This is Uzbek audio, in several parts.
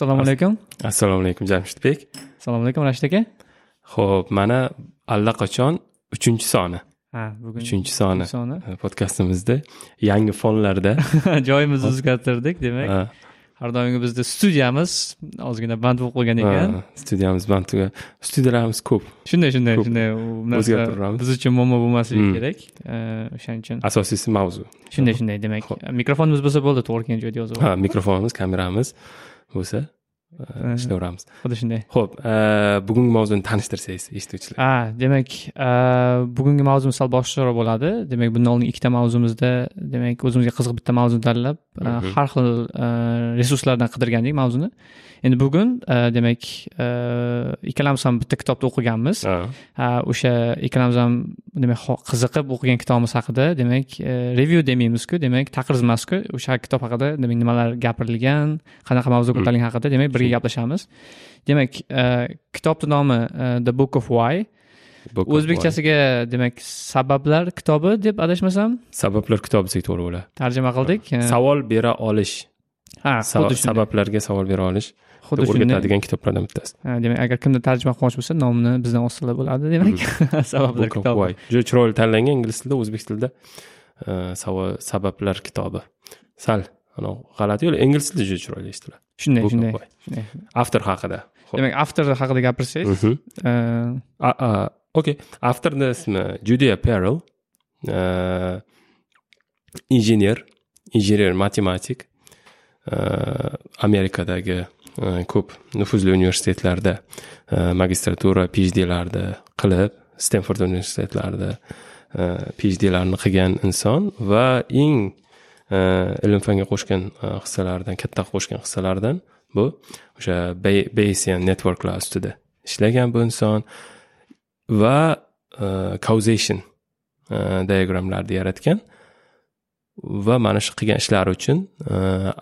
assalomu alaykum. Assalomu alaykum jamshidbek assalomu alaykum rashid aka ho'p mana allaqachon uchinchi soni. Ha bugun uchinchi soni soni. e, podkastimizda yangi fonlarda. Joyimizni o'zgartirdik demak. Ha, har doimgi bizda studiyamiz ozgina band bo'lib qolgan ekan. studiyamiz bantuga studiyalarimiz ko'p. Shunday shunday shunday. O'zgartirib turamiz. biz uchun muammo bo'lmasligi Mm. kerak. E, o'shaning uchun. Asosiysi mavzu. Shunday shunday demak. Mikrofonimiz bo'lsa bo'ldi to'g'ri kelgan joyda yozib ha mikrofonimiz kameramiz bo'lsa e, Ha. ishlayveramiz xuddi shunday. Ho'p e, bugungi mavzuni tanishtirsangiz eshituvchilar. Ha demak e, bugungi mavzumiz sal boshqacharoq bo'ladi. Demak bundan oldin ikkita mavzumizda demak o'zimizga qiziq bitta mavzuni tanlab Mhm. har xil resurslardan qidirgandik mavzuni endi bugun e, demak e, ikkalamiz ham bitta kitobni o'qiganmiz. Ha, Ha, o'sha ikkalamiz ham demak qiziqib o'qigan kitobimiz haqida demak e, review demaymizku demak taqrizmasku o'sha kitob haqida demak nimalar gapirilgan qanaqa mavzu ko'tarilgani haqida demak birga gaplashamiz. Demak kitobni nomi the book of why. O'zbekchasiga demak sabablar kitobi deb adashmasam? Sabablar kitobi desak to'g'ri bo'ladi. Tarjima qildik. Savol bera olish. Ha xuddi sabablarga savol bera olish xuddi shunday. o'rgatadigan kitoblardan bittasi. Demak agar kimdir tarjima qilmoqchi bo'lsa nomini bizdan olsalar bo'ladi demak. Sabablar Book of kitobi juda chiroyli tanlangan ingliz tilida o'zbek tilida e, sabablar kitobi. Sal anavi g'alati yo'l ingliz tilida juda chiroyli eshitiladi shunday shunday avtor haqida. Demak avtor haqida gapirsangiz Mhm. e, okey. Avtorni ismi julia perel injener injener matematik e, amerikadagi e, Э, ko'p nufuzli universitetlarda э, magistratura phd qilib stenford universitetlarida e, э, qilgan inson va eng ilm fanga qo'shgan e, hissalaridan katta qo'shgan hissalaridan bu o'sha bayesian networklar ustida ishlagan bu inson va e, causation e, diagramlarni yaratgan va mana shu qilgan ishlari uchun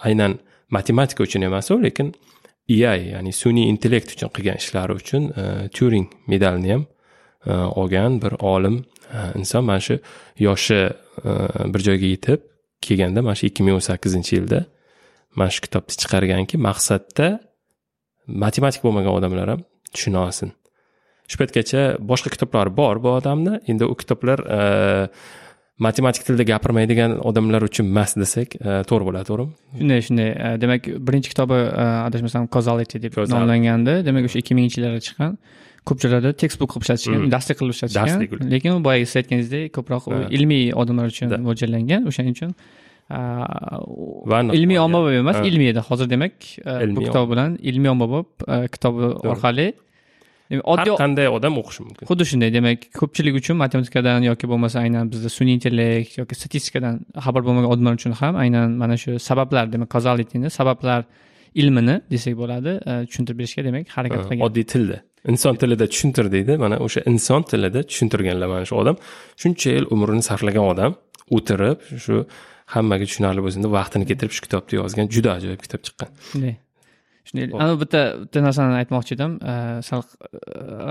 aynan matematika uchun emas u lekin AI ya'ni sun'iy intellekt uchun qilgan ishlari uchun uh, Turing medalini ham uh, olgan bir olim uh, inson mana shu yoshi uh, bir joyga yetib kelganda mana shu ikki ming o'n sakkizinchi yilda mana shu kitobni chiqarganki maqsadda matematik bo'lmagan odamlar ham tushuna olsin shu paytgacha boshqa kitoblar bor bu odamni. Endi u kitoblar matematik tilda gapirmaydigan odamlar uchun emas desak e, to'g'ri bo'ladi to'g'rimi? Shunday shunday. E, demak birinchi kitobi e, adashmasam causality deb nomlangandi. Demak o'sha ikki minginchi yillarda chiqqan. Ko'p joylarda textbook qilib ishlatishgan Mm. darslik qilib ishlatishgan lekin boyagi siz aytganingizdek ko'proq ilmiy odamlar uchun mo'ljallangan. O'shaning uchun ilmiy ommabop emas ilmiy edi. Hozir demak bu kitob bilan ilmiy ommabop kitobi orqali demak, har oddiy qanday odam o'qishi mumkin? Xuddi shunday demak ko'pchilik uchun matematikadan yoki bo'lmasa aynan bizda sun'iy intellekt yoki statistikadan xabar bo'lmagan odamlar uchun ham aynan mana shu sabablar demak kauzalityni sabablar ilmini desak bo'ladi e, tushuntirib berishga demak harakat Ha, qilgan. oddiy tilda. Inson tilida tushuntir deydi mana o'sha inson tilida tushuntirganlar mana shu odam. Shuncha yil umrini sarflagan odam o'tirib shu hammaga tushunarli bo'lsin deb vaqtini keltirib shu kitobni yozgan juda ajoyib kitob chiqqan. Shunday shunday bitta bitta narsani aytmoqchi edim. E, sal e,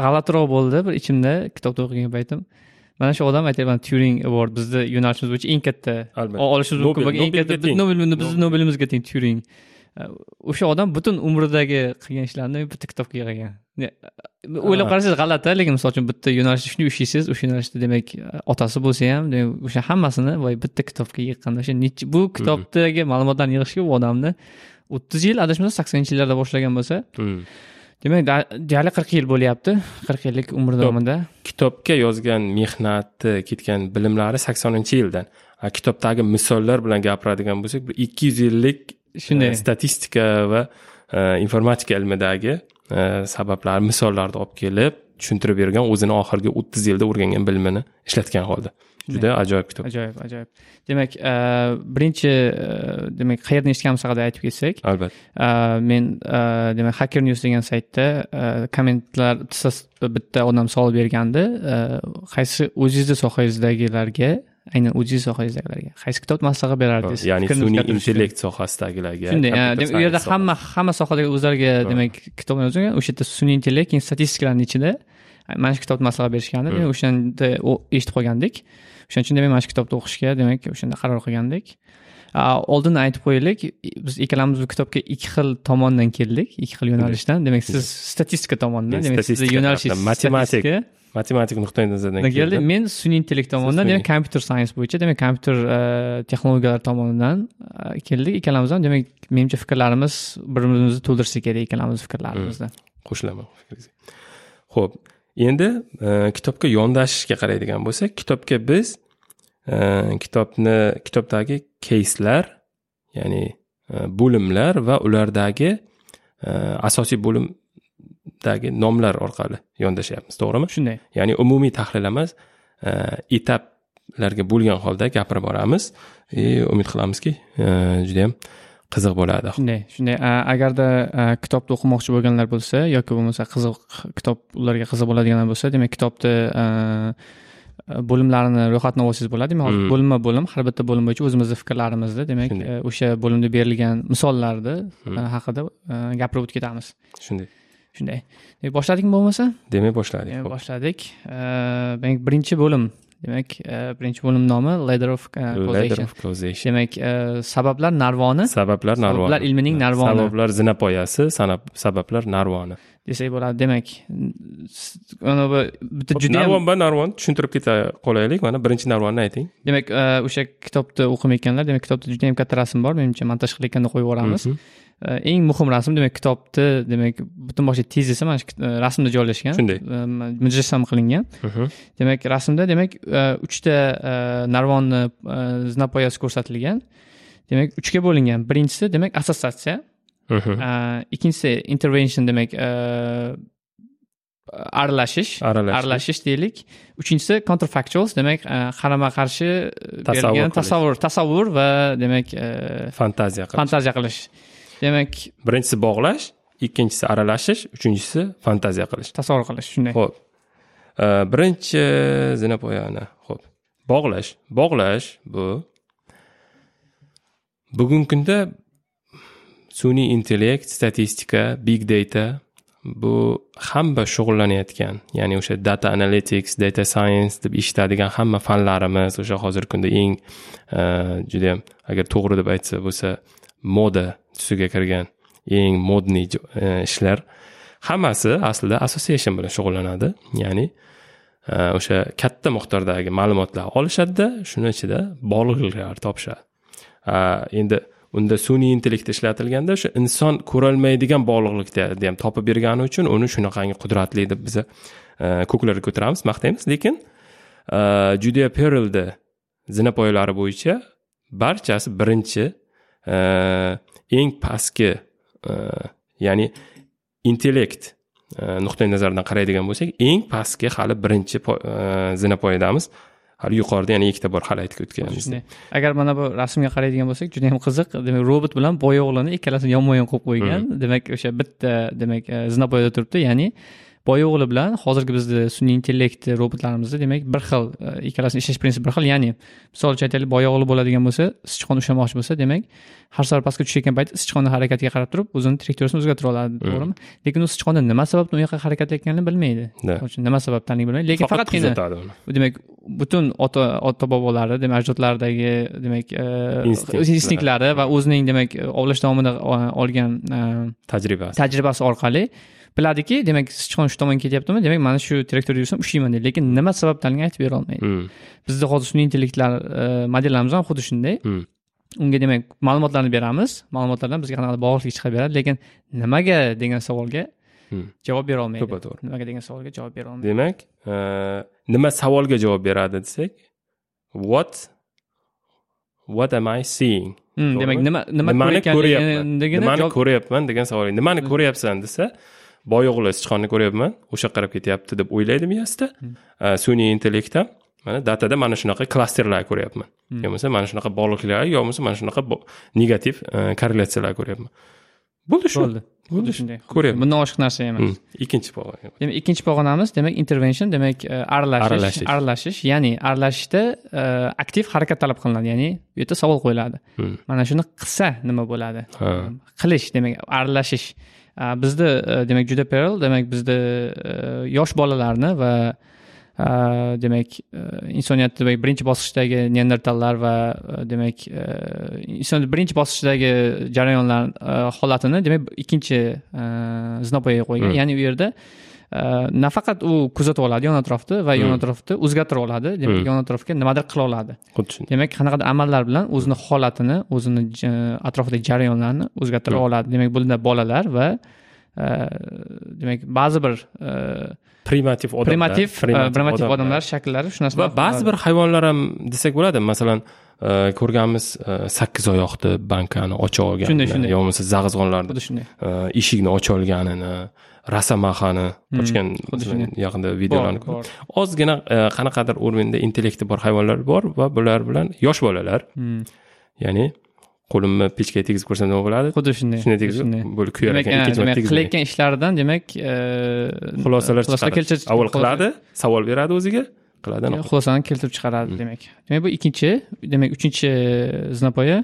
g'alatiroq bo'ldi bir ichimda kitobni o'qigan paytim. Mana shu odam aytyapman turing award bizni yo'nalishimiz bo'yicha eng katta olishimiz mumkin bo'lgan eng katta bizni nobelimizga teng turing. E, o'sha odam butun umridagi qilgan ishlarini bitta kitobga yig'gan Ne- o'ylab qarasangiz g'alati lekin misol uchun bitta yo'nalishda shunday ishlaysiz o'sha yo'nalishda demak otasi bo'lsa ham o'sha hammasini voy bitta kitobga yig'ganda o'sha bu kitobdagi ma'lumotlarni yig'ishga u odamni o'ttiz yil adashmasam saksoninchi yillarda boshlagan bo'lsa Hmm. demak deyarli qirq yil bo'lyapti qirq yillik umr davomida kitobga yozgan mehnati ketgan bilimlari saksoninchi yildan kitobdagi misollar bilan gapiradigan bo'lsak bir ikki yuz yillik Shunday. e, statistika va e, informatika ilmidagi e, sabablar misollarni olib kelib tushuntirib bergan o'zini oxirgi o'ttiz yilda o'rgangan bilimini ishlatgan holda juda ajoyib kitob. Ajoyib ajoyib. Demak e, birinchi e, demak qayerdan eshitganimiz haqida aytib ketsak albatta. e, men demak hacker news degan saytda kommentlar bitta odam savol bergandi. Qaysi o'zingizni sohangizdagilarga aynan o'zingizni sohangizdagilarga qaysi kitob maslahat berardingiz ya'ni sun'iy intellekt sohasidagilarga shunday u yerda hamma hamma sohadagi o'zlariga demak kitoblar yozilgan o'sha yerda sun'iy intellekt keyin statistikalarni ichida mana shu kitobni maslahat berishgandi. Demak o'shanda eshitib qolgandik o'shaning uchun demak mana shu kitobni o'qishga demak o'shanda qaror qilgandik. Oldin aytib qo'yaylik biz ikkalamiz bu kitobga ikki xil tomondan keldik ikki xil yo'nalishdan. Demak siz statistika tomonidan demak sizni yo'nalishingiz matematik matematik nuqtai nazardan keldi men sun'iy intellekt tomonidan demak computer science bo'yicha demak kompyuter e, texnologiyalari tomonidan e, keldik. Ikkalamiz ham demak menimcha fikrlarimiz bir birimizni to'ldirsa kerak ikkalamiz fikrlarimizni. Qo'shilaman fikringizga ho'p endi e, kitobga yondashishga qaraydigan bo'lsak kitobga biz e, kitobni kitobdagi keyslar ya'ni e, bo'limlar va ulardagi e, asosiy bo'limdagi nomlar orqali yondashyapmiz to'g'rimi? Shunday. Ya'ni umumiy tahlil emas e, etaplarga bo'lgan holda gapirib boramiz и umid qilamizki e, judayam qiziq bo'ladi shunday shunday. Agarda kitobni o'qimoqchi bo'lganlar bo'lsa yoki bo'lmasa qiziq kitob ularga qiziq bo'ladiganlar bo'lsa demak kitobni bo'limlarini ro'yxatini olsangiz bo'ladi demak hozir Mm. bo'linma bo'lim har bitta bo'lim bo'yicha o'zimizni fikrlarimizni demak e, o'sha bo'limda berilgan misollarni Mm. e, haqida e, gapirib o'tib ketamiz shunday. Shunday. Demak boshladikmi bo'lmasa? Demak boshladik. Boshladik. E, demak birinchi bo'lim demak e, birinchi bo'lim nomi ladder of e, causation. of causation. Demak e, sabablar narvoni. Sabablar narvoni. Sabablar ilmining narvoni. sabablar zinapoyasi sabablar narvoni. Desak bo'ladi. Demak bu bitta judayam narvon ba narvon tushuntirib keta qolaylik. Mana birinchi narvonni ayting. Demak o'sha kitobni o'qimayotganlar demak kitobda judayam katta rasm bor. Menimcha montaj qilayotganda qo'yib yuboramiz. Mhm. E, eng muhim rasm demak kitobni demak butun boshli tezisi mana shu e, rasmda joylashgan. Shunday. Mujassam qilingan. Demak rasmda demak e, uchta e, narvonni zinapoyasi ko'rsatilgan. Demak uchga bo'lingan. Birinchisi demak assotsiatsiya. Ikkinchisi intervention demak aralashish. Aralashish. deylik. Uchinchisi counterfactuals demak qarama qarshi Tasavvur berilgan tasavvur tasavvur va demak fantaziya qilish. fantaziya qilish demak birinchisi bog'lash ikkinchisi aralashish uchinchisi fantaziya qilish. tasavvur qilish shunday. Ho'p birinchi zinapoyani ho'p bog'lash bog'lash bu. Bugungi kunda sun'iy intellekt statistika big data bu hamma shug'ullanayotgan ya'ni o'sha data analytics data science deb eshitadigan hamma fanlarimiz o'sha hozirgi kunda eng judayam agar to'g'ri deb aytsa bo'lsa moda tusiga kirgan eng modniy e, ishlar. Hammasi aslida association bilan shug'ullanadi. Ya'ni e, o'sha katta miqdordagi ma'lumotlar olishadida shuni ichida bog'liqliklar topishadi. Endi unda sun'iy intellekt ishlatilganda o'sha inson ko'rolmaydigan bog'liqlikni ham topib bergani uchun uni shunaqangi qudratli deb biza e, ko'klarga ko'taramiz maqtaymiz. Lekin juda judiya perelni zinapoyalari bo'yicha barchasi birinchi eng pastki e, ya'ni intellekt e, nuqtai nazaridan qaraydigan bo'lsak eng pastki hali birinchi e, zinapoyadamiz. Hali yuqorida yana ikkita bor hali aytib o'tganimiz. Shunday. Agar mana bu rasmga qaraydigan bo'lsak juda yam qiziq. Demak robot bilan boya o'g'lini ikkalasini yonma yon qo'yib qo'ygan. Demak o'sha bitta demak zinapoyada turibdi. Ya'ni boya o'g'li bilan hozirgi bizni sun'iy intellekt robotlarimizni demak bir xil e, ikkalasini ishlash prinsipi bir xil. Ya'ni misol uchun aytaylik boya o'g'li bo'ladigan bo'lsa sichqon ushlamoqchi bo'lsa demak har safar pastga tushayotgan paytda sichqonni harakatiga qarab turib o'zini trayektoriyasini o'zgartira oladi to'g'rimi? Lekin u sichqonni nima sababdan u yoqqa harakatlayotganini bilmaydi. Nima sababdanligini bilmaydi. Lekin faqat faqatgina demak butun ota ota bobolari demak ajdodlaridagi demak e, Instinktlar. instinktlari va o'zining demak ovlash davomida o- olgan e, tajribasi. tajribasi orqali biladiki demak sichqon shu tomonga ketyaptimi? Demak mana shu trayektoriyada yursam ushlayman deydi lekin nima sababdanligini aytib bera olmaydi Mm, bizda hozir sun'iy intellektlar e, modellarimiz ham xuddi shunday. Mm. unga demak ma'lumotlarni beramiz. Ma'lumotlardan bizga qanaqadir bog'liqlik chiqarib beradi lekin nimaga degan savolga Hmm. javob bera olmaydi. To'ppa-to'g'ri nimaga degan savolga javob bera olmaydi. Demak e, nima savolga javob beradi desak what what am i seeing? Hmm, demak nima nima nimani ko'ryapman? nimani ko'ryapman degan savol nimani ko'ryapsan desa boy o'g'li sichqonni ko'ryapman o'sha qarab ketyapti deb o'ylaydi miyasida. A, sun'iy intellekt ham mana datada mana shunaqa klasterlar ko'ryapman. Yo bo'lmasa mana shunaqa bog'liqliklar yo bo'lmasa mana shunaqa negativ e, korrelyatsiyalar ko'ryapman. Bo'ldi shu. Bo'ldi. Xuddi shunday. Ko'ryapman. Bundan oshiq narsa emas. Hmm, ikkinchi pog'ona demak ikkinchi pog'onamiz demak intervention demak e, aralashish. Aralashish. ya'ni aralashishda e, aktiv harakat talab qilinadi ya'ni bu yerda savol qo'yiladi. Hmm. mana shuni qilsa nima bo'ladi? Qilish demak aralashish bizda e, demak juda perl demak bizda e, yosh bolalarni va demak insoniyatni demak birinchi bosqichdagi neandertallar va demak insoniyat birinchi bosqichdagi jarayonlar holatini demak ikkinchi znopoyaga qo'ygan. Ya'ni u yerda nafaqat u kuzatib oladi yon atrofni va yon atrofni o'zgartira oladi. Demak yon atrofga nimadir qila oladi xuddi demak qanaqadir amallar bilan o'zini holatini o'zini atrofidagi jarayonlarni o'zgartira oladi. Demak bunda bolalar va demak ba'zi bir primitiv odamlar primitiv primitiv odamlar. shakllari shu narsa va ba'zi bir hayvonlar ham desak bo'ladi. Masalan ko'rganmiz sakkiz oyoqni bankani ocha olganini Shunday, shunday. yo bo'lmasa zag'izg'onlarni xuddi shunday. eshikni ocha olganini xuddi masalan, shunday. yaqinda videolarni ko'rdim. ozgina e, qanaqadir o'rmanda intellekti bor hayvonlar bor va bular bilan yosh bolalar. Hmm. ya'ni qo'limni pechkaga tegizib ko'rsam nima bo'ladi? Xuddi shunday shunday tegizib bo'lib kuyar ekan qilayotgan ishlaridan demak xulosalar xulosa chiqaradi. avval qiladi savol beradi o'ziga qiladi xulosani keltirib chiqaradi Hmm. demak. Demak bu ikkinchi demak uchinchi zinapoya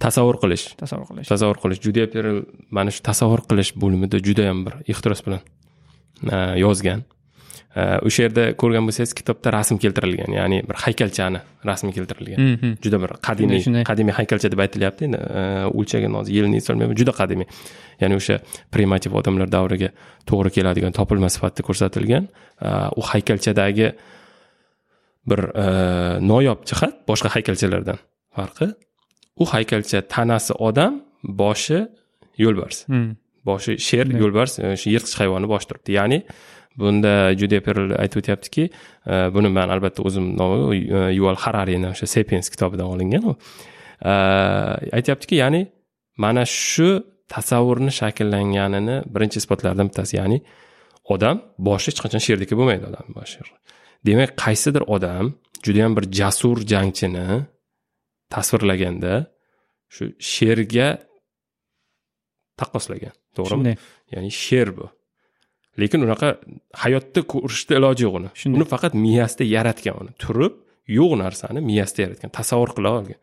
tasavvur qilish. Tasavvur qilish. Tasavvur qilish. Juda perl mana shu tasavvur qilish bo'limida judayam bir ehtiros bilan e, yozgan. E, o'sha yerda ko'rgan bo'lsangiz kitobda rasm keltirilgan ya'ni bir haykalchani rasmi keltirilgan. Mhm. juda bir qadimiy qadimiy haykalcha deb aytilyapti endi e, o'lchagan hozir yilini eslolmayman juda qadimiy. Ya'ni o'sha primitiv odamlar davriga to'g'ri keladigan topilma sifatida ko'rsatilgan u haykalchadagi bir noyob jihat boshqa haykalchalardan farqi u haykalcha tanasi odam boshi yo'lbars. Hmm. boshi sher yo'lbars e, shu yirtqich hayvonni boshi turibdi. Ya'ni bunda juda perl aytib o'tyaptiki e, buni man albatta o'zim nomi e, yuval hararini o'sha sapiens kitobidan olingan u. Aytyaptiki ya'ni mana shu tasavvurni shakllanganini birinchi isbotlardan bittasi ya'ni odam boshi hech qachon sherdeki bo'lmaydi odam boshi. Demak qaysidir odam judayam bir jasur jangchini tasvirlaganda shu sherga taqqoslagan to'g'rimi? Shunday. Ya'ni sher bu. Lekin unaqa hayotda ko'rishda iloji yo'q uni. Uni faqat miyasida yaratgan uni. Turib yo'q narsani miyasida yaratgan tasavvur qila olgan.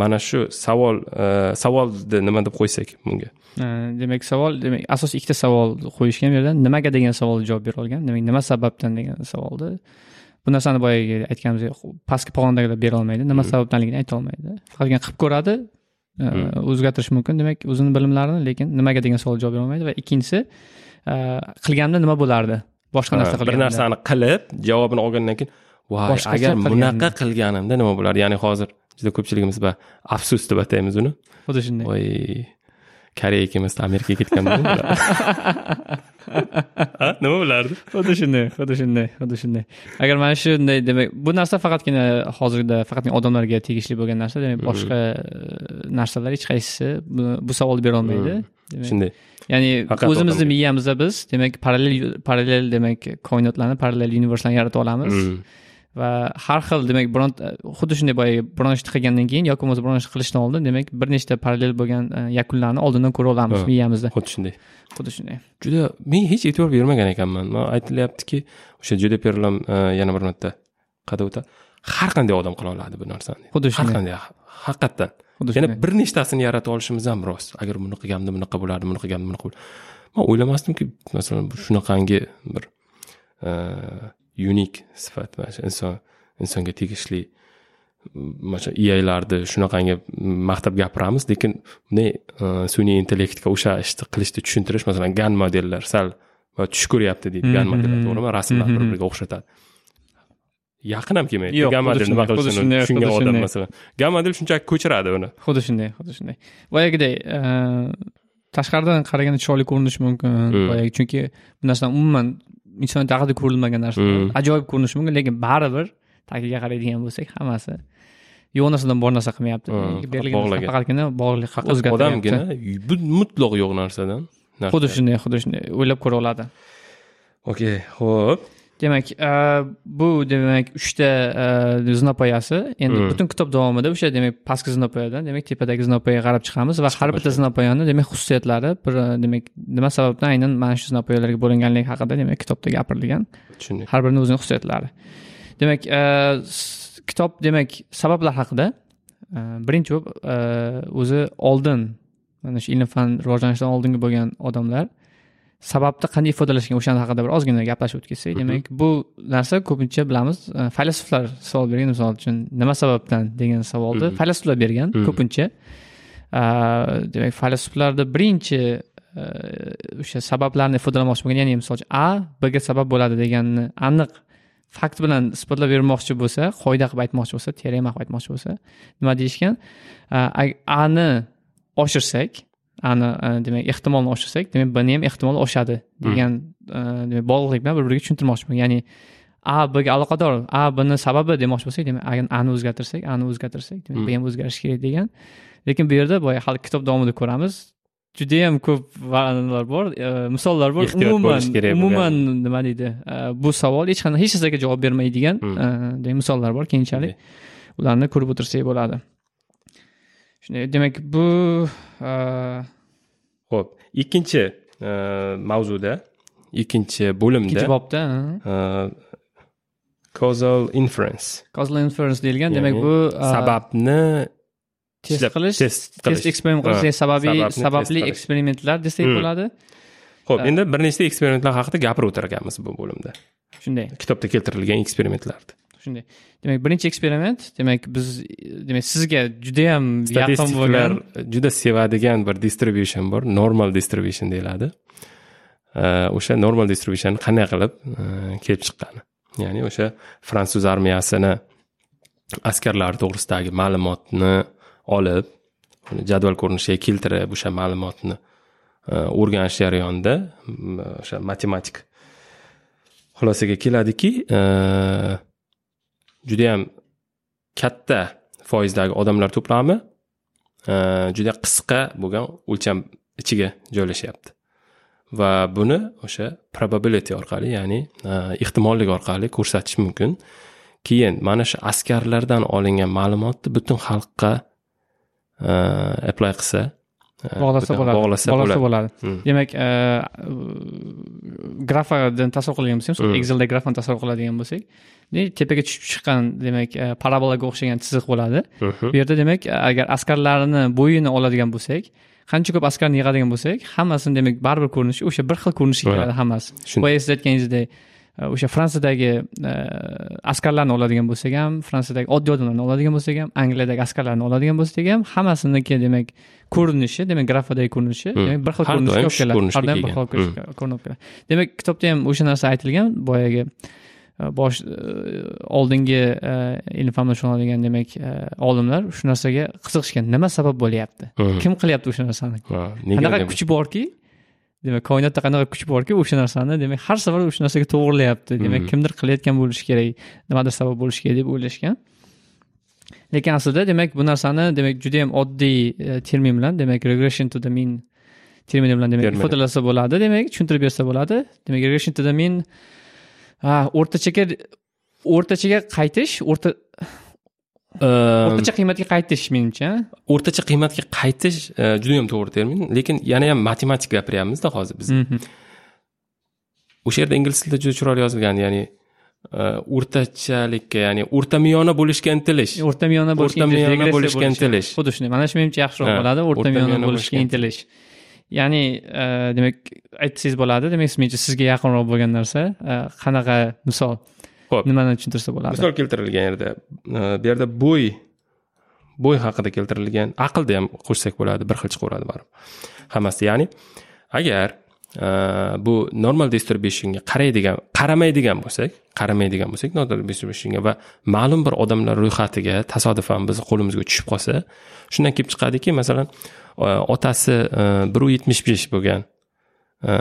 Mana shu savol e, savolni nima deb qo'ysak bunga? Ha, demak savol demak asosiy ikkita savol qo'yishgan bu yerda nimaga degan savolga javob bera olgan? Demak nima sababdan degan savolni bu narsani boyagi aytganimizdek pastki pog'ondagilar bera olmaydi. Nima sababdanligini ayta olmaydi. Faqatgina qilib ko'radi e, o'zgartirishi mumkin. Demak o'zini bilimlarini lekin nimaga degan savolga javob bera olmaydi va ikkinchisi e, qilganimda nima bo'lardi? Boshqa narsa Ha, bir narsani qilib javobini olgandan keyin voy agar qilganimda." bunaqa qilganimda nima bo'lardi? Ya'ni hozir juda ko'pchiligimiz afsus deb ataymiz uni. Xuddi shunday. Voy koreya ikkimisda amerikaga ketganmiz Ha, nima bo'lardi? Xuddi shunday xuddi shunday xuddi shunday. Agar mana shunday demak bu narsa faqatgina hozirda faqatgina odamlarga tegishli bo'lgan narsa demak boshqa e, narsalar hech qaysisi bu, bu savolni bera olmaydi. Demak, shunday. ya'ni o'zimizni miyamizda biz demak parallel parallel demak koinotlarni parallel universlarni yarata olamiz. Mm. Va har xil demak bironta xuddi shunday boyagi biron ishni qilgandan keyin yoki bo'lmasa biron ishni qilishdan oldin demak bir nechta parallel bo'lgan e, yakunlarni oldindan ko'ra olamiz miyamizda. xuddi shunday. Xuddi shunday. Juda men hech e'tibor bermagan ekanman. Man aytilyaptiki o'sha juda perlam e, yana bir marta o'tadi har qanday odam qila oladi bu narsani. Xuddi har shunday. qanday haqiqatdan. Yana bir nechtasini yarata olishimiz ham rost. Agar buni qilganimda bunaqa bo'lardi buni qilganimda bunaqa bo'lardi. Man o'ylamasdimki masalan shunaqangi bir e, unik sifat mana shu inson insonga tegishli mana shu iaylarni shunaqangi maqtab gapiramiz. Lekin bunday e, sun'iy intellektga o'sha ishni qilishni tushuntirish masalan gan modellar sal tush ko'ryapti deydi gan Mhm. modellar to'g'rimi? rasmlar bir Mhm. biriga o'xshatadi. Yaqin ham kelmaydi. Yo'q, gan model nima qilishini tushungan odam masalan. Gan model shunchaki ko'chiradi uni. Xuddi shunday xuddi shunday. Boyagiday e, tashqaridan qaraganda chiroyli ko'rinishi mumkin. Mm. boyagi chunki bu narsadan umuman insoniyat tarixida ko'rilmagan narsa Mm. ajoyib ko'rinishi mumkin lekin baribir tagiga qaraydigan bo'lsak hammasi yo'q narsadan bor narsa qilmayapti Mm, berilgan bog'lagan. faqatgina bog'liq o'zgartiryapti odamgina bu mutlaq yo'q narsadan narsa. xuddi shunday xuddi shunday o'ylab ko'ra oladi okey ho'p demak e, bu demak uchta e, zinapoyasi endi Mm. butun kitob davomida o'sha demak pastki zinapoyadan demak tepadagi zinapoyaga qarab chiqamiz va har bitta zinapoyani demak xususiyatlari bir demak nima sababdan aynan mana shu zinapoyalarga bo'linganligi haqida demak kitobda gapirilgan tushundik. har birini o'zini xususiyatlari. Demak e, kitob demak sabablar haqida birinchi bo'lib o'zi oldin mana shu ilm fan rivojlanishidan oldingi bo'lgan odamlar sababni qanday ifodalashgan o'shani haqida bir ozgina gaplashib o'tkazsak demak bu narsa ko'pincha bilamiz e, faylasuflar savol bergan misol uchun nima sababdan degan savolni faylasuflar bergan ko'pincha. E, demak faylasuflarni birinchi e, o'sha sabablarni ifodalamoqchi bo'lgan ya'ni misol uchun a bga sabab bo'ladi deganni aniq fakt bilan isbotlab bermoqchi bo'lsa qoida qilib aytmoqchi bo'lsa teorema qilib aytmoqchi bo'lsa nima deyishgan? Ani oshirsak ani demak ehtimolni oshirsak demak bni ham ehtimol oshadi degan demak bog'liqlik bilan bir biriga tushuntirmoqchi bo'lgan ya'ni a bga aloqador a bni sababi demoqchi bo'lsak demak ani o'zgartirsak ani o'zgartirsak demak b ham o'zgarishi kerak degan. Lekin bu yerda boya hali kitob davomida ko'ramiz judayam ko'p nimalar bor e, misollar bor. Umuman umuman nima deydi e, bu savol hech qanday hech narsaga javob bermaydigan hmm. e, misollar bor keyinchalik ularni ko'rib o'tirsak bo'ladi. Shunday demak bu ho'p ikkinchi mavzuda ikkinchi bo'limda ikkinchi bobda causal inference. Causal inference deyilgan demak bu sababni test qilish test eksperiment qilish sababiy sababli eksperimentlar desak hmm. bo'ladi. Ho'p endi bir nechta eksperimentlar haqida gapirib o'tar ekanmiz bu bo'limda. Shunday. Kitobda keltirilgan eksperimentlarni shunday demak birinchi eksperiment demak biz demak sizga judayam yaqin bo'lgan juda sevadigan bir distribution bor. Normal distribution deyiladi. O'sha normal distribution qanday qilib kelib chiqqani? Ya'ni o'sha fransuz armiyasini askarlari to'g'risidagi ma'lumotni olib uni jadval ko'rinishiga keltirib o'sha ma'lumotni e, o'rganish jarayonida o'sha matematik xulosaga keladiki e, judayam katta foizdagi odamlar to'plami? E, juda qisqa bo'lgan o'lcham ichiga joylashyapti va buni o'sha probability orqali ya'ni ehtimollik orqali ko'rsatish mumkin. Keyin mana shu askarlardan olingan ma'lumotni butun xalqqa apply qilsa bog'lasa bo'ladi. bog'lasa bo'ladi. hmm. demak grafadan tasavvur qiladigan bo'lsak hmm. excelda grafani tasavvur qiladigan bo'lsak tepaga tushib chiqqan demak parabolaga o'xshagan chiziq bo'ladi. Bu yerda demak agar askarlarni bo'yini oladigan bo'lsak qancha ko'p askarni yig'adigan bo'lsak hammasini demak baribir ko'rinishi o'sha bir xil ko'rinishga keladi hammasi. Boya siz aytganingizdek o'sha fransiyadagi askarlarni oladigan bo'lsak ham fransiyadagi oddiy odamlarni oladigan bo'lsak ham angliyadagi askarlarni oladigan bo'lsak ham hammasiniki demak ko'rinishi demak grafadagi ko'rinishi demak bir xil ko'rinishga olib keladi har doim bir xil ko'rinib keladi. Demak kitobda ham o'sha narsa aytilgan boyagi bosh oldingi ilm fanlar shug'ullanadigan demak olimlar shu narsaga qiziqishgan. Nima sabab bo'lyapti? Kim qilyapti o'sha narsani? Qanaqa kuch borki? Demak koinotda qanaqa kuch borki o'sha narsani? Demak har safar o'sha narsaga to'g'irlayapti demak kimdir qilayotgan bo'lishi kerak. Nimadir sabab bo'lishi kerak deb o'ylashgan. Lekin aslida demak bu narsani demak juda yam oddiy e, termin bilan demak regression to the mean termini bilan demak ifodalasa bo'ladi. Demak tushuntirib bersa bo'ladi. Demak regression to the mean o'rtachaga o'rtachaga qaytish o'rta o'rtacha qiymatga qaytish menimcha o'rtacha qiymatga qaytish e, juda yam to'g'ri termin lekin yana ham matematik gapiryapmizda hozir biz. Mhm. o'sha yerda ingliz tilida juda chiroyli yozilgan ya'ni e, o'rtachalikka ya'ni o'rtamiyona bo'lishga intilish o'rtamiyona o'rtamiyona bo'lishga intilish xuddi shunday mana shu menimcha yaxshiroq bo'ladi o'rtamiyona bo'lishga intilish ya'ni e, demak aytsangiz bo'ladi. Demak menimcha sizga yaqinroq bo'lgan narsa qanaqa misol? Ho'p. Nimani tushuntirsa bo'ladi? Misol keltirilgan yerda bu yerda bo'y bo'y haqida keltirilgan aqlni ham qo'shsak bo'ladi bir xil chiqaveradi baribir hammasi ya'ni agar bu normal distributionga qaraydigan qaramaydigan bo'lsak qaramaydigan bo'lsak normal distributionga va ma'lum bir odamlar ro'yxatiga tasodifan bizni qo'limizga tushib qolsa shundan kelib chiqadiki masalan otasi e, bir yetmish besh bo'lgan e,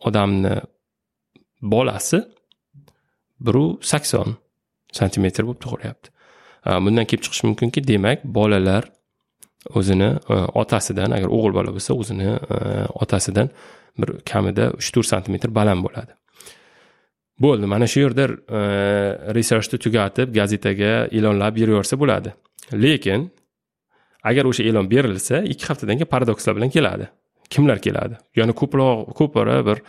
odamni bolasi biru sakson santimetr bo'lib tug'ilyapti e, bundan kelib chiqishi mumkinki demak bolalar o'zini otasidan agar o'g'il bola bo'lsa o'zini otasidan bir kamida uch to'rt santimetr baland bo'ladi. Bo'ldi mana shu yerda researchni tugatib gazetaga e'lonlab yuraversa bo'ladi. Lekin agar o'sha e'lon berilsa ikki haftadan keyin paradokslar bilan keladi. Kimlar keladi? Ya'ni ko'proq ko'para bir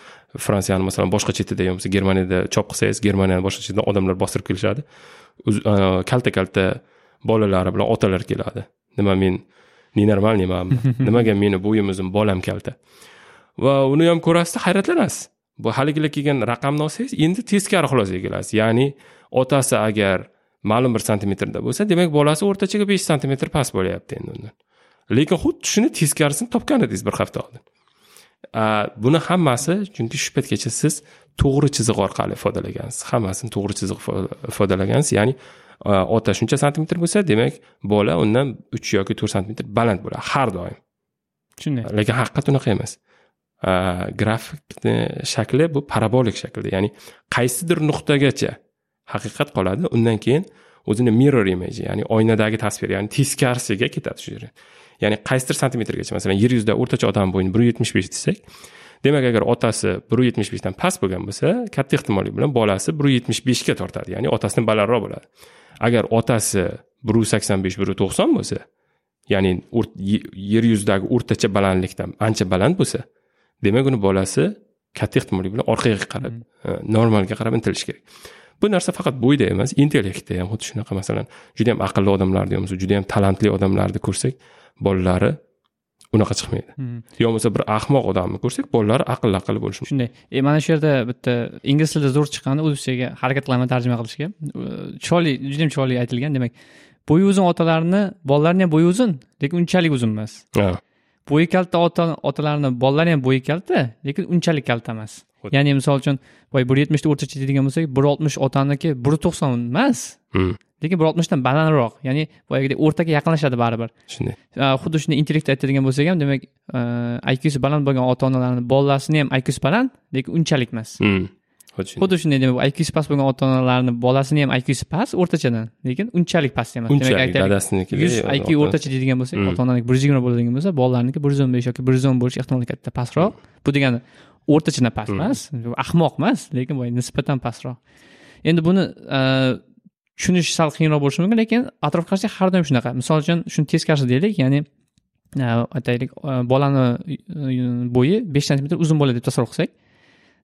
fransiyani masalan boshqa chetida bo'lmasa germaniyada chop qilsangiz germaniyani boshqa chetidan odamlar bostirib kelishadi. Kalta kalta bolalari bilan otalar keladi. Nima men nenormalniymanmi nimaga meni bo'yim uzun bolam kalta? Va uni ham ko'rasizda hayratlanasiz. Bu haligilar kelgan raqamni olsangiz endi teskari xulosaga kelasiz. Ya'ni otasi agar ma'lum bir santimetrda bo'lsa demak bolasi o'rtachaga besh santimetr past bo'lyapti endi undan. Lekin xuddi shuni teskarisini topgan edingiz bir hafta oldin. Buni hammasi chunki shu paytgacha siz to'g'ri chiziq orqali ifodalagansiz hammasini to'g'ri chiziq ifodalagansiz ya'ni ota shuncha santimetr bo'lsa demak bola undan uch yoki to'rt santimetr baland bo'ladi har doim. Shunday. Lekin haqiqat unaqa emas. Grafikni shakli bu parabolik shaklda ya'ni qaysidir nuqtagacha haqiqat qoladi. Undan keyin o'zini mirror image ya'ni oynadagi tasvir ya'ni teskarisiga ketadi shu jarayon ya'ni qaysidir santimetrgacha masalan yer yuzida o'rtacha odam bo'yni bir yetmish besh desak demak agar otasi bir yetmish beshdan past bo'lgan bo'lsa katta ehtimollik bilan bolasi bir yetmish beshga tortadi ya'ni otasidan balandroq bo'ladi. Agar otasi bir yuz sakson besh bir yuz to'qson bo'lsa ya'ni yer yuzidagi o'rtacha balandlikdan ancha baland bo'lsa demak uni bolasi katta ehtimollik bilan orqaga qarab normalga qarab intilishi kerak bu narsa faqat bo'yda emas intellektda ham xuddi shunaqa masalan juda yam aqlli odamlarni bo'lmasa juda yam talantli odamlarni ko'rsak bolalari unaqa chiqmaydi. Yo bo'lmasa bir ahmoq odamni ko'rsak bolalari aqlli aqlli bo'lishi mumkin. Shunday. E mana shu yerda bitta ingliz tilida zo'r chiqqani o'zbekchaga harakat qilaman tarjima qilishga. Chiroyli judayam chiroyli aytilgan demak bo'yi uzun otalarni bolalarni ham bo'yi uzun lekin unchalik uzun emas. Bo'yi kalta ota otalarni bolalari ham bo'yi kalta lekin unchalik kalta emas ya'ni misol uchun boya bir yetmishni o'rtacha deydigan bo'lsak bir oltmish otaniki bir to'qson emas. Lekin bir oltmishdan balandroq. Ya'ni boyagidek o'rtaga yaqinlashadi baribir. Shunday. Xuddi shunday intellektda aytadigan bo'lsak ham demak iqsi baland bo'lgan ota onalarni bolasini ham iqsi baland lekin unchalik emas. Xuddi shunday. Demak iqsi past bo'lgan ota onalarni bolasini ham iqsi past o'rtachadan lekin unchalik past emas. Unchalik dadasiniki yuz iq o'rtacha deydigan bo'lsak ota onaniki bir yuz yigirma bo'ladigan bo'lsa bolalarniki bir yuz o'n besh yoki bir yuz o'n bo'lishi ehtimoli katta pastroq. Bu degani o'rtachadan past emas ahmoq emas lekin boya nisbatan pastroq. Endi buni tushunish sal qiyinroq bo'lishi mumkin lekin atrof qarasak har doim shunaqa. Misol uchun shuni teskarisi deylik ya'ni aytaylik bolani bo'yi besh santimetr uzun bo'ladi deb tasavvur qilsak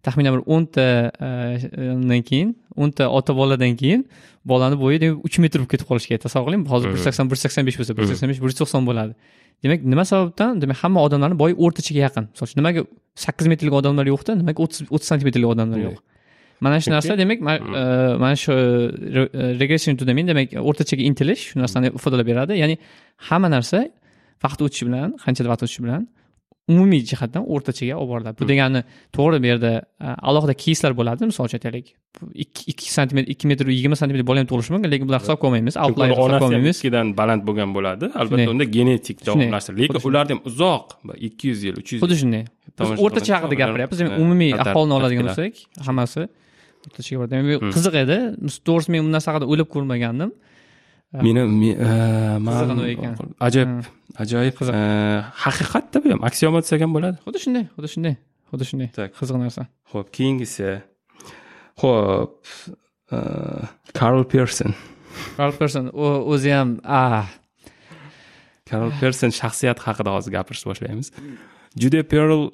taxminan bir o'ntadan keyin o'nta ota boladan keyin bolani bo'yi demak uch metr bo'lib ketib qolishi kerak tasavvur qiling. Hozir bir sakson bir sakson besh bo'lsa bir sakson besh bir yuz to'qson bo'ladi demak nima sababdan? Demak hamma odamlarni boyi o'rtachaga yaqin. Misol uchun nimaga sakkiz metrlik odamlar yo'qda nimaga o'ttiz o'ttiz santimetrlik odamlar yo'q? Mana shu narsa demak mana shu regression to the mean demak o'rtachaga intilish shu narsani ifodalab beradi. Ya'ni hamma narsa vaqt o'tishi bilan qanchadir vaqt o'tishi bilan umumiy jihatdan o'rtachaga olib boriladi. Bu degani to'g'ri bu yerda alohida keyslar bo'ladi misol uchun aytaylik ikki santimetr ikki metr yigirma santimetr bola ham tug'ilishi mumkin lekin bularni hisobga olmaymiz hisobga olmaymiz ikkidan baland bo'lgan bo'ladi. Albatta unda genetik davomlashtir lekin ularni ham uzoq ikki yuz yil uch yuz xuddi shunday. Biz o'rtacha haqida gapiryapmiz demak umumiy aholini oladigan bo'lsak hammasi o'rtachaga boradi. Demak qiziq edi. To'g'risi men bu narsa haqida o'ylab ko'rmagandim. Meni ajoyib ajoyib haqiqatda bu ham aksioma desak ham bo'ladi xuddi shunday xuddi shunday xuddi shunday qiziq narsa ho'p keyingisi ho'p karl person karl person o'zi ham karl person shaxsiyati haqida hozir gapirishni boshlaymiz. Juda perl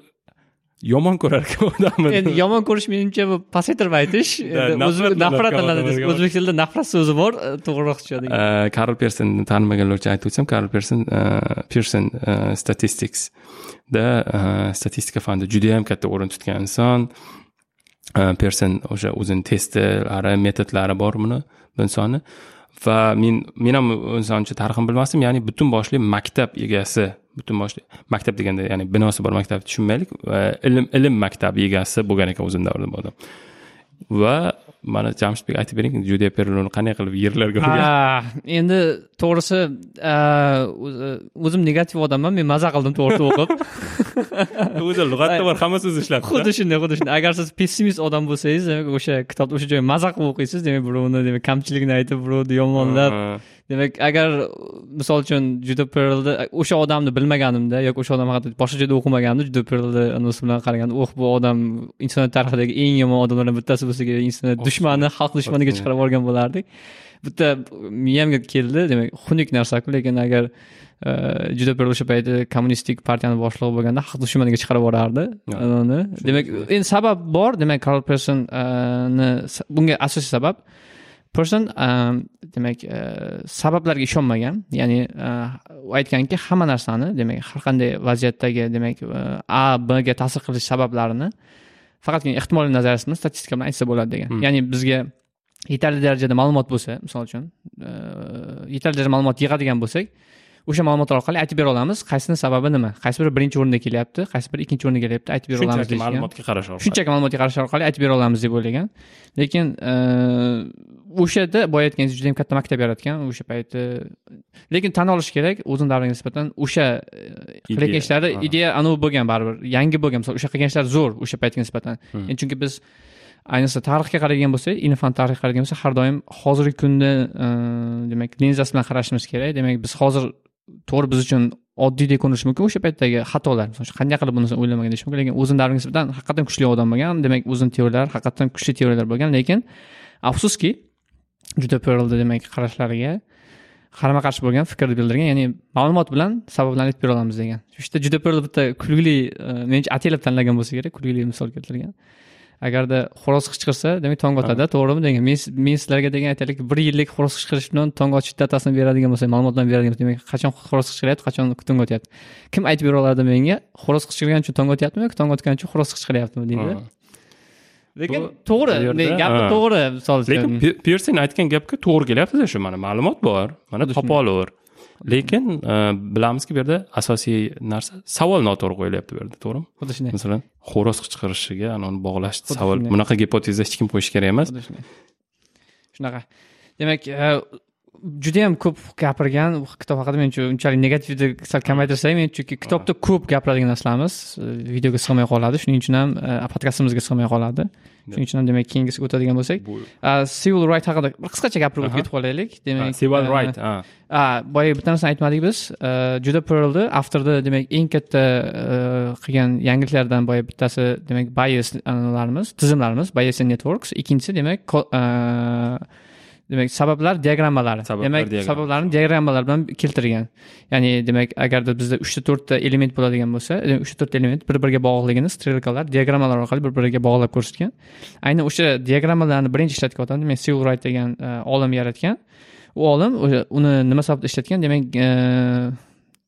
yomon ko'rar ekan odamni. Endi yomon ko'rish menimcha bu pasaytirib aytish. Nafratlanadi o'zbek tilida nafrat so'zi bor to'g'riroq tushadi. Karl personni tanimaganlar uchun aytib o'tsam karl person person statisticsda statistika fanida judayam katta o'rin tutgan inson. Person o'sha o'zini testlari metodlari bor buni bu insonni. Va men men ham inson tarixini bilmasdim ya'ni butun boshli maktab egasi butun boshli maktab deganda ya'ni binosi bor maktabni tushunmaylik ilm ilm maktabi egasi bo'lgan ekan o'zini davrida bu odam va mana jamshidbek aytib bering juliya perloni qanday qilib yerlarga endi to'g'risi o'zim negativ odamman men maza qildim to'g'risini o'qib. O'zi lug'atda bor hamma so'zni ishlatdi xuddi shunday xuddi shunday. Agar siz pessimist odam bo'lsangiz demak o'sha kitobni o'sha joyga maza qilib o'qiysiz demak birovni demak kamchiligini aytib birovni yomonlab demak agar misol uchun juda perlni o'sha odamni bilmaganimda yoki o'sha odam haqida boshqa joyda o'qimaganimda juda perlni anisi bilan qaraganda oh bu odam insoniyat tarixidagi eng yomon odamlardan bittasi bo'lsa kerak insoniyat dushmani xalq dushmaniga chiqarib yuborgan bo'lardik. Bitta miyamga keldi demak xunuk narsaku lekin agar juda bir o'sha payti kommunistik partiyani boshlig'i bo'lganda xalq dushmaniga chiqarib yuborardi uni demak endi sabab bor demak karl personni bunga asosiy sabab person um, demak uh, sabablarga ishonmagan ya'ni uh, u aytganki hamma narsani demak har qanday vaziyatdagi demak uh, a bga ta'sir qilish sabablarini faqatgina ehtimoliy nazariyasi bilan statistika bilan aytsa bo'ladi degan Hmm. ya'ni bizga yetarli darajada ma'lumot bo'lsa misol uchun yetarli darajada ma'lumot yig'adigan bo'lsak o'sha ma'lumotlar orqali aytib bera olamiz qaysini sababi nima? Qaysi biri birinchi o'rinda kelyapti qaysi biri ikkinchi o'rinda kelyapti aytib bera olamiz shunchaki ma'lumotga qarash orqali. Shunchaki ma'lumotga qarash orqali aytib bera olamiz deb o'ylagan. Lekin o'sha yerda boya aytganingizdek juda yam katta maktab yaratgan o'sha payti. Lekin tan olish kerak o'zini davriga nisbatan o'sha qilayotgan ishlari ideya anavi bo'lgan baribir yangi bo'lgan. Misol o'sha qilgan ishlar zo'r o'sha paytga nisbatan. Hmm. Chunki biz ayniqsa tarixga qaraydigan bo'lsak ilm fan tarixga qaraydigan bo'lsak har doim hozirgi kunda e, demak linzasi bilan qarashimiz kerak. Demak biz hozir to'g'ri biz uchun oddiydek ko'rinishi mumkin o'sha paytdagi xatolar. Misol uchun qanday qilib bunisini o'ylamagan deyish mumkin. Lekin o'zini davriga nisbatan haqiqatdan kuchli odam bo'lgan. Demak o'zini teoriyalari haqiqatdan kuchli teoriyalar bo'lgan. Lekin afsuski juda perlni demak qarashlariga qarama qarshi bo'lgan fikrni bildirgan ya'ni ma'lumot bilan sabablarni aytib bera olamiz degan. Shu juda pearl bitta kulgili e, menimcha ataylab tanlagan bo'lsa kerak kulgili misol keltirgan. Agarda xo'roz qichqirsa demak tong otadi to'g'rimi degan. Men men sizlarga degan aytaylik bir yillik xo'roz qichqirish bilan tong otish datasini beradigan bo'lsak ma'lumotlarni beradigan bo'lsak demak qachon xo'roz qichqiryapti qachon tong otyapti? Kim aytib bera oladi menga xo'roz qichqirgani uchun tong otyaptimi yoki tong otgani uchun xo'roz qichqiryaptimi deydi? Lekin to'g'ri gapi to'g'ri misol uchun. Lekin Pi- piersen aytgan gapga to'g'ri kelyaptida shu mana ma'lumot bor mana topa olaver lekin e, bilamizki bu yerda asosiy narsa savol noto'g'ri qo'yilyapti bu yerda to'g'rimi? Xuddi shunday. Masalan xo'roz qichqirishiga uni bog'lash savol. bunaqa gipoteza hech kim qo'yishi kerak emas. Xuddi shunday. shunaqa. Demak e, judayam ko'p gapirgan kitob haqida menimcha unchalik negativni sal kamaytirsak men chunki kitobda ko'p gapiradigan narsalarimiz e, videoga sig'may qoladi shuning uchun ham e, podkastimizga sig'may qoladi. Shuning uchun ham demak keyingisiga o'tadigan bo'lsak bu civil right haqida bir qisqacha gapirib o'tib ketib qolaylik. Demak civil e, right ha a boya bitta narsani aytmadik biz. Juda pearlni avtorni demak eng katta qilgan yangiliklardan boya bittasi demak bias tizimlarimiz bias networks. Ikkinchisi demak demak sabablar diagrammalari demak sabablarni diagrammalar bilan keltirgan. Ya'ni demak agarda bizda uchta to'rtta element bo'ladigan bo'lsa demak uchta to'rtta element bir biriga bog'liqligini strelkalar diagrammalar orqali bir biriga bog'lab ko'rsatgan. Aynan o'sha diagrammalarni birinchi demak civil right degan e, olim yaratgan. U olim uni nima sababda ishlatgan? Demak e,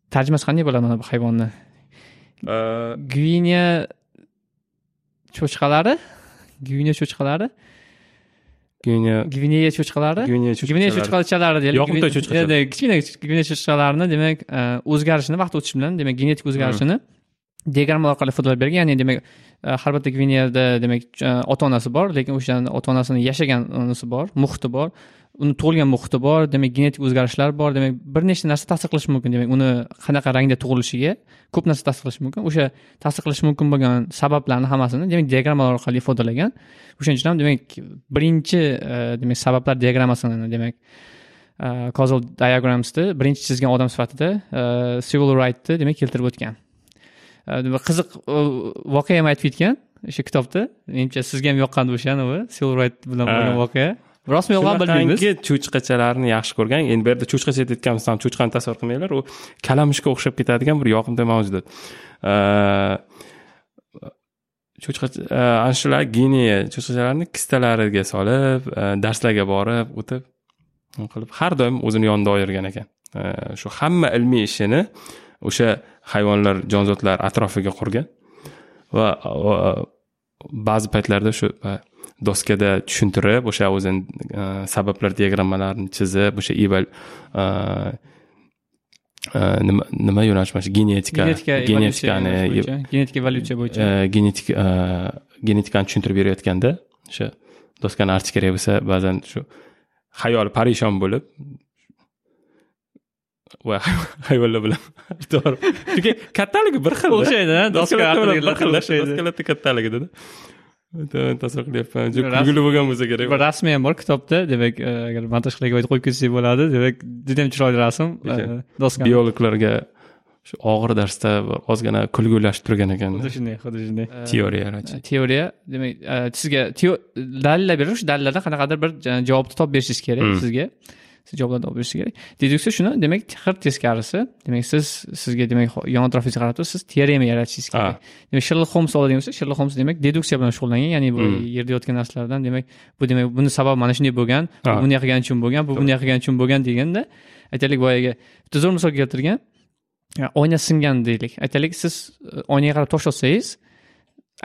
tarjimasi qanday bo'ladi mana bu hayvonni? Gvinia cho'chqalari? Gvinia cho'chqalari gvineya gvineya cho'chqalari? Gvineya gvineya cho'chqachalari deylik Yoqimtoy cho'chqachalar. Gvine- kichkina gvineya cho'chqalarni demak e, o'zgarishini vaqt o'tishi bilan demak genetik o'zgarishini diagramma orqali ifodalab bergan. Ya'ni demak e, har bitta gvineyada demak e, ota onasi bor lekin o'shani ota onasini yashagan onasi bor muhiti bor uni tug'ilgan muhiti bor demak genetik o'zgarishlar bor demak bir nechta narsa ta'sir qilishi mumkin demak uni qanaqa rangda tug'ilishiga ko'p narsa ta'sir qilishi mumkin. O'sha ta'sir qilishi mumkin bo'lgan sabablarni hammasini demak diagrammalar orqali ifodalagan o'shaning uchun ham demak birinchi e, demak sabablar diagrammasini demak e, causal diagramsni birinchi chizgan odam sifatida e, civil rightni demak keltirib o'tgan. Qiziq voqea ham aytib ketgan o'sha kitobda. Menimcha sizga ham yoqqandi o'sha anavi right bilan bo'lgan voqea rostmi yo'qmi bilmaymiz cho'chqachalarni yaxshi ko'rgan endi bu yerda cho'chqacha aytayotganimiz ham cho'chqani tasavvur qilmanglar u kalamushga o'xshab ketadigan bir yoqimtoy mavjudot. Cho'chqacha e, ana shular geniya cho'chqachalarni kistalariga solib e, darslarga borib o'tib qilib har doim o'zini yonida oyirgan ekan. E, shu hamma ilmiy ishini o'sha hayvonlar jonzotlar atrofiga qurgan va ba'zi paytlarda shu doskada tushuntirib o'sha o'zini e, sabablar diagrammalarini chizib o'sha eval e, e, nima nima yo'nalish mana shu genetika genetika genetikani genetika evolyutsiya bo'yicha. Genetik genetikani tushuntirib berayotganda o'sha doskani artish kerak bo'lsa ba'zan shu xayoli parishon bo'lib va hayvonlar bilan to'g'ri. Chunki kattaligi bir xil o'xshaydi doska bir xil doskalarni kattaligida tasavvur qilyapman juda Rasm- kulgili bo'lgan bo'lsa kerak bir rasmi ham bor kitobda demak agar montajlarga qo'yib ketsak bo'ladi demak juda ham chiroyli rasm doska biologlarga shu og'ir darsda bir ozgina kulgulashib turgan ekan xuddi shunday xuddi shunday teoriya teoriya demak sizga dalillar berib shu dalillardan qanaqadir bir ja- javobni topib berishingiz kerak sizga siz javoblarni olib berishi kerak. Deduksiya shuni demak har teskarisi demak siz sizga demak yon atrofingizga qarab turib siz teorema yaratishingiz kerak. Demak sherlok holms oladigan bo'lsak sherlok holms demak deduksiya bilan shug'ullangan ya'ni bu yerda yotgan narsalardan demak bu demak buni sababi mana shunday bo'lgan bu bunday qilgani uchun bo'lgan bu bunday qilgani uchun bo'lgan deganda aytaylik boyagi bitta zo'r misol keltirgan. Oyna singan deylik. Aytaylik siz oynaga qarab tosh otsangiz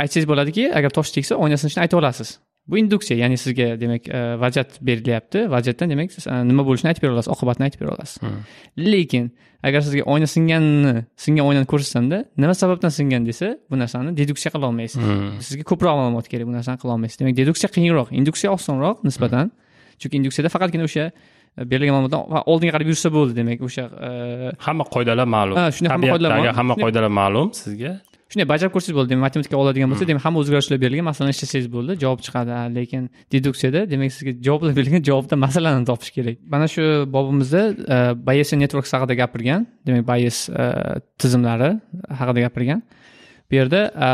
aytsangiz bo'ladiki agar tosh tegsa oyna sinishini aytib olasiz bu induksiya ya'ni sizga demak e, vajat berilyapti. Vajatdan demak siz e, nima bo'lishini aytib bera olasiz oqibatni aytib bera olasiz lekin agar sizga oyna singanini singan oynani ko'rsatsanda nima sababdan singan desa bu narsani deduksiya qila olmaysiz. Sizga ko'proq ma'lumot kerak bu narsani qila olmaysiz. Demak deduksiya qiyinroq induksiya osonroq nisbatan. Chunki induksiyada faqatgina o'sha e, berilgan ma'lumotdan oldinga qarab yursa bo'ldi demak o'sha hamma qoidalar ma'lum. Ha, shunday hamma qoidalar tabiatdagi ma'lum. hamma Shunday- qoidalar ma'lum sizga shunday bajarib ko'rsangiz bo'ldi. Demak matematika oladigan bo'lsa demak hamma o'zgarishlar berilgan masalani ishlasangiz bo'ldi javob chiqadi. Lekin deduksiyada demak sizga javoblar berilgan javobdan masalani topish kerak. Mana shu bobimizda e, bayesian networks haqida gapirgan demak bayes e, tizimlari haqida gapirgan. Bu yerda e,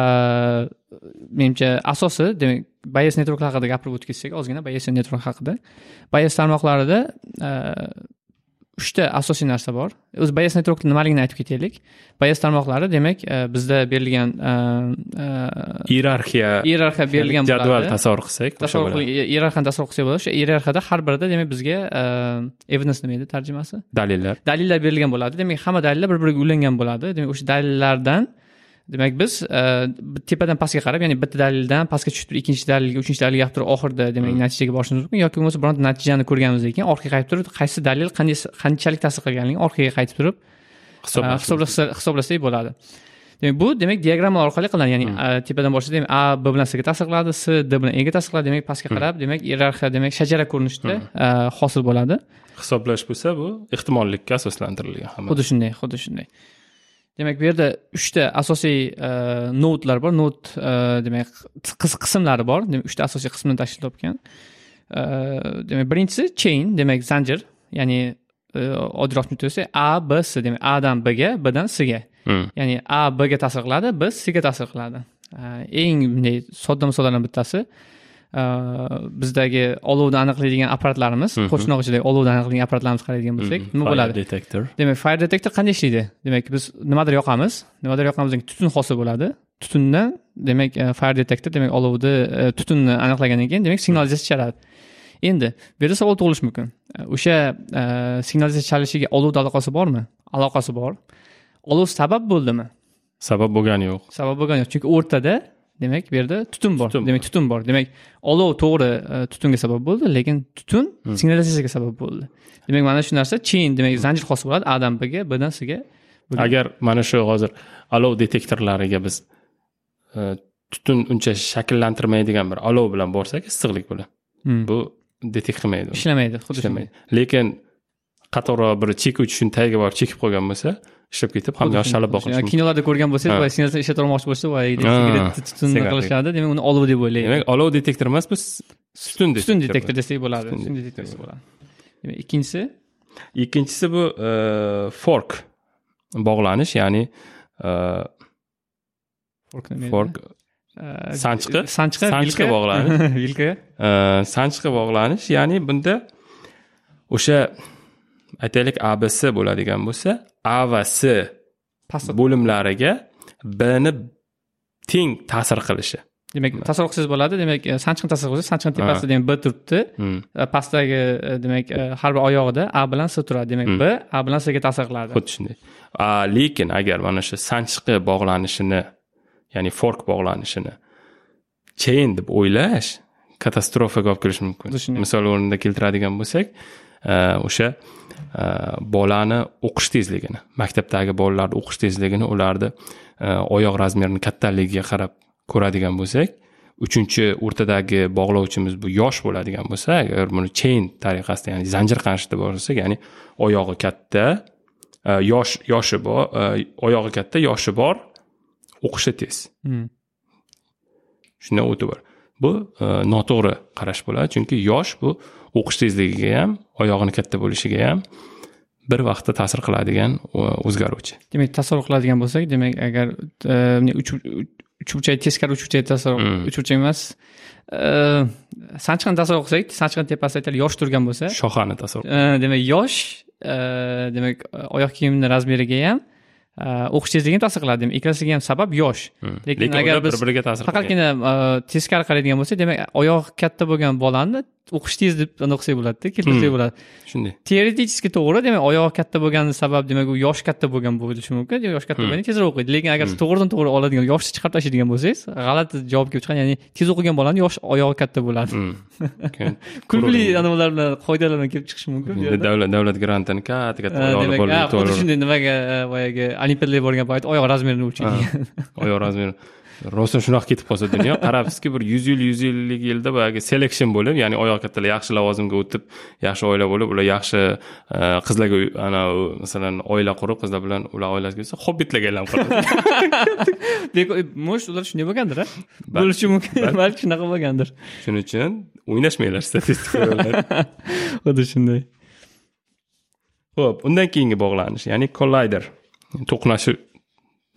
menimcha asosi demak bayes networklar haqida gapirib o'tib ketsak ozgina bayesian network haqida. Bayes tarmoqlarida uchta asosiy narsa bor. O'zi bayes network nimaligini aytib ketaylik? Bayes tarmoqlari demak e, bizda berilgan e, e, iyerarxiya iyerarxiya berilgan jadval tasavvur qilsak tasavvur iyerarxiyani tasavvur qilsak bo'ladi. O'sha iyerarxiyada har birida demak bizga evidence nima edi tarjimasi? Dalillar. Dalillar berilgan bo'ladi. Demak hamma dalillar bir biriga ulangan bo'ladi. Demak o'sha dalillardan demak biz e, tepadan pastga qarab ya'ni bitta dalildan pastga tushib turib ikkinchi dalilga uchinchi dalilga olib turib oxirida demak natijaga borishimiz mumkin yoki bo'lmasa bironta natijani ko'rganimizdan keyin orqaga qaytib turib qaysi dalil qanday qanchalik ta'sir qilganligini orqaga qaytib turib hisoblasa hisoblasak bo'ladi. Demak bu demak diagramma orqali qilinadi ya'ni a, tepadan boshlasa demak a b bilan sga ta'sir qiladi s d bilan ega ta'sir qiladi demak pastga qarab demak iyerarxiya demak shajara ko'rinishida hosil bo'ladi. Hisoblash bo'lsa bu ehtimollikka asoslantirilgan hamma. Xuddi shunday xuddi shunday demak bu yerda uchta asosiy a, nodlar bor. Nod a, demak qis- qismlari bor. Demak uchta asosiy qismni tashkil topgan. A, demak birinchisi chain demak zanjir ya'ni oddiyroq tushuntirsak a b s demak a dan b ga b dan s ga Hmm. ya'ni a b ga ta'sir qiladi b s ga ta'sir qiladi eng bunday sodda misollardan bittasi bizdagi olovni aniqlaydigan apparatlarimiz qo'shnoq ichidagi olovni aniqlaydigan apparatlarimizni qaraydigan bo'lsak nima bo'ladi. detektor demak fire detector qanday ishlaydi? Demak biz nimadir yoqamiz. Nimadir keyin tutun hosil bo'ladi. Tutundan demak e, fire detector demak olovni e, tutunni aniqlagandan keyin demak signalizatsiya chiqaradi endi bu yerda savol tug'ilishi mumkin. E, o'sha signalizatsiya chalishiga olovni aloqasi bormi? Aloqasi bor. Olov sabab bo'ldimi? Sabab bo'lgani yo'q. Sabab bo'lgani yo'q. Chunki o'rtada demak bu yerda tutun bor. Demak tutun bor. Demak olov to'g'ri e, tutunga sabab bo'ldi lekin tutun Hmm. signalizatsiyaga sabab bo'ldi. Demak mana shu narsa chain demak zanjir hosil bo'ladi a dan b ga b dan s ga agar mana shu hozir olov detektorlariga biz e, tutun uncha shakllantirmaydigan bir olov bilan borsak issiqlik bilan Hmm. bu detek qilmaydi ishlamaydi xuddi shunday. Ishlamaydi. Lekin qatorroq bir chekuvchi shuni tagiga borib chekib qo'ygan bo'lsa ishlab ketib ham yoshlanib boqish kinolarda ko'rgan bo'lsangiz Ha. boya signalizatsiya ishlata olmoqchi bo'lsa Ha, tutunni qilishadi demak uni olov deb o'ylaydi. Demak olov detektor emas bu tutun tutun detektor desak bo'ladi Tutun detektor desak bo'ladi. Demak ikkinchisi? Ikkinchisi bu e, fork bog'lanish ya'ni e, fork Eh, sanchqi? sanchqi Sanchqi bog'lanish. vilka e, sanchqi bog'lanish ya'ni bunda o'sha aytaylik abs bo'ladigan bo'lsa a va s bo'limlariga bni teng ta'sir qilishi. Demak tasavvur qilsangiz bo'ladi. Demak sanchiqni tasavvur qilsangiz sanchiqni tepasida demak b turibdi. Hmm. E, pastdagi e, demak e, har bir oyog'ida a bilan s turadi. Demak Hmm. b a bilan s ga ta'sir qiladi. Xuddi shunday. Lekin agar mana shu sanchiqi bog'lanishini ya'ni fork bog'lanishini chain deb o'ylash katastrofaga olib kelishi mumkin. Misol o'rnida keltiradigan bo'lsak o'sha e, bolani o'qish tezligini maktabdagi bolalarni o'qish tezligini ularni e, oyoq razmerini kattaligiga qarab ko'radigan bo'lsak uchinchi o'rtadagi bog'lovchimiz bu yosh bo'ladigan bo'lsa agar buni chain tariqasida ya'ni zanjir qanchida borsak ya'ni oyog'i katta e, yosh yoshi bor oyog'i katta yoshi bor o'qishi tez Hmm. shundan o'ti bor bu e, noto'g'ri qarash bo'ladi. Chunki yosh bu o'qish tezligiga ham oyog'ini katta bo'lishiga ham bir vaqtda ta'sir qiladigan e, o'zgaruvchi. Demak tasavvur qiladigan bo'lsak demak agar e, uch uchburchak teskari uchburchak tasavvur Mm. uchburchak emas Э, sanchiqni tasavvur qilsak sanchiqni tepasida aytaylik yosh turgan bo'lsa. Shoxani tasavvur demak yosh demak oyoq kiyimni razmeriga ham o'qish tezligini ta'sir qiladi demak ikkalasiga ham sabab yosh lekin agar ular bir biz biriga ta'sir faqatgina teskari qaraydigan bo'lsak demak oyog'i katta bo'lgan bolani o'qish tez deb qilsak bo'ladida keltirsak Hmm. bo'ladi. Shunday. Teoretически to'g'ri demak oyog'i katta bo'lgani sabab demak u yoshi katta bo'lgan bo'lishi mumkin yoshi katta Hmm. bo'lganda tezroq o'qiydi. Lekin agar siz to'g'ridan to'g'ri oladigan yoshni chiqarib tashlaydigan bo'lsangiz g'alati javob kelib chiqadi ya'ni tez o'qigan bolani yosh oyog'i katta bo'ladi. Kulgili To'g'ri. anavilar bilan qoidalar bilan kelib chiqishi mumkin davlat davlat grantini katta katta demak xuddi shunday nimaga boyagi olimpiadaga borgan payt oyoq razmerini o'lchaydigan oyoq razmeri rostdan shunaqa ketib qolsa dunyo qarabsizki bir yuz yil yuz ellik yilda boyagi selection bo'lib ya'ni oyoq kattalar yaxshi lavozimga o'tib yaxshi oila bo'lib ular yaxshi e, qizlarga ana masalan oila qurib qizlar bilan ular oilasiga kelsa hobbitlarga aylanib qoladi может ular shunday bo'lgandir a bo'lishi mumkin balki shunaqa bo'lgandir. Shuning uchun o'ynashmanglar statistika xuddi shunday. Ho'p undan keyingi bog'lanish ya'ni collider to'qnashuv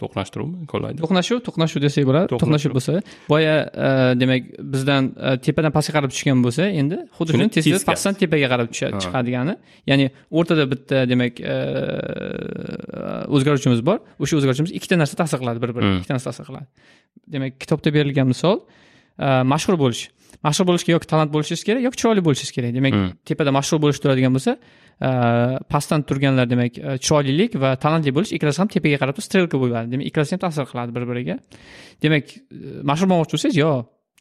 to'qnashtiruvmi collider to'qnashuv to'qnashuv desak bo'ladi. To'qnashuv. bo'lsa boya e, demak bizdan e, tepadan pastga qarab tushgan bo'lsa endi xuddi Shuni tez tez pastdan tepaga qarab chiqadigani. Ya'ni o'rtada bitta demak e, o'zgaruvchimiz bor. O'sha o'zgaruvchimiz ikkita narsa ta'sir qiladi bir biriga Hmm. ikkita narsa ta'sir qiladi demak kitobda berilgan misol mashhur bo'lish. Mashhur bo'lishga yoki talant bo'lishingiz kerak yoki chiroyli bo'lishingiz kerak. Demak Hmm. tepada mashhur bo'lish turadigan bo'lsa pastdan turganlar demak e, chiroylilik va talantli bo'lish ikkalasi ham tepaga qarab turib strelka bo'ladi demak ikkalasi ham ta'sir qiladi bir biriga demak e, mashhur bo'lmoqchi bo'lsangiz yo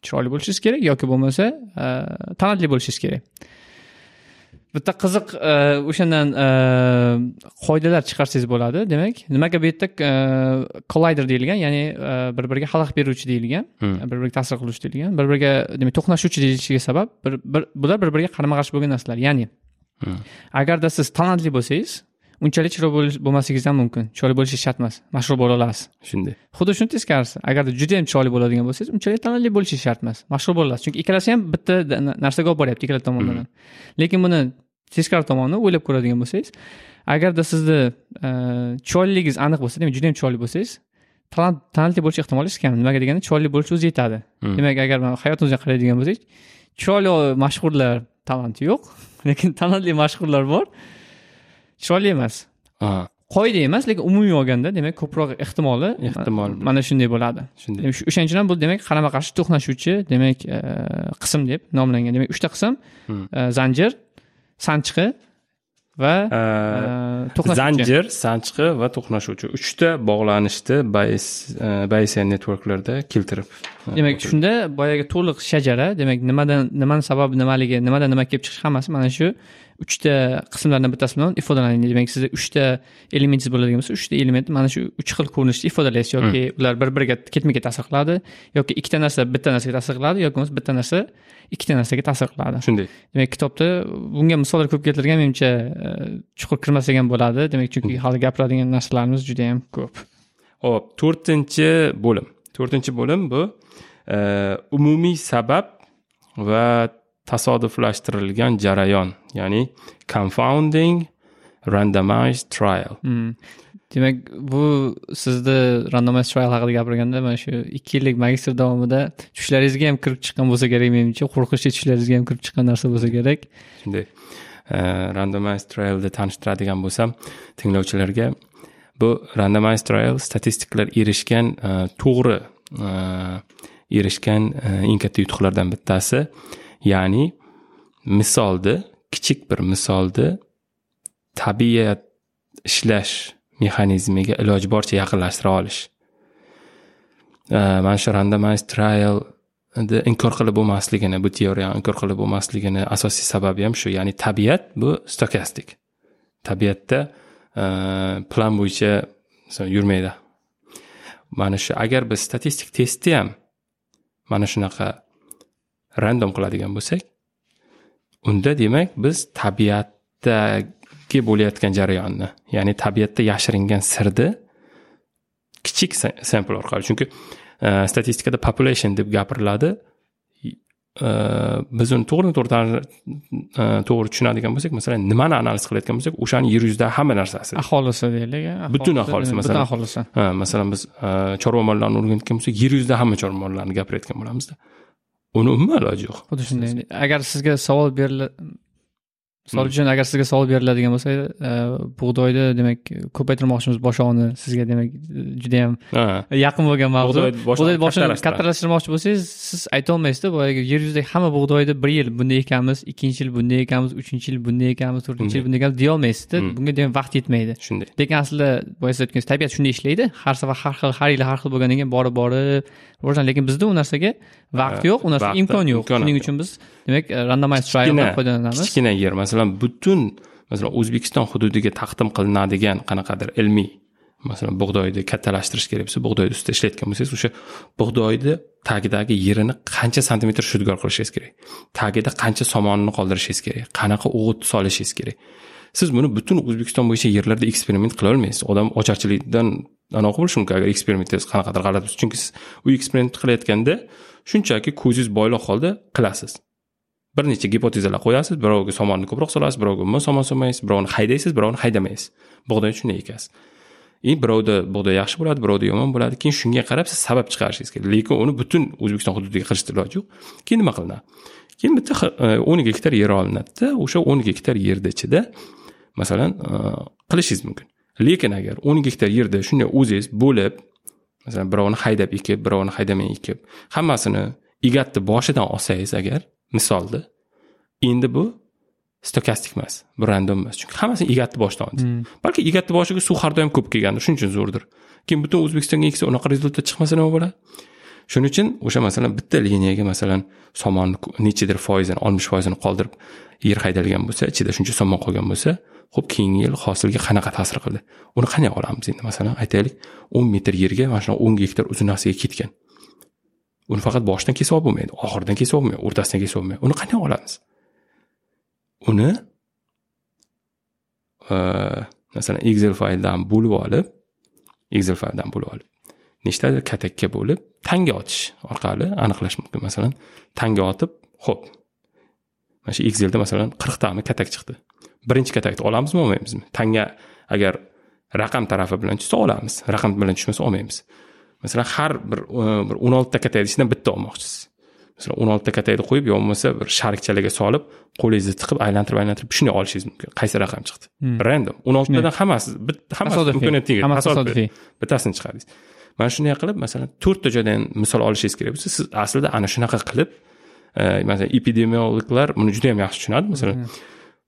chiroyli bo'lishingiz kerak yoki bo'lmasa e, talantli bo'lishingiz kerak. Bitta qiziq o'shandan qoidalar chiqarsangiz bo'ladi. Demak nimaga bu yerda collider deyilgan ya'ni bir biriga xalaqit beruvchi deyilgan Hmm. bir biriga ta'sir qiluvchi deyilgan bir biriga demak to'qnashuvchi deyilishiga sabab bular bir biriga qarama qarshi bo'lgan narsalar. Ya'ni Agarda siz talantli bo'lsangiz unchalik chiroyli bo'lish- bo'lmasligingiz ham mumkin. Chiroyli bo'lishingiz shart emas mashhur bo'la olasiz. Shunday. Xuddi shuni teskarisi agarda juda yam chiroyli bo'ladigan bo'lsangiz unchalik talantli bo'lishingiz shart emas mashhur bo'la olasiz chunki ikkalasi ham bitta narsaga olib boryapti ikkala tomondan. Ham lekin buni teskari tomonini o'ylab ko'radigan bo'lsangiz agarda sizni e, chiroyliligingiz aniq bo'lsa demak juda yam chiroyli bo'lsangiz talant talantli bo'lish ehtimolinggiz kam. Nimaga deganda chiroyli bo'lish o'zi yetadi. Hmm. demak agar hayotimizga qaraydigan bo'lsak chiroyli mashhurlar talanti yo'q lekin talantli mashhurlar bor. Chiroyli emas. Qoida emas lekin umumiy olganda demak ko'proq ehtimoli Ehtimol. mana shunday bo'ladi. Shunday. O'shaning uchun bu demak qarama qarshi to'qnashuvchi demak e, qism deb nomlangan. Demak uchta qism Hmm. e, zanjir sanchiqi va Э, to'qnashuvchi. Zanjir sanchiqi va to'qnashuvchi. Uchta bog'lanishni bayesian networklarda keltirib e, demak shunda boyagi to'liq shajara demak nimadan nimani sababi nimaligi nimadan nima kelib chiqishi hammasi mana shu uchta qismlardan bittasi bilan ifodalanadi demak sizda uchta elementingiz bo'ladigan bo'lsa uchta elementni mana shu uch xil ko'rinishda ifodalaysiz yoki ular bir biriga ketma ket ta'sir qiladi yoki ikkita narsa bitta narsaga ta'sir qiladi yoki bo'lmasa bitta narsa ikkita narsaga ta'sir qiladi. Shunday. Demak kitobda bunga misollar ko'p keltirilgan menimcha e, chuqur kirmasak ham bo'ladi. Demak chunki hali gapiradigan narsalarimiz juda yam ko'p. Hop to'rtinchi bo'lim. To'rtinchi bo'lim bu e, umumiy sabab va tasodiflashtirilgan jarayon ya'ni confounding randomized trial. Hmm. demak bu sizni randomize trial haqida gapirganda mana shu ikki yillik magistr davomida tushlaringizga ham kirib chiqqan bo'lsa kerak menimcha. Qo'rqinchli tushlaringizga ham kirib chiqqan narsa bo'lsa kerak. Shunday e, randomized trialni tanishtiradigan bo'lsam tinglovchilarga bu randomized trial statistiklar erishgan e, to'g'ri e, erishgan eng katta yutuqlardan bittasi ya'ni misolni kichik bir misolni tabiat ishlash mexanizmiga iloji boricha yaqinlashtira olish. Mana shu randomized trial inkor qilib bo'lmasligini bu teoriyani inkor qilib bo'lmasligini asosiy sababi ham shu ya'ni tabiat bu stokastik. Tabiatda plan bo'yicha masalan, yurmaydi. Mana shu agar biz statistik testni ham mana shunaqa random qiladigan bo'lsak unda demak biz tabiatdagi bo'layotgan jarayonni ya'ni tabiatda yashiringan sirni kichik sa- sample orqali chunki e, statistikada population deb gapiriladi. Biz uni to'g'ridan to'g'ri e, to'g'ri tushunadigan bo'lsak masalan nimani analiz qilayotgan bo'lsak o'shani yer yuzidagi hamma narsasi. Aholisi deylik Butun aholisi, masalan. aholisi. Ha, masalan biz e, chorva mollarni o'rganayotgan bo'lsak yer yuzida hamma chorva mollarni gapirayotgan bo'lamizda uni umuman iloji yo'q. Xuddi shunday. Agar sizga savol berila misol uchun agar sizga savol beriladigan bo'lsa e, bug'doyni demak ko'paytirmoqchimiz boshog'ini sizga demak judayam yaqin bo'lgan mavzu. Bug'doy boshini kattalashtirmoqchi bo'lsangiz siz aytolmaysizda boyagi yer yuzidagi hamma bug'doyni bir yil bunday ekanmiz ikkinchi yil bunday ekanmiz uchinchi yil bunday ekanmiz to'rtinchi yil bunday ekanmiz deyolmaysizda Hmm. bunga demak vaqt yetmaydi. Shunday. Lekin aslida boya siz aytganingiz tabiat shunday ishlaydi har safar har xil har yili har xil bo'lgandan keyin borib borib lekin bizda u narsaga vaqt yo'q u narsaga imkon yo'q. shuning uchun biz demak randomize trialdan foydalanamiz. kichkina yer masalan butun masalan o'zbekiston hududiga taqdim qilinadigan qanaqadir ilmiy masalan bug'doyni kattalashtirish kerak bo'lsa bug'doyni ustida ishlayotgan bo'lsangiz o'sha bug'doyni tagidagi yerini qancha santimetr shudgor qilishingiz kerak? Tagida qancha somonini qoldirishingiz kerak? Qanaqa o'g'it solishingiz kerak? Siz buni butun o'zbekiston bo'yicha yerlarda eksperiment qila olmaysiz. Odam ocharchilikdan anaqa bo'lishi mumkin agar eksperimentingiz qanaqadir g'alati bo'lsa. Chunki siz u eksperiment qilayotganda shunchaki ko'zingiz bo'yloq holda qilasiz. Bir necha gipotezalar qo'yasiz biroviga somonni ko'proq solasiz birovga umuman somon solmaysiz birovni haydaysiz birovni haydamaysiz. Bug'doy shunday ekasiz и birovda bug'doy yaxshi bo'ladi birovda yomon bo'ladi. Keyin shunga qarab siz sabab chiqarishingiz kerak. Lekin uni butun o'zbekiston hududiga qilishni iloji yo'q. Keyin nima qilinadi keyin bitta hi- e, o'n gektar yer olinadida o'sha o'n gektar yerni ichida masalan e, qilishingiz mumkin. Lekin agar o'n gektar yerda shunday o'zingiz bo'lib masalan birovni haydab ekib birovni haydamay ekib hammasini egatni boshidan olsangiz agar misolda endi bu stokastik emas bu random emas. Chunki hammasini egatni boshidan oldingiz Hmm. balki egatni boshiga suv har doim ko'p kelgandir shuning uchun zo'rdir. Keyin butun o'zbekistonga eksa unaqa rezultat chiqmasa nima bo'ladi? Shuning uchun o'sha masalan bitta liniyaga masalan somonni nechadir foizini oltmish foizini qoldirib yer haydalgan bo'lsa ichida shuncha somon qolgan bo'lsa ho'p keyingi yil hosilga qanaqa ta'sir qildi? Uni qanday olamiz endi? Masalan aytaylik o'n metr yerga mana shunaqa o'n gektar uzun narsaga ketgan uni faqat boshidan kesib olib bo'lmaydi oxiridan kesib bo'lmaydi o'rtasidan kesib bo'lmaydi. Uni qanday olamiz? Uni e, masalan excel fayldan bo'lib olib excel fayldan bo'lib olib nechtadir katakka bo'lib tanga otish orqali aniqlash mumkin. Masalan tanga otib ho'p mana shu excelda masalan qirqtami katak chiqdi. Birinchi katakni olamizmi olmaymizmi? Tanga agar raqam tarafi bilan tushsa olamiz raqam bilan tushmasa olmaymiz. Masalan har bir e, bir o'n oltita katakni ichidan bitta olmoqchisiz. Masalan o'n oltita katakni qo'yib yo bo'lmasa bir sharikchalarga solib qo'lingizni tiqib aylantirib aylantirib shunday olishingiz mumkin. Qaysi raqam chiqdi? Hmm. random. o'n oltitadan hammasi hammasi Tasodifiy. imkoniyat teng Hammasi tasodifiy. bittasini chiqardingiz. Mana shunday qilib masalan to'rtta joydan misol olishingiz kerak bo'lsa siz aslida ana shunaqa qilib e, masalan epidemiologlar buni juda yam yaxshi tushunadi. Masalan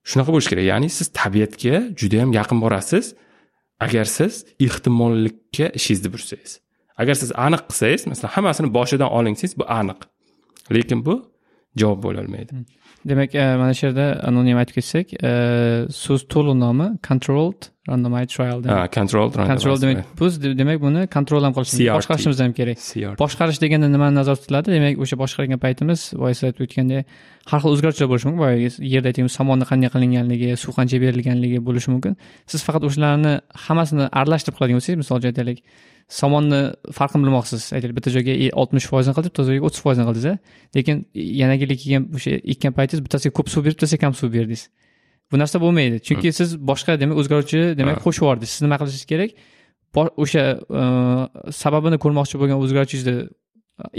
shunaqa bo'lishi kerak. Ya'ni siz tabiatga juda yam yaqin borasiz. Agar siz ehtimollikka ishingizni bursangiz agar siz aniq qilsangiz masalan hammasini boshidan oling desangiz bu aniq. Lekin bu javob bo'lolmaydi. Demak e, mana shu yerda anonim aytib ketsak e, so'z to'liq nomi controlled randomized trial ha control control demak biz de- demak buni kontrol ham qilishimiz boshqarishimiz ham kerak. Boshqarish deganda nimani nazarda tutiladi? Demak o'sha boshqargan paytimiz boya siz aytib o'tgandek har xil o'zgarishlar bo'lishi mumkin. Boyagi yerda aytganimiz somonni qanday qilinganligi suv qancha berilganligi bo'lishi mumkin. Siz faqat o'shalarni hammasini aralashtirib qiladigan bo'lsangiz misol uchun aytaylik somonni farqini bilmoqchisiz aytaylik bitta joyga e, oltmish foizini qilib bitta joyga o'ttiz foizini qildingiz lekin yana yili kelgan o'sha ekkan paytingiz bittasiga ko'p suv berib bittasiga kam suv berdingiz. Bu narsa bo'lmaydi. Chunki siz boshqa demak o'zgaruvchi demak qo'shib yubordingiz siz nima qilishingiz kerak? O'sha e, sababini ko'rmoqchi bo'lgan o'zgaruvchingizni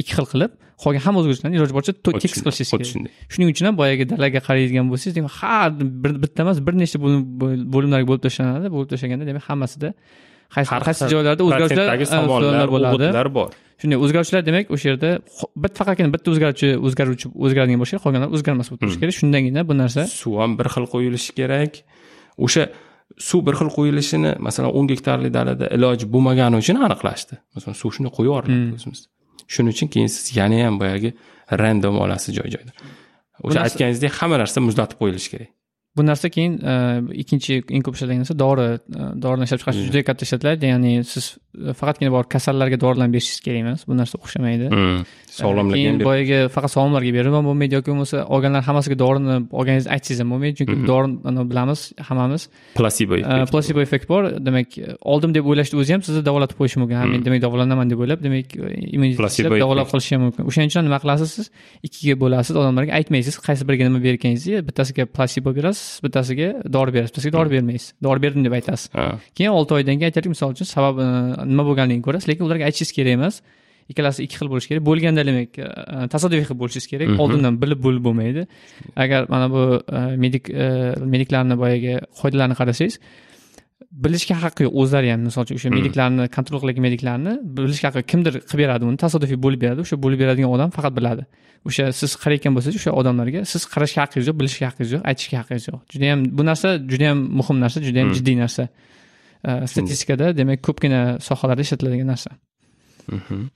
ikki xil qilib qolgan hamma o'zgaruvchilarni iloji boricha tekis qilishingiz kerak. shunday shuning uchun ham boyagi dalaga qaraydigan bo'lsangiz demak har bir bitta emas bir nechta bo'lim- bo'l- bo'limlarga bo'lib tashlanadi. Bo'lib tashlaganda demak hammasida Har qaysi joylarda o'zgaruvchilar usullar bo'ladi. bor. Shunday o'zgaruvchilar demak o'sha yerda xo- bit faqatgina bitta o'zgaruvchi o'zgaruvchi o'zgaradigan bo'lsa qolganlar o'zgarmas bo'lib turishi kerak. Shundagina bu narsa suv ham bir xil quyilishi kerak. O'sha suv bir xil quyilishini masalan o'n gektarli dalada iloji bo'lmagani uchun aniqlashdi. Masalan suv shunday quyib yuboriladi o'zimiz. Shuning uchun keyin siz yana ham boyagi random olasiz joy joyda o'sha aytganingizdek hamma narsa muzlatib qo'yilishi kerak bu narsa keyin e, ikkinchi eng ko'p ishlatilgan narsa dori e, dorini ishlab chiqarishda juda katta ishlatiladi ya'ni siz faqatgina borib kasallarga dorilarni berishingiz kerak emas bu narsa o'xshamaydi. Hmm. sog'lomlikka keyin boyagi faqat sog'lomlarga berib ham bo'lmaydi yoki bo'lmasa olganlar hammasiga dorini olganingizni aytsangiz ham bo'lmaydi chunki Mhm. dorini bilamiz hammamiz. Plasebo effekt. plasebo effekt bor. Demak oldim deb o'ylashni o'zi ham sizni davolatib qo'yishi mumkin. Ha men Mhm. demak davolanaman deb o'ylab demak immunitet Placebo ishlab davolab qolishi ham mumkin. O'shaning uchun nima qilasiz siz? Ikkiga bo'lasiz odamlarga aytmaysiz qaysi biriga nima berganingizni bittasiga plasebo berasiz bittasiga dori berasiz bittasiga dori bermaysiz. Dori berdim deb aytasiz. Keyin olti oydan keyin aytaylik misol uchun sababi e, nima bo'lganligini ko'rasiz lekin ularga aytishingiz kerak emas ikkalasi ikki xil bo'lishi kerak. Bo'lganda demak e, tasodifiy qilib bo'lishingiz kerak Mhm. oldindan bilib bo'lib bo'lmaydi. Agar mana bu e, medik e, mediklarni boyagi qoidalarni qarasangiz bilishga haqqi yo'q o'zlari ham misol uchun o'sha Mhm. mediklarni kontrol qilgan mediklarni bilishga haqqi kimdir qilib beradi uni tasodifiy bo'lib beradi. O'sha bo'lib beradigan odam faqat biladi. O'sha siz qarayotgan bo'lsangiz o'sha odamlarga siz qarashga haqqingiz yo'q bilishga haqqingiz yo'q aytishga haqqingiz yo'q. Judayam bu narsa judayam muhim narsa judayam Mhm. jiddiy narsa statistikada demak ko'pgina sohalarda ishlatiladigan narsa. Mhm.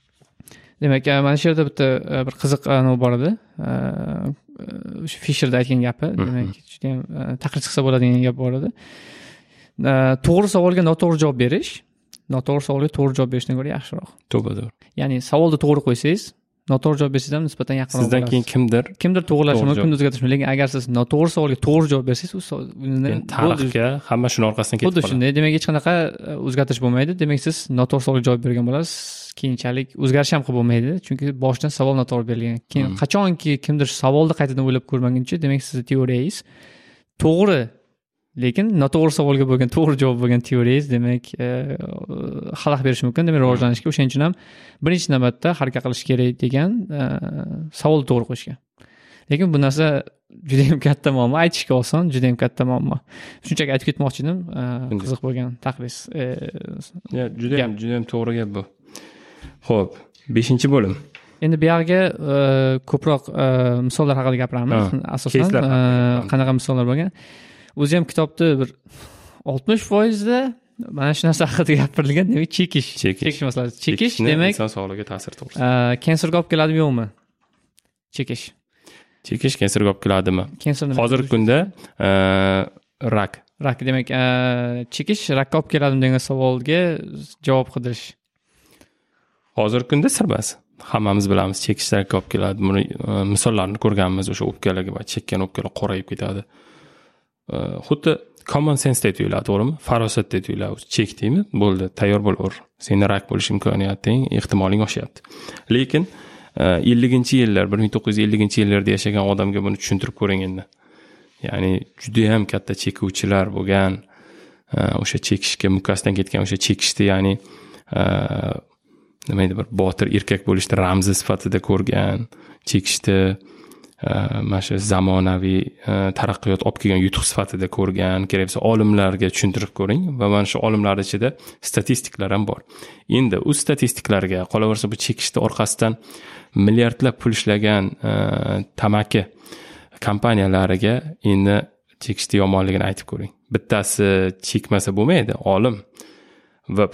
demak e, mana shu yerda bitta e, bir qiziq anavi bor edi. E, e, o'sha fisherda aytgan gapi. Demak judayam e, taqir chiqsa bo'ladigan gap bor edi. E, to'g'ri savolga noto'g'ri javob berish. Noto'g'ri savolga to'g'ri javob berishdan ko'ra yaxshiroq. To'g'ri to'g'ri. Ya'ni savolni to'g'ri qo'ysangiz noto'g'ri javob bersangiz ham nisbatan yaqinroq sizdan keyin kimdir kimdir to'g'irlashi mumkin kimdir o'zgartirishi mumkin lekin agar siz noto'g'ri savolga to'g'ri javob bersangiz u tarixga hamma shuni orqasidan ketib xuddi shunday. Demak hech qanaqa e, o'zgartirish bo'lmaydi. Demak siz noto'g'ri savolga javob bergan bo'lasiz. Keyinchalik o'zgarish ham qilib bo'lmaydi. Chunki boshidan savol noto'g'ri berilgan. Keyin Hmm. qachonki kimdir savolni qaytadan o'ylab ko'rmaguncha demak sizni teoriyangiz to'g'ri lekin noto'g'ri savolga bo'lgan to'g'ri javob bo'lgan teoriyangiz demak e, xalaqit berishi mumkin demak rivojlanishga o'shaning uchun ham birinchi navbatda harakat qilish kerak degan e, savolni to'g'ri qo'yishga lekin bu narsa judayam katta muammo. Aytishga oson judayam katta muammo. Shunchaki aytib ketmoqchi edim e, qiziq bo'lgan taqris Ya, judayam judayam to'g'ri gap bu. Ho'p beshinchi bo'lim. Endi buyog'iga ko'proq misollar haqida gapiramiz asosan qanaqa misollar bo'lgan o'zi ham kitobda bir oltmish foizda mana shu narsa haqida gapirilgan demak chekish. Chekish. masalasi. Chekish demak inson sog'lig'iga ta'sir to'g'risida kanserga olib keladimi yo'qmi? Chekish. Chekish kanserga olib keladimi? Kanser hozirgi kunda rak. Rak demak chekish rakka olib keladimi degan savolga javob qidirish. Hozirgi kunda sir emas hammamiz bilamiz chekish rakka olib keladi buni misollarini ko'rganmiz o'sha o'pkalarga chekkan o'pkalar qorayib ketadi xuddi common sense deb tuyuladi to'g'rimi farosat deb tuyuladi chekdingmi bo'ldi tayyor bo'laver seni rak bo'lish imkoniyating ehtimoling oshyapti lekin elliginchi yillar bir ming to'qqiz yuz elliginchi yillarda yashagan odamga buni tushuntirib ko'ring endi ya'ni judayam katta chekuvchilar bo'lgan o'sha chekishga mukkasidan ketgan o'sha chekishni ya'ni nima deydi bir botir erkak bo'lishni ramzi sifatida ko'rgan chekishni Э, mana shu zamonaviy э, taraqqiyot olib kelgan yutuq sifatida ko'rgan kerak bo'lsa olimlarga tushuntirib ko'ring va mana shu olimlar ichida statistiklar ham bor. Endi u statistiklarga qolaversa bu chekishni orqasidan milliardlab pul ishlagan e, tamaki kompaniyalariga endi chekishni yomonligini aytib ko'ring. Bittasi chekmasa bo'lmaydi olim va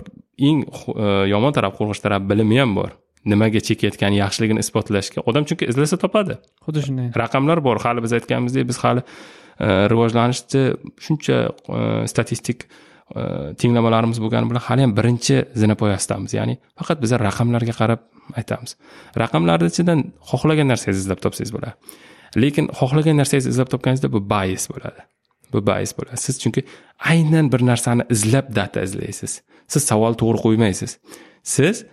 eng e, yomon taraf qo'rqinch taraf bilimi ham bor. Nimaga chekayotgani yaxshiligini isbotlashga. Odam chunki izlasa topadi. Xuddi shunday. Raqamlar bor. Hali biz aytganimizdek biz hali e, rivojlanishni shuncha e, statistik e, tenglamalarimiz bo'lgani bilan hali ham birinchi zinapoyasidamiz ya'ni faqat biz raqamlarga qarab aytamiz. Raqamlarni ichidan xohlagan narsangizni izlab topsangiz bo'ladi. Lekin xohlagan narsangizni izlab topganingizda bu bias bo'ladi. Bu bias bo'ladi. Siz chunki aynan bir narsani izlab data izlaysiz. Siz savol to'g'ri qo'ymaysiz. Siz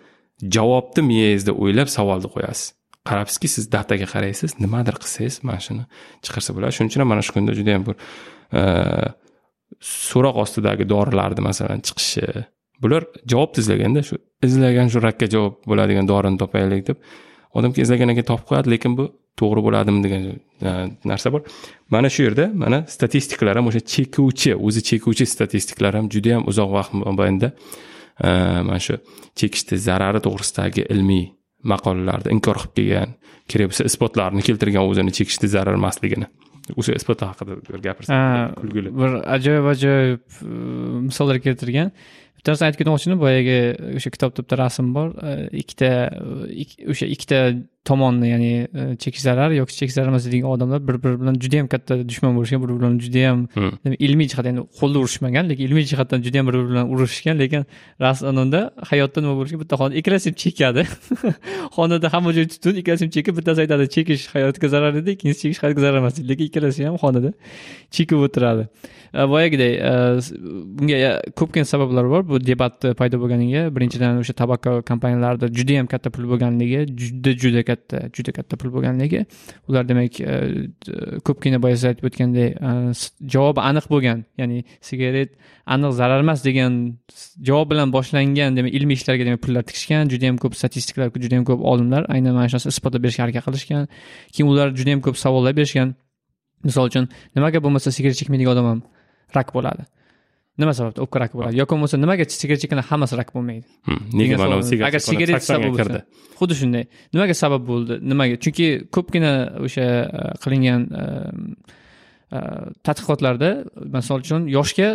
javobni miyangizda o'ylab savolni qo'yasiz. Qarabsizki siz dataga qaraysiz nimadir qilsangiz mana shuni chiqarsa bo'ladi. Shuning uchun ham mana shu kunda juda yam bir e, so'roq ostidagi dorilarni masalan chiqishi bular javobni izlaganda shu izlagan shu rakka javob bo'ladigan dorini topaylik deb odam izlagandan keyin topib qo'yadi lekin bu to'g'ri bo'ladimi degan e, narsa bor. Mana shu yerda mana statistikalar ham o'sha chekuvchi o'zi chekuvchi statistiklar ham juda yam uzoq vaqt mobaynida mana shu chekishni zarari to'g'risidagi ilmiy maqolalarni inkor qilib kelgan kerak bo'lsa isbotlarni keltirgan o'zini chekishni zarar emasligini. O'sha isbot haqida bir gapirsa kulgili. bir ajoyib ajoyib e, misollar keltirgan. Bittasini aytib ketmoqchiman boyagi o'sha kitobda bitta rasm bor. E, ikkita ik- o'sha ikkita tomonni ya'ni e, chekish zarar yoki emas deydigan odamlar bir biri bilan juda yam katta dushman bo'lishgan bir biri bilan judayam Hmm. demak, ilmiy jihatdan endi qo'lda urushmagan lekin ilmiy jihatdan juda yam bir biri bilan urushishgan lekin rasman unda hayotda nima bo'lishi bitta xona ikkalasi ham chekadi. Xonada hamma joy tutun ikkalasi ham chekib bittasi aytadi chekish hayotga zarar edi ikkinchisi chekish hayotga zarar emas deydi lekin ikkalasi ham xonada chekib o'tiradi. E, boyagiday e, s- bunga e, ko'pgina sabablar bor. Bu debat paydo bo'lganiga birinchidan o'sha tabako kompaniyalarida juda yam katta pul bo'lganligi juda juda katta juda katta pul bo'lganligi ular demak e, ko'pgina boya siz aytib o'tgandek e, javobi aniq bo'lgan ya'ni sigaret aniq zarar emas degan javob bilan boshlangan demak ilmiy ishlarga demak pullar tikishgan juda yam ko'p statistikalar juda yam ko'p olimlar aynan mana shu narsani isbotlab berishga harakat qilishgan keyin ular juda yam ko'p savollar berishgan. Misol uchun nimaga bo'lmasa sigaret chekmaydigan odam ham rak bo'ladi. Nima sababdan o'pka raki bo'ladi yoki bo'lmasa nimaga sigaret chekkan hammasi rak bo'lmaydi Hmm. nega mana sigaret agar sigaret sabab kirdi xuddi shunday nimaga sabab bo'ldi nimaga chunki ko'pgina o'sha e, qilingan e, e, tadqiqotlarda misol uchun yoshga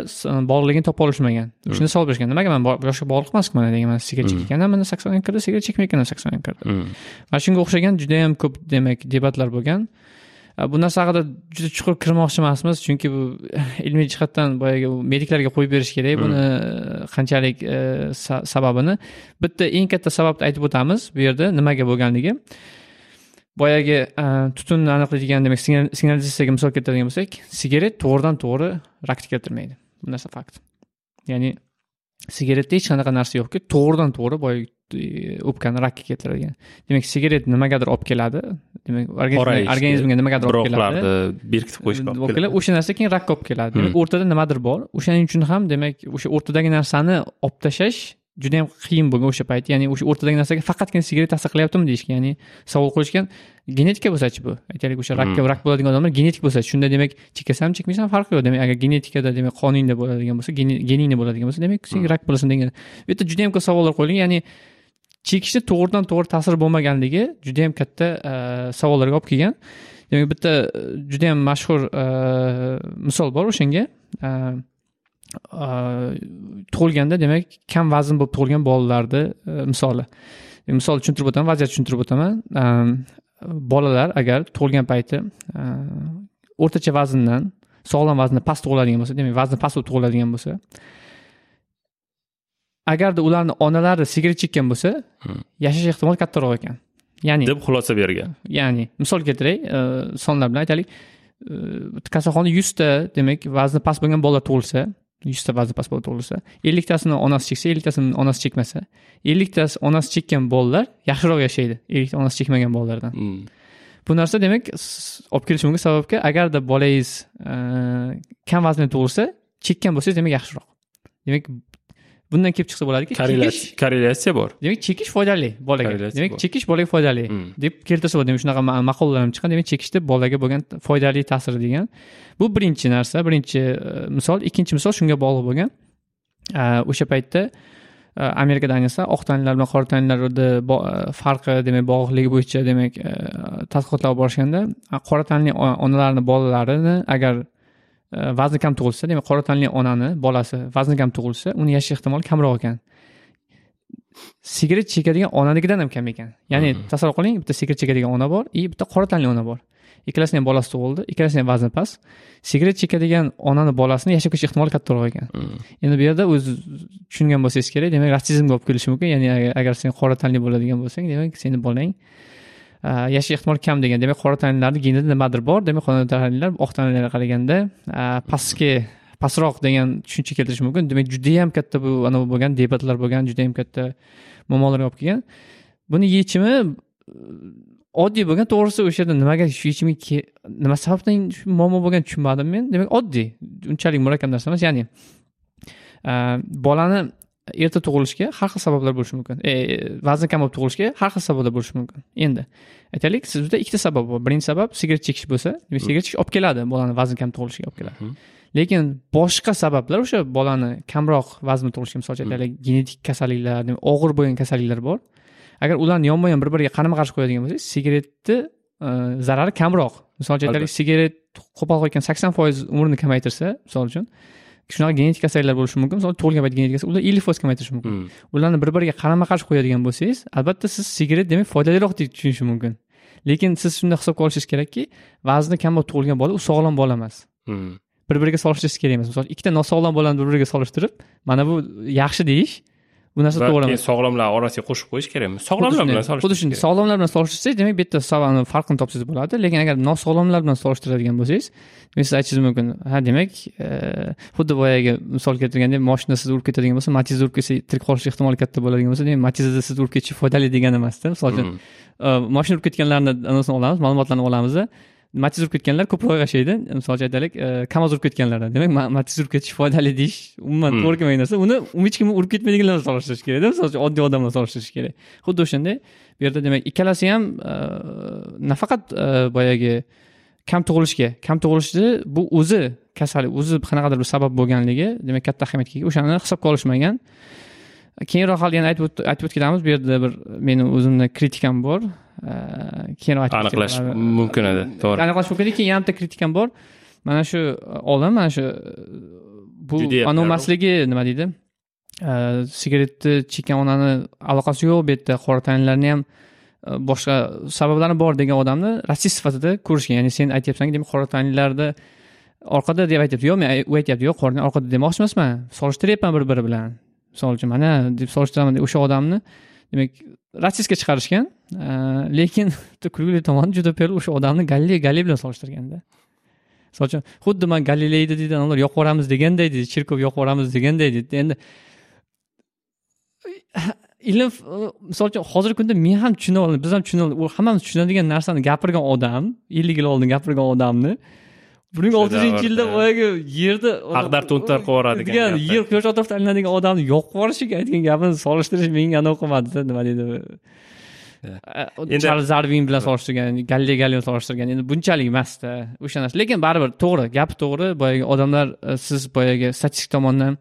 bog'liqligini topa olishmagan shunda savol berishgan nimaga man yoshga bog'liq emasku mana degan man sigaret chekkanman mana saksonga kirdi sigaret chekmayotganman saksonga kirdi Hmm. mana shunga o'xshagan juda yam ko'p demak debatlar bo'lgan E, bu narsa haqida juda chuqur kirmoqchi emasmiz chunki bu ilmiy jihatdan boyagi mediklarga qo'yib berish kerak buni qanchalik sa- sababini bitta eng katta sababni aytib o'tamiz bu yerda nimaga bo'lganligi boyagi tutunni aniqlaydigan demak signal- signalizatsiyaga misol keltiradigan bo'lsak sigaret to'g'ridan to'g'ri rakni keltirmaydi bu narsa fakt ya'ni sigaretda hech qanaqa narsa yo'qki to'g'ridan to'g'ri boyagi o'pkani rakka keltiradigan. Demak sigaret nimagadir olib keladi? Demak organizmga nimagadir olib keladi? berkitib qo'yishga olib keladi. o'sha narsa keyin rakka olib keladi. Demak Hmm. o'rtada nimadir bor. O'shaning uchun ham demak o'sha o'rtadagi narsani olib tashlash juda yam qiyin bo'lgan o'sha payt. Ya'ni o'sha o'rtadagi narsaga faqatgina sigaret ta'sir qilyaptimi deyishgan. Ya'ni savol qo'yishgan genetika bo'lsachi bu? Aytaylik o'sha rakka Hmm. rak bo'ladigan odamlar genetik bo'lsa shunda demak chekasanmi chekmaysanmi farqi yo'q. Demak agar genetikada demak qoningda bo'ladigan bo'lsa geningda bo'ladigan bo'lsa demak sen Hmm. rak bo'lasan degan. Bu yerda juda yam ko'p savollar qo'yilgan. Ya'ni chekishni to'g'ridan to'g'ri ta'sir bo'lmaganligi juda yam katta e, savollarga olib kelgan. Demak bitta e, juda yam mashhur e, misol bor o'shanga. E, e, tug'ilganda demak kam vazn bo'lib tug'ilgan bolalarni e, misoli. E, misol tushuntirib o'taman vaziyat tushuntirib o'taman. E, bolalar agar tug'ilgan payti e, o'rtacha vazndan sog'lom vazndan past tug'iladigan bo'lsa demak vazni past bo'lib tug'iladigan bo'lsa agarda ularni onalari sigaret chekkan bo'lsa Hmm. yashash ehtimoli kattaroq ekan ya'ni deb xulosa bergan ya'ni misol keltiray e, sonlar bilan aytaylik e, kasalxonada yuzta demak vazni past bo'lgan bolalar tug'ilsa yuzta vazni past bola tug'ilsa elliktasini onasi cheksa elliktasini onasi chekmasa elliktasi onasi chekkan bolalar yaxshiroq yashaydi ellikta onasi chekmagan bolalardan Hmm. bu narsa demak olib kelishi mumkin sababki agarda bolangiz e, kam vaznda tug'ilsa chekkan bo'lsangiz demak yaxshiroq demak bundan kelib chiqsa bo'ladiki chekish. korrelyatsiya bor. Demak chekish foydali bolaga. Demak chekish bolaga foydali. Hmm. deb keltirsa bo'ladi. Demak shunaqa ma- maqolalar ham chiqqan. Demak chekishni bolaga bo'lgan foydali ta'siri degan. Bu birinchi narsa. Birinchi e, misol. Ikkinchi misol shunga bog'liq bo'lgan. E, o'sha paytda e, amerikada ayniqsa oq tanlilar bilan qora tanlilarni farqi demak bog'liqligi bo'yicha demak tadqiqotlar olib borishganda qora tanli onalarni bolalarini agar vazni kam tug'ilsa demak qora tanli onani bolasi vazni kam tug'ilsa uni yashash ehtimoli kamroq ekan. Sigaret chekadigan onanikidan ham kam ekan. Ya'ni Mhm. tasavvur qiling bitta sigaret chekadigan ona bor и bitta qora tanli ona bor. Ikkalasini ham bolasi tug'ildi ikkalasini ham vazni past. Sigaret chekadigan onani bolasini yashab ketish ehtimoli kattaroq ekan. Hmm. endi bu yerda o'zi tushungan bo'lsangiz kerak demak rassizmga olib kelishi mumkin. Ya'ni agar- sen qora tanli bo'ladigan bo'lsang demak seni bolang yashash ehtimoli kam degan demak qora tanlilarni genida nimadir bor demak qora tanlilar oq tanlilarga qaraganda pastki pastroq degan tushuncha keltirish mumkin demak judayam katta bu anavi bo'lgan debatlar bo'lgan judayam katta muammolarga olib kelgan buni yechimi oddiy bo'lgan to'g'risi o'sha yerda nimaga shu yechimga nima sababdan shu muammo bo'lgan tushunmadim men demak oddiy unchalik murakkab narsa emas ya'ni bolani erta tug'ilishga har xil sabablar bo'lishi mumkin. E, vazn kam bo'lib tug'ilishga har xil sabablar bo'lishi mumkin. Endi aytaylik sizda ikkita sabab bor. Birinchi sabab sigaret chekish bo'lsa demak sigaret chekish olib keladi bolani vazn kam tug'ilishiga olib keladi. Lekin boshqa sabablar o'sha bolani kamroq vazn tug'ilishiga misol uchun aytaylik genetik kasalliklar og'ir bo'lgan kasalliklar bor. Agar ularni yonma yon bir biriga qarama qarshi qo'yadigan bo'lsangiz sigaretni e, zarari kamroq. Misol uchun aytaylik sigaret qo'pol qo'ygan sakson foiz umrni kamaytirsa misol uchun shunaqa genetik kasalliklar bo'lishi mumkin. Misol tug'ilgan payt genetik ular ellik foiz kamaytirishi mumkin. Hmm. ularni bir biriga qarama qarshi qo'yadigan bo'lsangiz albatta siz sigaret demak foydaliroq deb tushunishi mumkin. Lekin siz shunday hisobga olishingiz kerakki vazni kam bo'lib tug'ilgan bola u sog'lom bola emas. Hmm. bir biriga solishtirishimiz kerak emas. Misol ikkita nosog'lom bolani bir biriga solishtirib mana bu yaxshi deyish bu narsa to'g'ri keyin emas sog'lomlar orasiga qo'shib qo'yish kerakmi sog'lomlar bilan xuddi solishtirish shunday kerak. sog'lomlar bilan solishtirsangiz demak bu yerda sababni farqini topsangiz bo'ladi. Lekin agar nosog'lomlar bilan solishtiradigan bo'lsangiz demak siz aytishingiz mumkin ha demak xuddi boyagi misol keltirganda moshina sizni urib ketadigan bo'lsa matizni urib ketsa tirik qolish ehtimoli katta bo'ladigan bo'lsa demak matizni sizni urib ketishi foydali degani emasda. Misol uchun Hmm. e, moshina urib ketganlarni olamiz ma'lumotlarni olamiz matiz urib ketganlar ko'proq yashaydi misol uchun aytaylik e, kamaz urib ketganlardan. Demak ma- matiz urib ketish foydali deyish umuman Hmm. to'g'ri kelmagan narsa. Uni hech kimni urib ketmaydiganlar bilan solishtirish kerakda. Misol uchun oddiy odam bilan solishtirish kerak. Xuddi o'shanday bu yerda demak ikkalasi ham e, nafaqat e, boyagi kam tug'ilishga kam tug'ilishni bu o'zi kasallik o'zi qanaqadir bir sabab bo'lganligi demak katta ahamiyatga ega. O'shani hisobga olishmagan. Keyinroq hali yana aytib o't- aytib o'tib ketamiz bu yerda bir meni o'zimni kritikam bor Keyinroq aytib aniqlash mumkin edi to'g'ri. Aniqlash mumkin keyin yana bitta kritikam bor. Mana shu olim mana shu bu anomasligi nima deydi? Sigaretni chekkan onani aloqasi yo'q bu yerda qora tanlilarni ham e, boshqa sabablari bor degan odamni rasist sifatida ko'rishgan. Ya'ni sen aytyapsanki demak qora tanlilarda orqada deb aytyapti. Yo'q men u aytyapti yo'q qora orqada demoqchi emasman solishtiryapman bir biri bilan. Misol uchun mana deb solishtiraman o'sha odamni demak rasistga chiqarishgan e, lekin bitta kulgili tomoni juda pul o'sha odamni galiley galiley bilan solishtirganda. Misol uchun xuddi man galileyni deydi anavlar yoqib yuboramiz deganday deydi cherkov yoqib yuboramiz deganday deydi. Endi ilm e, misol uchun hozirgi kunda men ham tushuna olaman biz ham tushuna olamiz u hammamiz tushunadigan narsani gapirgan odam ellik yil oldin gapirgan odamni buning O'sha oltinchi yilda boyagi yerda Ag'dar to'ntar qilib yuboradigan degan yer quyosh atrofida aylanadigan odamni yoqib yuborishiga aytgan gapini solishtirish menga anavi qilmadida nima deydi Endi- charlz darvin bilan solishtirgan galiley bilan solishtirgan. Endi bunchalik emasda o'sha narsa. Lekin baribir to'g'ri gapi to'g'ri. Boyagi odamlar e, siz boyagi statistik tomondan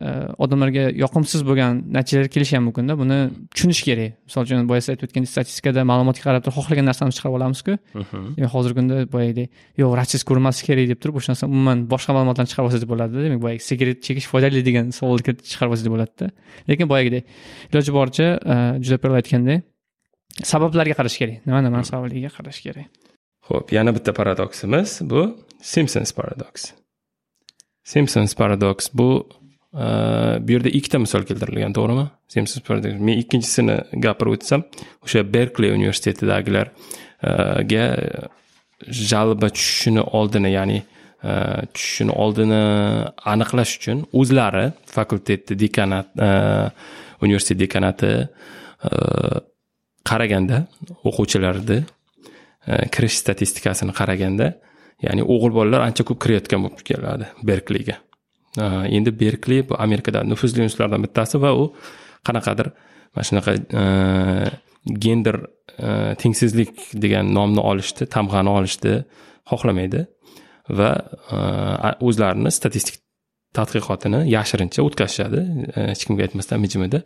odamlarga yoqimsiz bo'lgan natijalarga kelishi ham mumkinda. Buni tushunish kerak. Misol uchun boya siz aytib o'tgandek statistikada ma'lumotga qarab turib xohlagan narsamizni chiqarib olamizku. Mhm. demak hozirgi kunda boyagidek yo'q rasist ko'rinmaslik kerak deb turib o'sha narsa umuman boshqa ma'lumotlarni chiqarib olsangiz bo'ladida. Demak boyagi sigaret chekish foydali degan savolni kiritib chiqarib olsangiz bo'ladida. Lekin boyagidek iloji boricha e, juda pul aytgandek sabablarga qarash kerak. Nima nimani sababligiga qarash kerak? Xo'p, yana bitta paradoksimiz bu Simpsons paradoks. Simpsons paradoks bu bu yerda ikkita misol keltirilgan, to'g'rimi? simsiz. Men ikkinchisini gapirib o'tsam, o'sha Berkeley universitetidagilarga e, jalba tushishini oldini, ya'ni e, tushishini oldini aniqlash uchun o'zlari fakultetni dekanat e, universitet dekanati qaraganda o'quvchilarni kirish statistikasini qaraganda ya'ni o'g'il bolalar ancha ko'p kirayotgan bo'lib keladi berkliyga Э, endi berkli bu amerikada nufuzli universitetlardan bittasi va u qanaqadir mana shunaqa e, gender e, tengsizlik degan nomni olishni tamg'ani olishni xohlamaydi va e, o'zlarini statistik tadqiqotini yashirincha o'tkazishadi. Hech kimga aytmasdan mijimida.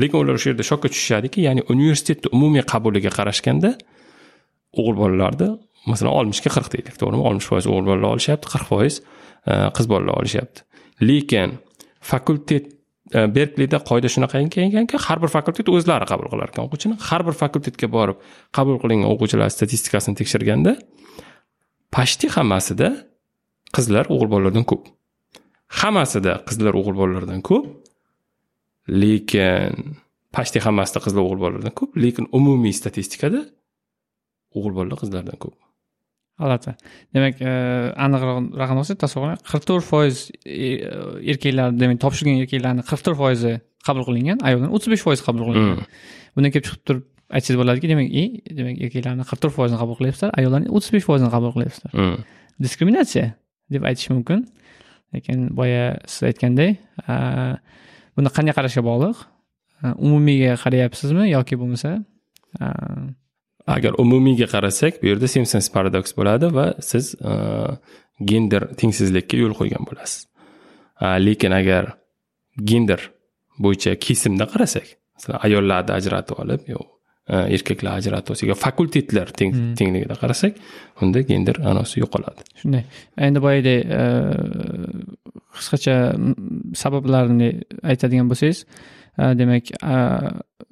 Lekin ular o'sha yerda shokka tushishadiki ya'ni universitetni umumiy qabuliga qarashganda o'g'il bolalarni masalan oltmishga qirq deylik to'g'rimi? oltmish foiz o'g'il bolalar olishyapti qirq foiz e, qiz bolalar olishyapti. Lekin fakultet e, berklida qoida shunaqa ekanki har bir fakultet o'zlari qabul qilar ekan o'quvchini har bir fakultetga borib qabul qilingan o'quvchilar statistikasini tekshirganda почти hammasida qizlar o'g'il bolalardan ko'p. Hammasida qizlar o'g'il bolalardan ko'p. Lekin почти hammasida qizlar o'g'il bolalardan ko'p. Lekin umumiy statistikada o'g'il bolalar qizlardan ko'p. G'alati. Demak e, aniqroq raqam olsak tasavvur qirq to'rt foiz erkaklar demak topshirgan erkaklarni qirq to'rt foizi qabul qilingan ayollarni o'ttiz besh foizi qabul qilingan. Mm. bundan kelib chiqib turib aytsangiz bo'ladiki demak e demak erkaklarni qirq to'rt foizini qabul qilyapsizlar ayollarni o'ttiz besh foizini qabul qilyapsizlar. Mm. diskriminatsiya deb aytish mumkin. Lekin boya siz aytgandek e, buni qanday qarashga bog'liq? E, umumiyga qarayapsizmi yoki bo'lmasa e, agar umumiyga qarasak bu yerda simpsons paradoks bo'ladi va siz e, gender tengsizlikka yo'l qo'ygan bo'lasiz. Lekin agar gender bo'yicha kesimda qarasak masalan ayollarni ajratib olib yo e, erkaklar ajratuvchi yoki fakultetlar teng tengligida qarasak unda gender anavisi yo'qoladi. Shunday. Endi boyagidek qisqacha sabablarini aytadigan bo'lsangiz demak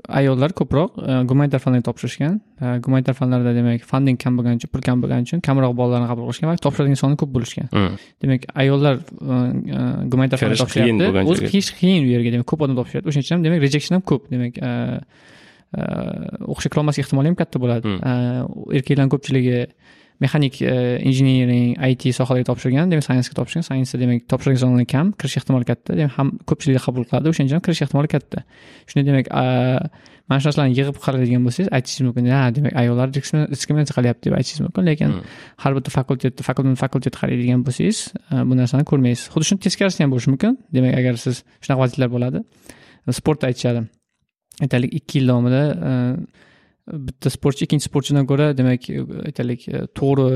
ayollar ko'proq gumanitar fanlarga topshirishgan. Gumanitar fanlarda demak funding kam bo'lgani uchun pul kam bo'lgani uchun kamroq bolalarni qabul qilishgan va topshiradigan soni ko'p bo'lishgan. Demak ayollar gumanitar fanlarga topshiryapti. o'zi kirish qiyin u yerga demak ko'p odam topshiryapti. O'shaning uchun ham demak rejection ham ko'p. Demak o'qishga kirolmaslik ehtimoli ham katta bo'ladi. Erkaklarni ko'pchiligi mexanik injiniring it sohalarga topshirgan demak sayensga topshirgan sayensda demak topshirgan sonlar kam kirish ehtimoli katta demak ham ko'pchilik qabul qiladi o'shaning uchun kirish ehtimoli katta. Shunda demak mana shu narsalarni yig'ib qaraydigan bo'lsangiz aytishingiz mumkin. Ha demak ayollar diskriminatsiya qilyapti deb aytishingiz mumkin lekin har bitta fakultetni fakultetni fakultet qaraydigan bo'lsangiz bu narsani ko'rmaysiz. Xuddi shuni teskarisi ham bo'lishi mumkin. Demak agar siz shunaqa vaziyatlar bo'ladi. Sportda aytishadi. Aytaylik ikki yil davomida bitta sportchi ikkinchi sportchidan ko'ra demak aytaylik to'g'ri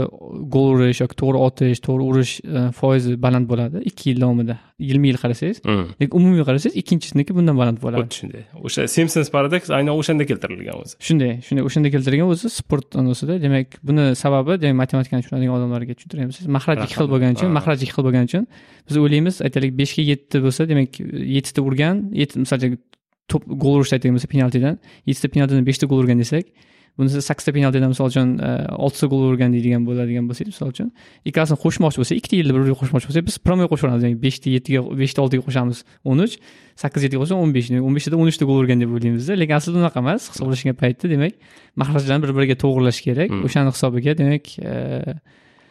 gol urish yoki to'g'ri otish to'g'ri urish foizi baland bo'ladi. Ikki yil davomida. Yilma yil qarasangiz. Lekin umumiy qarasangiz ikkinchisiniki bundan baland bo'ladi. Xuddi shunday. O'sha simpsons paradoks aynan o'shanda keltirilgan o'zi. Shunday shunday o'shanda keltirilgan o'zi sport anusida demak buni sababi demak matematikani tushunadigan odamlarga tushuntirgan bo'lsangiz mahraj ikki xil bo'lgani uchun mahraj ikki xil bo'lgani uchun biz o'ylaymiz aytaylik beshga yetti bo'lsa demak yettita urgan yetti misol uchun to'p gol urishni aytadigan bo'lsak penaltidan yettita penaltidan beshta gol urgan desak bunisi sakkizta penaltidan misol uchun oltita gol urgan deydigan bo'ladigan bo'lsak misol uchun ikkalasini qo'shmoqchi bo'lsak ikkita yilda bir biriga qo'shmoqchi bo'lsak biz promoy qo'shaveramiz ya'ni beshta yettiga beshta oltiga qo'shamiz o'n uch sakkiz yettiga qo'shsak o'n besh o'n beshtada o'n uchta gol urgan deb o'ylaymizda lekin aslida unaqa emas hisoblashgan paytda demak mahrajlarni bir biriga to'g'irlash kerak o'shani hisobiga demak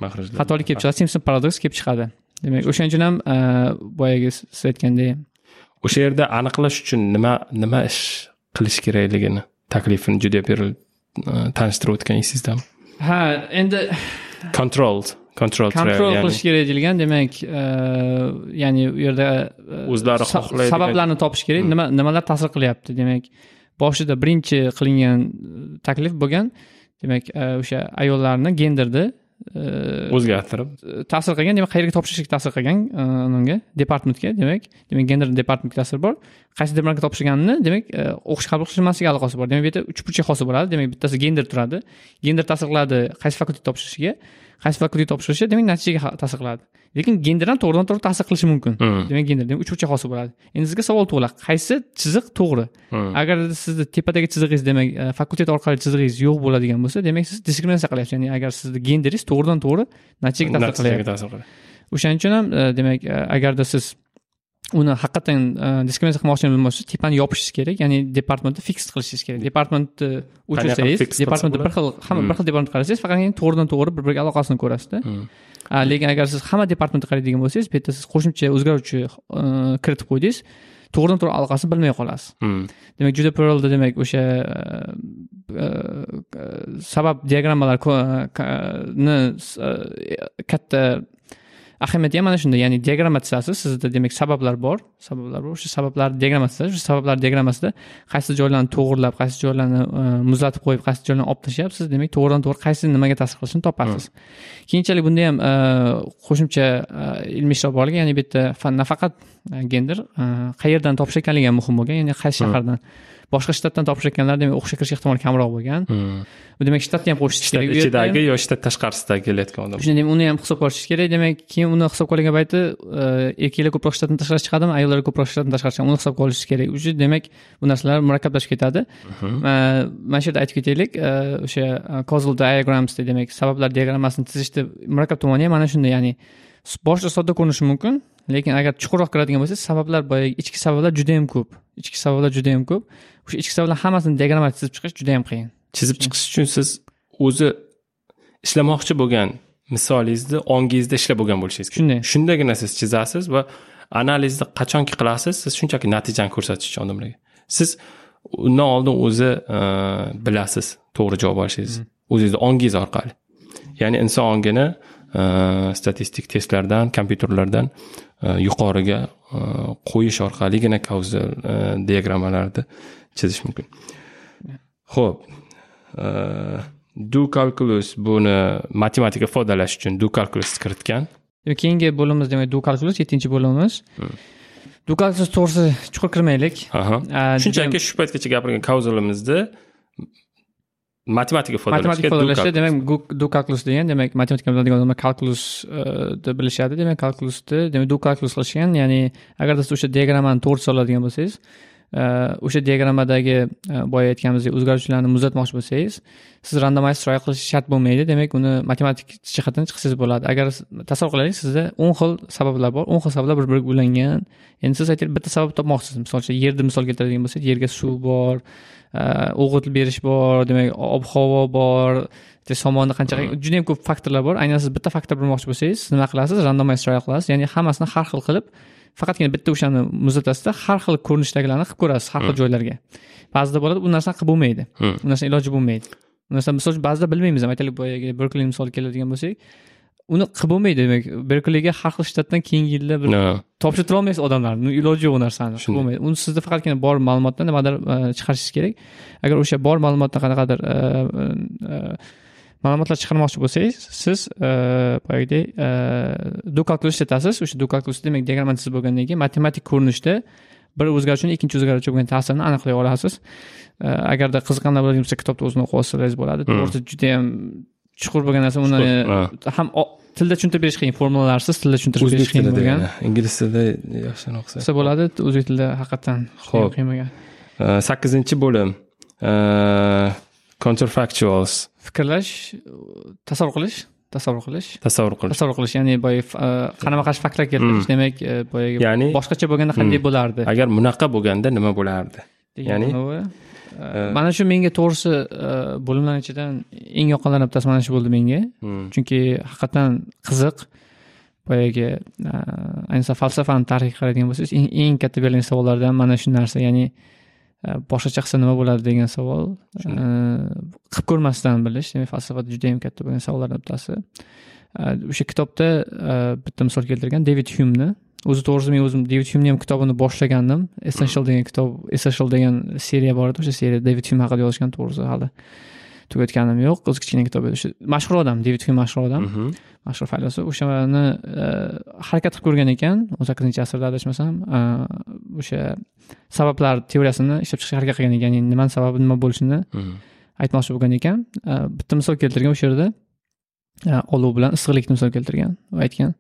xatolik kelib chiqadi simpson paradoks kelib chiqadi. Demak o'shaning uchun ham boyagi siz aytgandek o'sha yerda aniqlash uchun nima nima ish qilish kerakligini taklifini juda berilib tanishtirib o'tgan esizdami ha endi control control kontrol qilish kerak deyilgan demak ya'ni u yerda o'zlari xohlaydigan sabablarni topish kerak. Nima nimalar ta'sir qilyapti? Demak boshida birinchi qilingan taklif bo'lgan. Demak o'sha ayollarni genderni o'zgartirib. ta'sir qilgan demak qayerga topshirishga ta'sir qilgan unga? Departamentga demak. Demak gender departamentga ta'sir bor. Qaysi departamentga topshirganini demak o'qish qabul qilishmasligi aloqasi bor? Demak bu yerda uch burchak hosil bo'ladi. Demak bittasi gender turadi. Gender ta'sir qiladi qaysi fakultet topshirishiga qaysi fakultet topshirishi demak natijaga ta'sir qiladi lekin genderdan to'g'ridan to'g'ri ta'sir qilishi mumkin demak gender demak uch burchak hosil bo'ladi. Endi sizga savol tug'iladi qaysi chiziq to'g'ri? Agar sizni tepadagi chizig'ingiz demak fakultet orqali chizig'ingiz yo'q bo'ladigan bo'lsa demak siz diskriminatsiya qilyapsiz. Ya'ni agar sizni genderingiz to'g'ridan to'g'ri natijaga ta'sir qilyapti o'shaning uchun ham demak agarda siz uni haqiqatdan diskriminatsiya qilmoqchi bo'lmasa tepani yopishingiz kerak ya'ni departamentni fiks qilishingiz kerak. Departamentni o'chirsangiz departamentni bir xil hamma bir xil departamentga qarasangiz faqat to'g'ridan to'g'ri bir biriga aloqasini ko'rasizda. Lekin agar siz hamma departamentga qaraydigan bo'lsangiz bu yerda siz qo'shimcha o'zgaruvchi kiritib qo'ydingiz to'g'ridan to'g'ri aloqasini bilmay qolasiz. Demak juda pluralda demak o'sha sabab diagrammalarni katta ahamiyati ham mana shunda ya'ni diagramma chizasiz sizda demak sabablar bor sabablar bor o'sha sabablarni diagramma chizasiz o'sha sabablar diagrammasida qaysi joylarni to'g'irlab qaysi joylarni muzlatib qo'yib qaysi joylarni olib tashlayapsiz demak to'g'ridan to'g'ri qaysi nimaga ta'sir qilishini topasiz keyinchalik bunda ham qo'shimcha ilmiy ishlar borligi ya'ni bu yerda nafaqat gender qayerdan topshirganligi ham muhim bo'lgan ya'ni qaysi shahardan boshqa shtatdan topshirganlar demak o'qishga kirish ehtimoli kamroq bo'lgan. Bu demak shtatni ham qo'shish kerak. Shtat ichidagi yo shtat tashqarisidagi kelayotgan odam shunday uni ham hisobga olish kerak. Demak keyin uni hisobga olgan payti erkaklar ko'proq shtatdan tashqari chiqadimi ayollar ko'proq shtatdan tashqari chiqadi uni hisobga olish kerak. Уже demak bu narsalar murakkablashib ketadi. Mana shu yerda aytib ketaylik o'sha causal diagrams demak sabablar diagrammasini tuzishni murakkab tomoni ham mana shunda ya'ni boshida sodda ko'rinishi mumkin lekin agar chuqurroq kiradigan bo'lsak sabablar boyagi ichki sabablar juda yam ko'p. Ichki sabablar juda yam ko'p. O'sha ichki sabablar hammasini diagrammaga chizib chiqish juda yam qiyin. Chizib chiqish uchun siz o'zi ishlamoqchi bo'lgan misolingizni ongingizda ishlab bo'lgan bo'lishingiz kerak. Shunday. Shundagina siz chizasiz va analizni qachonki qilasiz siz shunchaki natijani ko'rsatish uchun odamlarga siz undan oldin o'zi bilasiz to'g'ri javob olishingizni. O'zingizni ongingiz orqali. Ya'ni inson ongini statistik testlardan kompyuterlardan yuqoriga qo'yish orqaligina kauzal diagrammalarni chizish mumkin ho'p do calculus buni matematika ifodalash uchun do calculus kiritgan keyingi bo'limimiz demak do calculus yettinchi bo'limimiz do calculus to'g'risida chuqur kirmaylik shunchaki shu paytgacha gapirgan kauzalimizni matematika matematik ifodalashda demak do kalkulus. degan demak matematika biladigan odamlar kalkulusni bilishadi demak kalkulusni demak do kalkulus qilishgan ya'ni agarda siz o'sha diagrammani to'g'ri soladigan bo'lsangiz o'sha diagrammadagi boya aytganimizdek o'zgaruvchilarni muzlatmoqchi bo'lsangiz siz randomayz try qilish shart bo'lmaydi demak uni matematik jihatdan chiqsangiz bo'ladi. Agar tasavvur qilaylik sizda o'n xil sabablar bor o'n xil sabablar bir biriga ulangan endi siz aytaylik bitta sabab topmoqchisiz. Misol uchun yerni misol keltiradigan bo'lsak yerga suv bor o'g'it berish bor demak ob havo bor somonni qancha juda yam ko'p faktorlar bor. Aynan siz bitta faktor bilmoqchi bo'lsangiz nima qilasiz? Randomayz try qilasiz. Ya'ni hammasini har xil qilib faqatgina bitta o'shani muzatasida har xil ko'rinishdagilarni qilib ko'rasiz har xil joylarga. Ba'zida bo'ladi u narsani qilib bo'lmaydi. U narsani iloji bo'lmaydi. U narsani misol uchun ba'zida bilmaymiz ham. Aytaylik boyagi berkli misol keladigan bo'lsak uni qilib bo'lmaydi demak. Berkliga har xil shtatdan keyingi yilda bir topshirtira olmaysiz odamlarni. Iloji yo'q u narsani qilib bo'lmaydi. Uni sizda faqatgina bor ma'lumotdan nimadir chiqarishingiz kerak. Agar o'sha bor ma'lumotdan qanaqadir ma'lumotlar chiqarmoqchi bo'lsangiz siz boyagidek do kalkulus ishlatasiz. O'sha do kalkulus demak diagrammani chizib bo'lgandan keyin matematik ko'rinishda bir o'zgaruvchini ikkinchi o'zgaruvchi bo'lgan ta'sirini aniqlay olasiz. Agarda qiziqqanlar bo'ladigan bo'lsa kitobni o'zini o'qib olsangiz bo'ladi. To'g'risi judayam chuqur bo'lgan narsa. Uni ham tilda tushuntirib berish qiyin formulalarsiz tilda tushuntirish berish qiyin bo'lgan. ingliz tilida yaxshiroq qilsa bo'ladi o'zbek tilida haqiqatdan ho'p qiyin bo'lgan. Sakkizinchi bo'lim. Counterfactuals. Fikrlash tasavvur qilish tasavvur qilish. Tasavvur qilish. Tasavvur qilish ya'ni boya qarama qarshi faktlar keltirish demak boyagi ya'ni boshqacha bo'lganda qanday bo'lardi? Agar bunaqa bo'lganda nima bo'lardi? Ya'ni mana shu menga to'g'risi bo'limlarni ichidan eng yoqqanlardan bittasi mana shu bo'ldi menga. Chunki haqiqatdan qiziq. Boyagi ayniqsa falsafani tarixiga qaraydigan bo'lsangiz eng katta berilgan savollardan mana shu narsa ya'ni boshqacha qilsa nima bo'ladi degan savol. Qilib ko'rmasdan bilish demak falsafada juda yam katta bo'lgan savollardan bittasi. O'sha kitobda bitta misol keltirgan devid hyumni o'zi to'g'risi men o'zim devid hyumni ham kitobini boshlagandim. Essential degan kitob essential degan seriya bor edi. O'sha seriya devid hyum haqida yozishgan to'g'risi hali tugatganim yo'q. O'zi kichkina kitob edi. O'sha mashhur odam devid hyum mashhur odam. Mashhur faylasuf o'shani harakat qilib ko'rgan ekan. O'n sakkizinchi asrda adashmasam. O'sha sabablar teoriyasini ishlab chiqishga harakat qilgan ekan. Ya'ni nimani sababi nima bo'lishini aytmoqchi bo'lgan ekan. Bitta misol keltirgan o'sha yerda. Olov bilan issiqlikni misol keltirgan va aytgan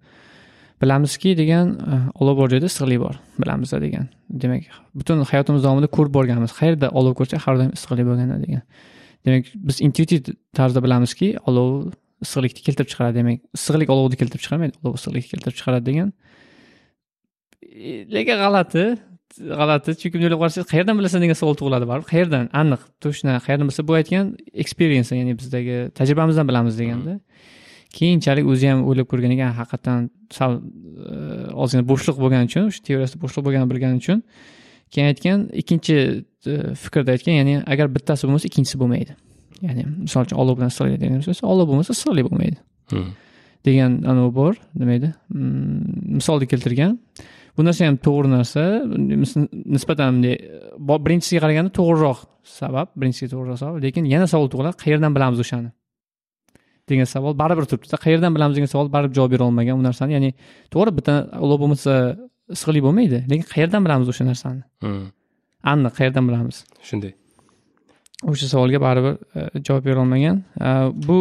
bilamizki degan e, olov bor joyda issiqlik bor. Bilamiz degan. Demak butun hayotimiz davomida ko'rib borganmiz. Qayerda olov ko'rsak har doim issiqlik bo'lganda degan. Demak biz intuitiv tarzda bilamizki olov issiqlikni keltirib chiqaradi. Demak issiqlik olovni keltirib chiqarmaydi olov issiqlikni keltirib chiqaradi degan. E, lekin g'alati g'alati chunki bunday o'ylab qarasangiz qayerdan bilasan degan savol tug'iladi baribir. Qayerdan? Aniq точно qayerdan bilsa bu aytgan experience ya'ni bizdagi tajribamizdan bilamiz deganda. Keyinchalik o'zi ham o'ylab ko'rgan ekan haqiqatdan sal ozgina bo'shliq bo'lgani uchun o'sha teoriyasida bo'shliq bo'lganini bilgani uchun. Keyin aytgan ikkinchi fikrda aytgan ya'ni agar bittasi bo'lmasa ikkinchisi bo'lmaydi. Ya'ni misol uchun olov bilan issiqlik degan bo'lsa olov bo'lmasa issiqlik bo'lmaydi. Degan anavi bor nima edi? Misolni keltirgan. Bu narsa ham to'g'ri narsa. Nisbatan bunday birinchisiga qaraganda to'g'riroq sabab birinchisiga to'g'riroq sabab. Lekin yana savol tug'iladi qayerdan bilamiz o'shani degan savol. Baribir turibdida. Qayerdan bilamiz degan savol baribir javob bera olmagan u narsani. Ya'ni to'g'ri bitta olov bo'lmasa issiqlik bo'lmaydi lekin qayerdan bilamiz o'sha narsani? Aniq qayerdan bilamiz? Shunday. O'sha savolga baribir javob bera olmagan. Bu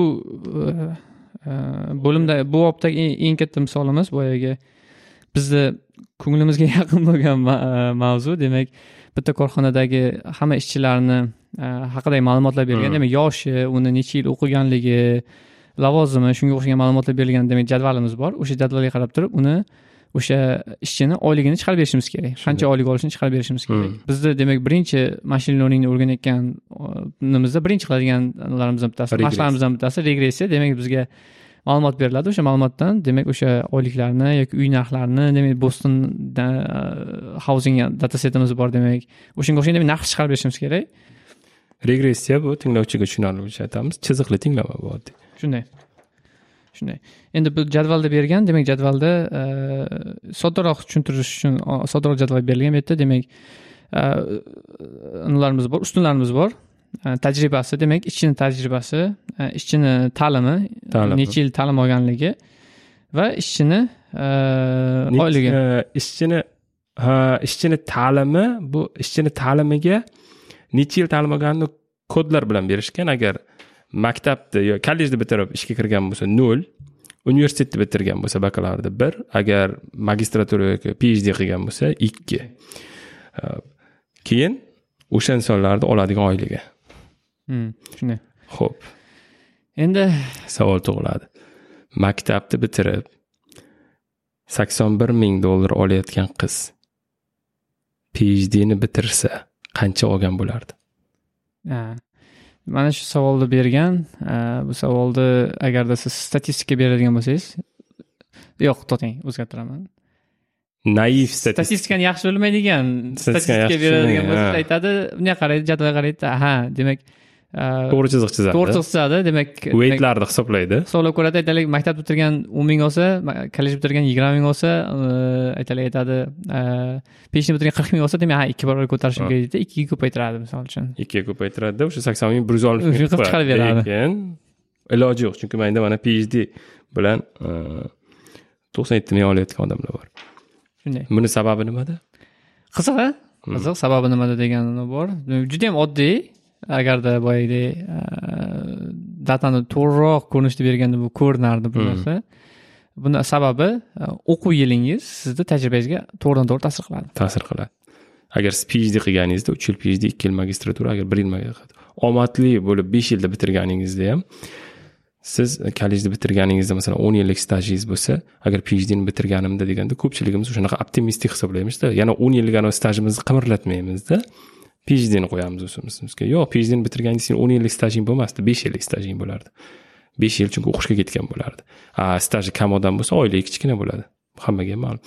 bo'limda bu bobdagi eng katta misolimiz boyagi bizni ko'nglimizga yaqin bo'lgan mavzu. Demak bitta korxonadagi hamma ishchilarni haqidagi ma'lumotlar berilgan demak yoshi uni necha yil o'qiganligi lavozimi shunga o'xshagan ma'lumotlar berilgan demak jadvalimiz bor. O'sha jadvalga qarab turib uni o'sha ishchini oyligini chiqarib berishimiz kerak. Qancha oylik olishini chiqarib berishimiz kerak. Bizni demak birinchi mashin learningni o'rganayotganimizda birinchi qiladiganlarimizdan bittasi mashqlarimizdan bittasi regressiya. Demak bizga ma'lumot beriladi. O'sha ma'lumotdan demak o'sha oyliklarni yoki uy narxlarini demak boston housing data setimiz bor demak o'shanga o'xshagan demak narx chiqarib berishimiz kerak. Regressiya bu tinglovchiga tushunarlicha aytamiz. Chiziqli tinglama bu oddiy shunday. Shunday. Endi bu jadvalda bergan demak jadvalda soddaroq tushuntirish uchun soddaroq jadval berilgan bu yerda demak nimalarimiz bor ustunlarimiz bor. Tajribasi demak ishchini tajribasi ishchini ta'limi necha yil ta'lim olganligi va ishchini oyligi. ishchini ishchini ta'limi bu ishchini ta'limiga necha yil ta'lim olganini kodlar bilan berishgan. Agar maktabni yo kollejni bitirib ishga kirgan bo'lsa nol universitetni bitirgan bo'lsa bakalavrda bir agar magistratura yoki phd qilgan bo'lsa ikki. Keyin o'sha insonlarni oladigan oyligi Hmm, shunday. Ho'p endi savol tug'iladi. Maktabni bitirib sakson bir ming dollar olayotgan qiz phdni bitirsa qancha olgan bo'lardi mana shu savolni bergan ha, bu savolni agarda siz statistika beradigan bo'lsangiz yo'q to'xtang o'zgartiraman. Naiv statistika. Statistikani yaxshi bilmaydigan statistika beradigan bo'lsa aytadi bunday qaraydi jadvalga qaraydi. Ha demak to'g'ri chiziq chizadi. to'g'ri chizadi demak weightlarni hisoblaydi. hisoblab ko'radi aytaylik maktab bitirgan o'n ming olsa kollej bitirgan yigirma ming olsa aytaylik aytadi peshni bitirgan qirq ming olsa demak ha ikki barobar ko'tarishim kerak deydi ikkiga ko'paytiradi misol uchun. Ikkiga ko'paytiradida o'sha sakson ming bir yuz oltmish ming qilib chiqarib beradi. lekin iloji yo'q chunki manda mana phd bilan to'qson yetti ming olayotgan odamlar bor. Shunday. Buni sababi nimada? Qiziq a Hmm. qiziq sababi nimada degani bor. Juda yam oddiy agarda boyagidek e, datani to'g'riroq ko'rinishda berganda bu ko'rinardi bu Hmm. narsa. Buni sababi e, o'quv yilingiz sizni tajribangizga to'g'ridan to'g'ri ta'sir qiladi. Ta'sir qiladi. Agar siz phd qilganingizda uch yil phd ikki yil magistratura agar bir yil omadli bo'lib besh yilda bitirganingizda ham siz kollejni bitirganingizda masalan o'n yillik stajingiz bo'lsa agar phdni bitirganimda deganda ko'pchiligimiz shunaqa optimistik hisoblaymizda yana o'n yillik anavi stajimizni qimirlatmaymizda phdni qo'yamiz o'zimizga. Yo'q phdni bitirganingizda sen o'n yillik stajing bo'lmasdi besh yillik stajing bo'lardi. Besh yil chunki o'qishga ketgan bo'lardi. A staji kam odam bo'lsa oyligi kichkina bo'ladi. Hammaga ham ma'lum.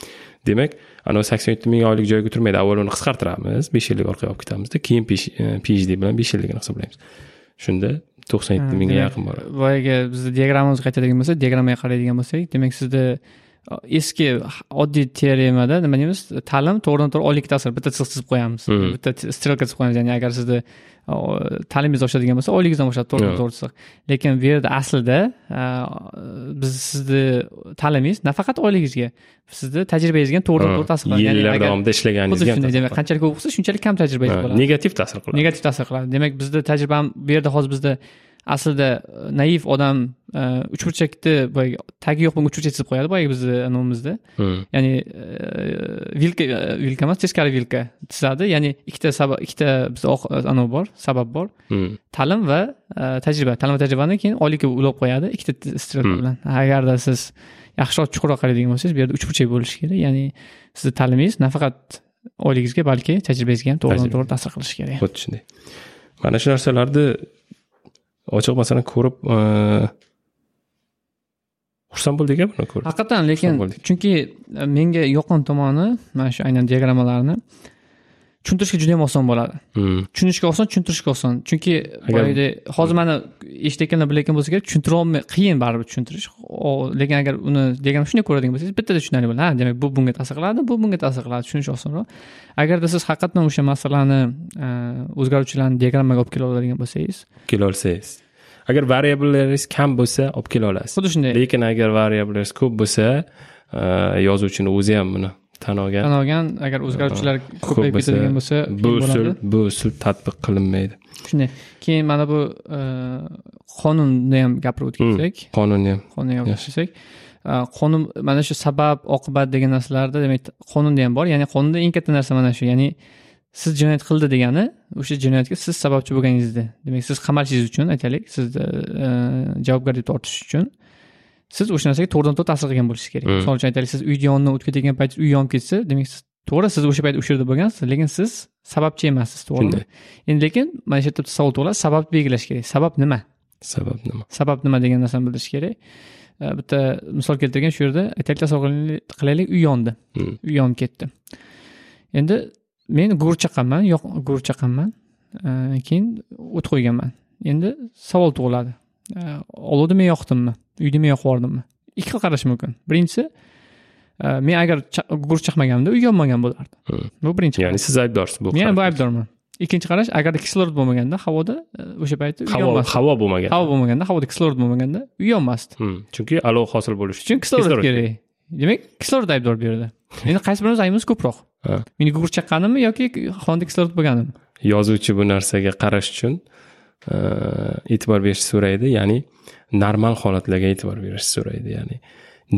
Demak anavi sakson yetti ming oylik joyga turmaydi avval uni qisqartiramiz besh yillik orqaga olib ketamizda keyin phd bilan besh yilligini hisoblaymiz. Shunda to'qson yetti mingga yaqin boradi. boyagi bizni diagrammamizga qaytadigan bo'lsak diagrammaga qaraydigan bo'lsak demak sizda eski oddiy teoremada nima deymiz? Ta'lim to'g'ridan to'g'ri oylikka ta'sir bitta chiziq chizib qo'yamiz. Hmm. bitta strelka chizib qo'yamiz. Ya'ni agar sizni ta'limingiz oshadigan bo'lsa oyligingizdan oshadi to'g'ridan to'g'ri chiziq lekin bu yerda aslida biz sizni ta'limingiz nafaqat oyligingizga sizni tajribangizga to'g'ridan to'g'ri ta'sir qiladi. Yillar davomida xuddi ishlaganingizga shunday ta'sir demak qanchalik ko'p o'qisa shunchalik kam tajribangiz bo'ladi. negativ ta'sir qiladi. Negativ ta'sir qiladi. Demak bizni tajribam bu yerda hozir bizda aslida e, naiv odam e, uchburchakni boyagi tagi yo'q bo'lgan uchburchak chizib qo'yadi boyagi bizni anavimizda Hmm. ya'ni e, vilka vilka emas teskari vilka chizadi. Ya'ni ikkita sabab ikkita bizda anavi bor sabab bor. Ta'lim va tajriba. Ta'lim va tajribani keyin oylikka ulab qo'yadi ikkita strelka bilan. Agarda siz yaxshiroq chuqurroq qaraydigan bo'lsangiz bu yerda uchburchak bo'lishi kerak. Ya'ni sizni ta'limingiz nafaqat oyligingizga balki tajribangizga ham to'g'ridan to'g'ri ta'sir qilishi kerak. Xuddi shunday. Mana shu narsalarni ochiq masalan ko'rib xursand bo'ldik buni ko'rib haqiqatdan lekin chunki menga yoqqan tomoni mana shu aynan diagrammalarni tushuntirishga juda yam oson bo'ladi. Hmm. tushunishga oson tushuntirishga oson. Chunki boyagidek hozir mana eshitayotganlar bilayotgan bo'lsa kerak tushuntira olmay qiyin baribir tushuntirish. Lekin agar uni diagramma shunday ko'radigan bo'lsangiz bittada tushunarli bo'ladi. Ha demak bu bunga ta'sir qiladi bu bunga ta'sir qiladi tushunish osonroq. Agarda siz haqiqatdan o'sha masalani e, o'zgaruvchilarni diagrammaga olib kela oladigan bo'lsangiz kela olsangiz. Agar variabllaringiz kam bo'lsa olib kela olasiz. Xuddi shunday. Lekin agar variabllaringiz ko'p bo'lsa e, yozuvchini o'zi ham buni tan olgan tan olgan agar o'zgaruvchilar Ko'p ko'payib ketadigan bo'lsa bu usul bu usul tatbiq qilinmaydi. Shunday. Keyin mana bu e, qonunni ham gapirib o'tsak qonunni ham. Qonunga Yes. o'tsak qonun mana shu sabab oqibat degan narsalarda demak qonunda ham bor. Ya'ni qonunda eng katta narsa mana shu. Ya'ni siz jinoyat qildi degani o'sha jinoyatga siz sababchi bo'lganingizda. Demak siz qamalishingiz uchun aytaylik sizni e, javobgarlikka tortish uchun siz o'sha narsaga to'g'ridan to'g'ri ta'sir qilgan bo'lishingiz kerak. Mm. misol uchun aytaylik siz uyni yonidan o'tib ketayotgan payt uy yonib ketsa demak siz to'g'ri siz o'sha payt o'sha yerda bo'lgansiz lekin siz sababchi emassiz to'g'rimi? Endi lekin mana shu yerda bitta savol tug'iladi sababni belgilash kerak. Sabab nima? Sabab nima? Sabab nima degan narsani bildirish kerak. Bitta misol keltirgan shu yerda aytaylik tasavvur qilaylik- uy yondi. Hmm. uy yonib ketdi. Endi men chaqqanman yo'q gugurt chaqqanman keyin o't qo'yganman. Endi savol tug'iladi. Olovni men yoqdimmi uyni men yoqib yubordimmi ikki xil qarash mumkin. Birinchisi e, men agar gugurt chaqmaganimda uy yonmagan bo'lardi Hmm. bu birinchi ya'ni siz aybdorsiz bu men bu aybdorman. Ikkinchi qarash agarda kislorod bo'lmaganda havoda e, o'sha paytda havo havo bo'lmagan havo bo'lmaganda havoda kislorod bo'lmaganda uy yonmasdi chunki alov hosil bo'lishi uchun kislorod kerak. demak kislorod aybdor bu yerda. Endi qaysi birimiz aybimiz ko'proq. Meni gugurt chaqqanimmi yoki xonada kislorod bo'lganimmi yozuvchi bu narsaga qarash uchun e, e'tibor berishni so'raydi. Ya'ni normal holatlarga e'tibor berishni so'raydi ya'ni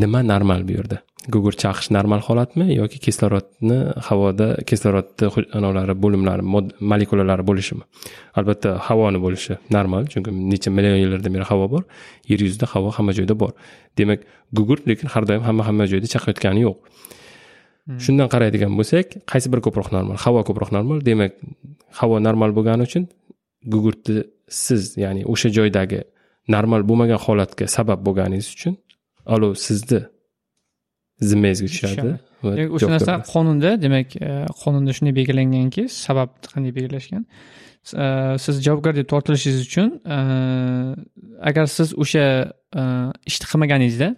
nima normal bu yerda? Gugurt chaqish normal holatmi yoki kislorodni havoda kislorodni anavlari bo'limlari molekulalari bo'lishimi? Albatta havoni bo'lishi normal chunki necha million yillardan beri havo bor yer yuzida havo hamma joyda bor. Demak gugurt lekin har doim hamma hamma joyda chaqayotgani yo'q. Hmm. shundan qaraydigan bo'lsak qaysi biri ko'proq normal? Havo ko'proq normal demak havo normal bo'lgani uchun gugurtni siz ya'ni o'sha joydagi normal bo'lmagan holatga sabab bo'lganingiz uchun olov sizni zimmangizga tushadi? Demak o'sha narsa qonunda demak e, qonunda shunday belgilanganki sabab qanday belgilashgan e, siz javobgar deb tortilishingiz uchun e, agar siz o'sha ishni qilmaganingizda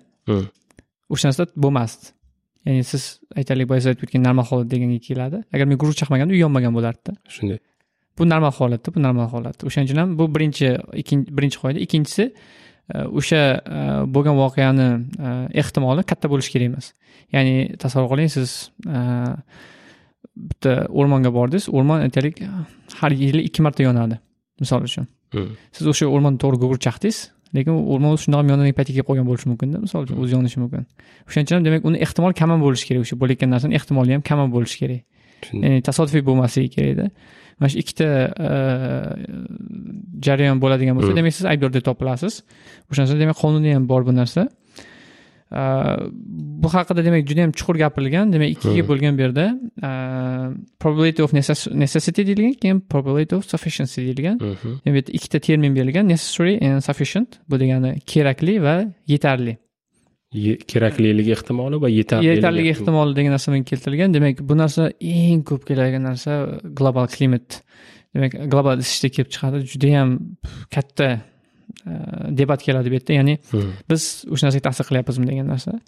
o'sha narsa bo'lmasdi. Ya'ni siz aytaylik boya siz aytib o'tgan normal holat deganga keladi. Agar men guruch chaqmaganda u yonmagan bo'lardida. Shunday bu normal holatda bu normal holat o'shaning uchun ham bu birinchi birinchi qoida. Ikkinchisi o'sha e, bo'lgan voqeani e, ehtimoli katta bo'lishi kerak emas. Ya'ni tasavvur qiling siz e, bitta o'rmonga bordingiz. O'rmon aytaylik har yili ikki marta yonadi misol uchun. Hmm. siz o'sha o'rmonda to'g'ri gugurt chaqdingiz lekin shundoq ham yonadigan paytga kelib qolgan bo'lishi mumkinda misol uchun o'zi yonishi mumkin. O'shaning uchun ham demak uni ehtimoli kam ham bo'lishi kerak o'sha bo'layotgan narsani ehtimoli ham kam ham bo'lishi kerak ya'ni tasodifiy bo'lmasligi kerakda mana shu ikkita e, jarayon bo'ladigan bo'lsa demak siz aybdor deb topilasiz. O'sha narsa demak qonunda ham bor bu narsa. E, bu haqida demak juda yam chuqur gapirilgan demak ikkiga bo'lgan bu yerda e, probability of necessity deyilgan keyin probability of sufficiency deyilgan. Bu yerda ikkita termin berilgan necessary and sufficient bu degani kerakli va yetarli kerakliligi ehtimoli va yetarliligi yetarligi ehtimoli degan narsa bilan keltirilgan. Demak bu narsa eng ko'p keladigan narsa global klimat. Demak global isishda kelib chiqadi judayam katta e, debat keladi bu yerda. Ya'ni hmm. biz o'sha narsaga ta'sir qilyapmizmi degan narsa.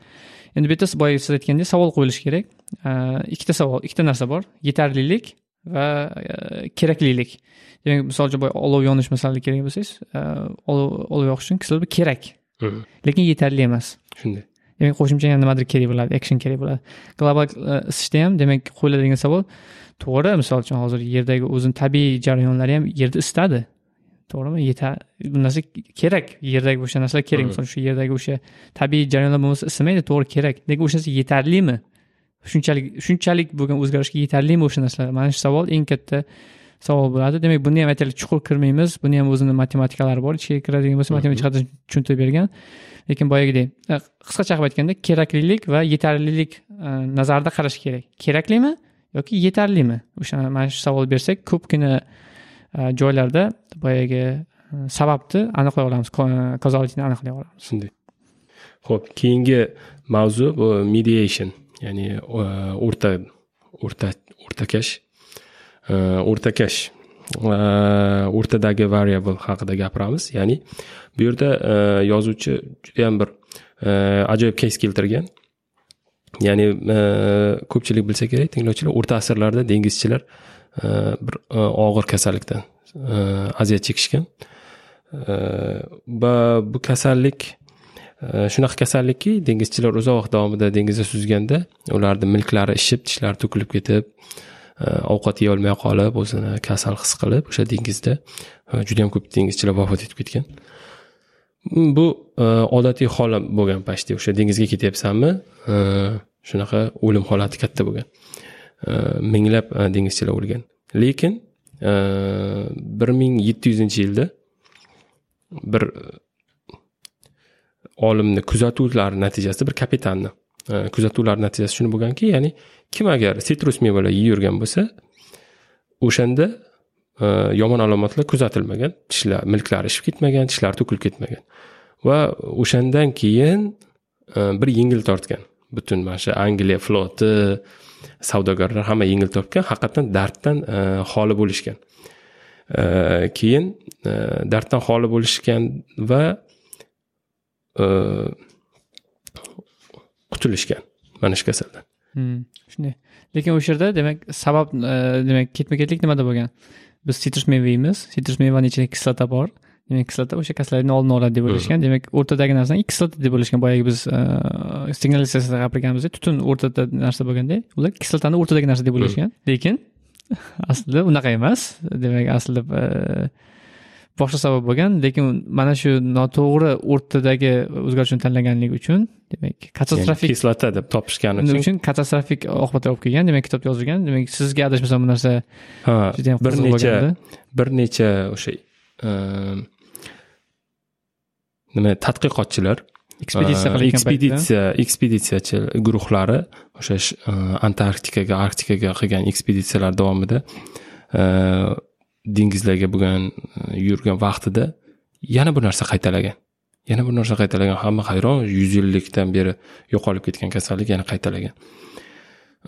Endi bu yerda boya siz aytgandek savol qo'yilishi kerak. E, ikkita savol ikkita narsa bor. Yetarlilik va e, keraklilik. Demak misol uchun boya olov yonish masalasiga kelgan bo'lsangiz olov yoqish uchun kislorod kerak. Lekin yetarli emas. Shunday. Demak qo'shimcha yana nimadir kerak bo'ladi action kerak bo'ladi. Global e, isishda ham demak qo'yiladigan savol to'g'ri misol uchun hozir yerdagi o'zini tabiiy jarayonlari ham yerni isitadi. To'g'rimi? Yetar bu narsa kerak. Yerdagi o'sha narsalar kerak. Misol shu yerdagi o'sha tabiiy jarayonlar bo'lmasa isimaydi to'g'ri kerak. Lekin o'sha narsa yetarlimi? Shunchalik shunchalik bo'lgan o'zgarishga yetarlimi o'sha narsalar? Mana shu savol eng katta savol bo'ladi. Demak buni ham aytaylik chuqur kirmaymiz. Buni ham o'zini matematikalari bor ichiga kiradigan bo'lsa matematik jihatdan tushuntirib bergan. Lekin boyagidek e, qisqacha qilib aytganda keraklilik va yetarlilik e, nazarida qarash kerak. Keraklimi yoki yetarlimi? O'sha mana shu savol bersak ko'pgina e, joylarda boyagi sababni aniqlay olamiz. Kauzalitini aniqlay olamiz. Shunday. Ho'p keyingi mavzu bu mediation ya'ni o'rta o'rta o'rtakash Э, o'rtakash o'rtadagi э, variable haqida gapiramiz. Ya'ni bu yerda э, yozuvchi judayam bir ajoyib keys keltirgan. Ya'ni ko'pchilik bilsa kerak tinglovchilar o'rta asrlarda dengizchilar bir e, og'ir kasallikdan e, aziyat chekishgan. Va bu kasallik e, shunaqa kasallikki dengizchilar uzoq vaqt davomida dengizda suzganda ularni milklari ishib tishlari to'kilib ketib Э, ovqat yeyolmay qolib o'zini kasal his qilib o'sha dengizda juda yam ko'p dengizchilar vafot etib ketgan. Mm, bu e, odatiy holat bo'lgan почти o'sha dengizga ketyapsanmi? E, shunaqa o'lim holati katta bo'lgan. E, minglab dengizchilar o'lgan. Lekin bir ming yetti yuzinchi yilda bir olimni kuzatuvlari natijasida bir kapitanni Э, kuzatuvlar natijasi shuni bo'lganki ya'ni kim agar sitrus mevalar yeyvergan bo'lsa o'shanda e, yomon alomatlar kuzatilmagan tishlar milklari ishib ketmagan tishlari to'kilib ketmagan. Va o'shandan keyin e, bir yengil tortgan. Butun mana shu angliya floti savdogarlar hamma yengil tortgan haqiqatdan darddan e, xoli bo'lishgan. Keyin darddan xoli bo'lishgan va qutulishgan. Mana shu kasaldan. Hmm, shunday. Lekin o'sha yerda demak sabab e, demak ketma ketlik nimada bo'lgan? Biz sitrus meva yeymiz sitrus mevani ichida kislota bor. Demak kislota o'sha kasallikni oldini oladi deb o'ylashgan. Demak o'rtadagi narsani kislota deb o'ylashgan. Boyagi biz e, signalizatsiyada gapirganimizda tutun o'rtada narsa bo'lganda ular kislotani o'rtadagi narsa deb o'ylashgan. Lekin aslida unaqa emas. Demak aslida e, boshqa sabab bo'lgan lekin mana shu noto'g'ri o'rtadagi o'zgarishni tanlaganligi uchun demak katastrofik kislota deb topishgani uchun. Uchun? Katastrofik oqibatlar olib kelgan demak kitobda yozilgan. Demak sizga adashmasam bu narsa judayam bir necha bir necha o'sha ehm, nima tadqiqotchilar ekspeditsiya qilayotgan paytda ekspeditsiya ekspeditsiyachi guruhlari o'sha sh- uh, antarktikaga arktikaga qilgan ekspeditsiyalar davomida dengizlarga bo'lgan e, yurgan vaqtida yana bir narsa qaytalagan. Yana bir narsa qaytalagan. Hamma hayron yuz yillikdan beri yo'qolib ketgan kasallik yana qaytalagan.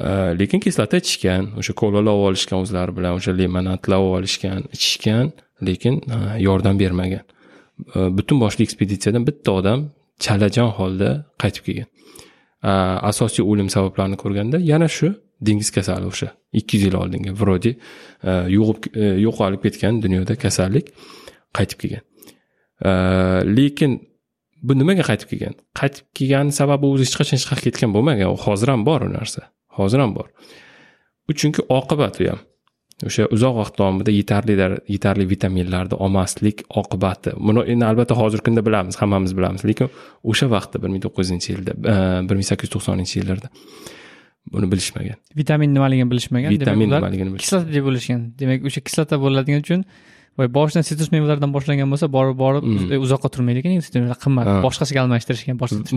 E, lekin kislota ichishgan o'sha kolalar olib olishgan o'zlari bilan o'sha limonadlar olishgan ichishgan lekin e, yordam bermagan. Butun boshli ekspeditsiyadan bitta odam chalajon holda qaytib kelgan. Asosiy o'lim sabablarini ko'rganda yana shu dengiz kasali o'sha ikki yuz yil oldingi вроде э, yo'qib э, yo'qolib ketgan dunyoda kasallik qaytib kelgan. Э, lekin bu nimaga qaytib kelgan? Qaytib kelgani sababi o'zi hech qachon chiqib ketgan bo'lmagan. U hozir ham bor u narsa. Hozir ham bor. Bu chunki oqibat u ham o'sha uzoq vaqt davomida yetarli yetarli vitaminlarni olmaslik oqibati. Buni endi albatta hozirgi kunda bilamiz hammamiz bilamiz. Lekin o'sha vaqtda bir ming to'qqiz yuzінші yilda e, bir ming sakkiz yuz to'qsoninchi yillarda buni bilishmagan. Vitamin nimaligini bilishmagan vitamin demak nimaligini kislota deb bo'lishgan. Demak o'sha kislota bo'ladigan uchun voy boshidan sitrus mevalardan boshlangan bo'lsa borib borib Mm. e, uzoqqa turmaydi ekan qimmat. Boshqasiga almashtirishgan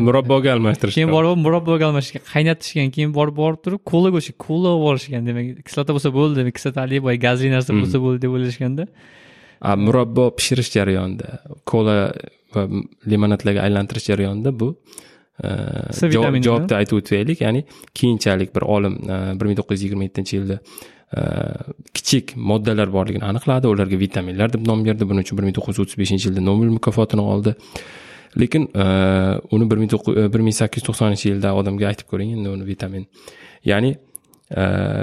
murabboga almashtirishgan. Keyin borib murabboga almashtirishgan qaynatishgan keyin borib borib turib kolaga o'sha kola olib olishgan demak kislota bo'lsa bo'ldi kislotali boy gazli narsa Mm. bo'lsa bo'ldi deb o'ylashganda. A, murabbo pishirish jarayonida kola va limonadlarga aylantirish jarayonida bu C javob- vitamini, javobda aytib o'taylik ya'ni keyinchalik bir olim bir ming to'qqiz yuz yigirma yettinchi yilda kichik moddalar borligini aniqladi ularga vitaminlar deb nom berdi buning uchun bir ming to'qqiz yuz o'ttiz beshinchi yilda nobel mukofotini oldi lekin uni bir ming to'qqiz bir ming sakkiz yuz to'qsoninchi yilda odamga aytib ko'ring endi uni vitamin ya'ni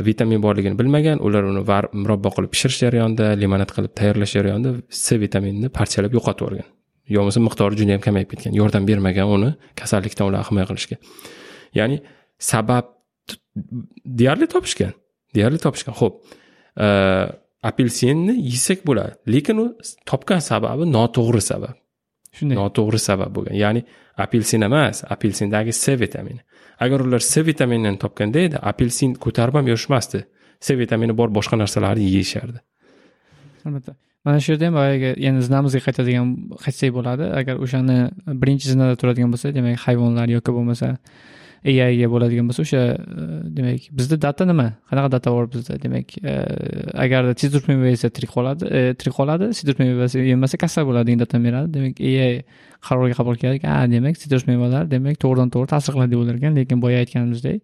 vitamin borligini bilmagan ular uni murabbo qilib pishirish jarayonida limonad qilib tayyorlash jarayonida c vitaminini parchalab yo'qotib yuborgan yo bo'lmasa miqdori juda yam kamayib ketgan yordam bermagan uni kasallikdan ular himoya qilishga. Ya'ni sabab deyarli topishgan deyarli topishgan. Ho'p e, apelsinni yesak bo'ladi lekin u topgan sababi noto'g'ri sabab. Shunday. Noto'g'ri sabab bo'lgan. Ya'ni apelsin emas apelsindagi c vitamini. Agar ular c vitaminini topganda edi apelsin ko'tarib ham yurishmasdi c vitamini bor boshqa narsalarni yeyishardi. Albatta mana shu yerda ham boyagi yana zinamizga qaytadigan qaytsak bo'ladi. Agar o'shani birinchi zinada turadigan bo'lsa demak hayvonlar yoki bo'lmasa aiga bo'ladigan bo'lsa o'sha e, demak bizda data nima? Qanaqa data bor bizda? Demak e, agarda agar sitrus meva tirik qoladi e, tirik qoladi sitrus yemasa kasal bo'ladi degan datani beradi. Demak ai qarorga qabul qiladi a demak sitrus mevalar demak to'g'ridan to'g'ri ta'sir qiladi deb o'ylar ekan lekin boya aytganimizdek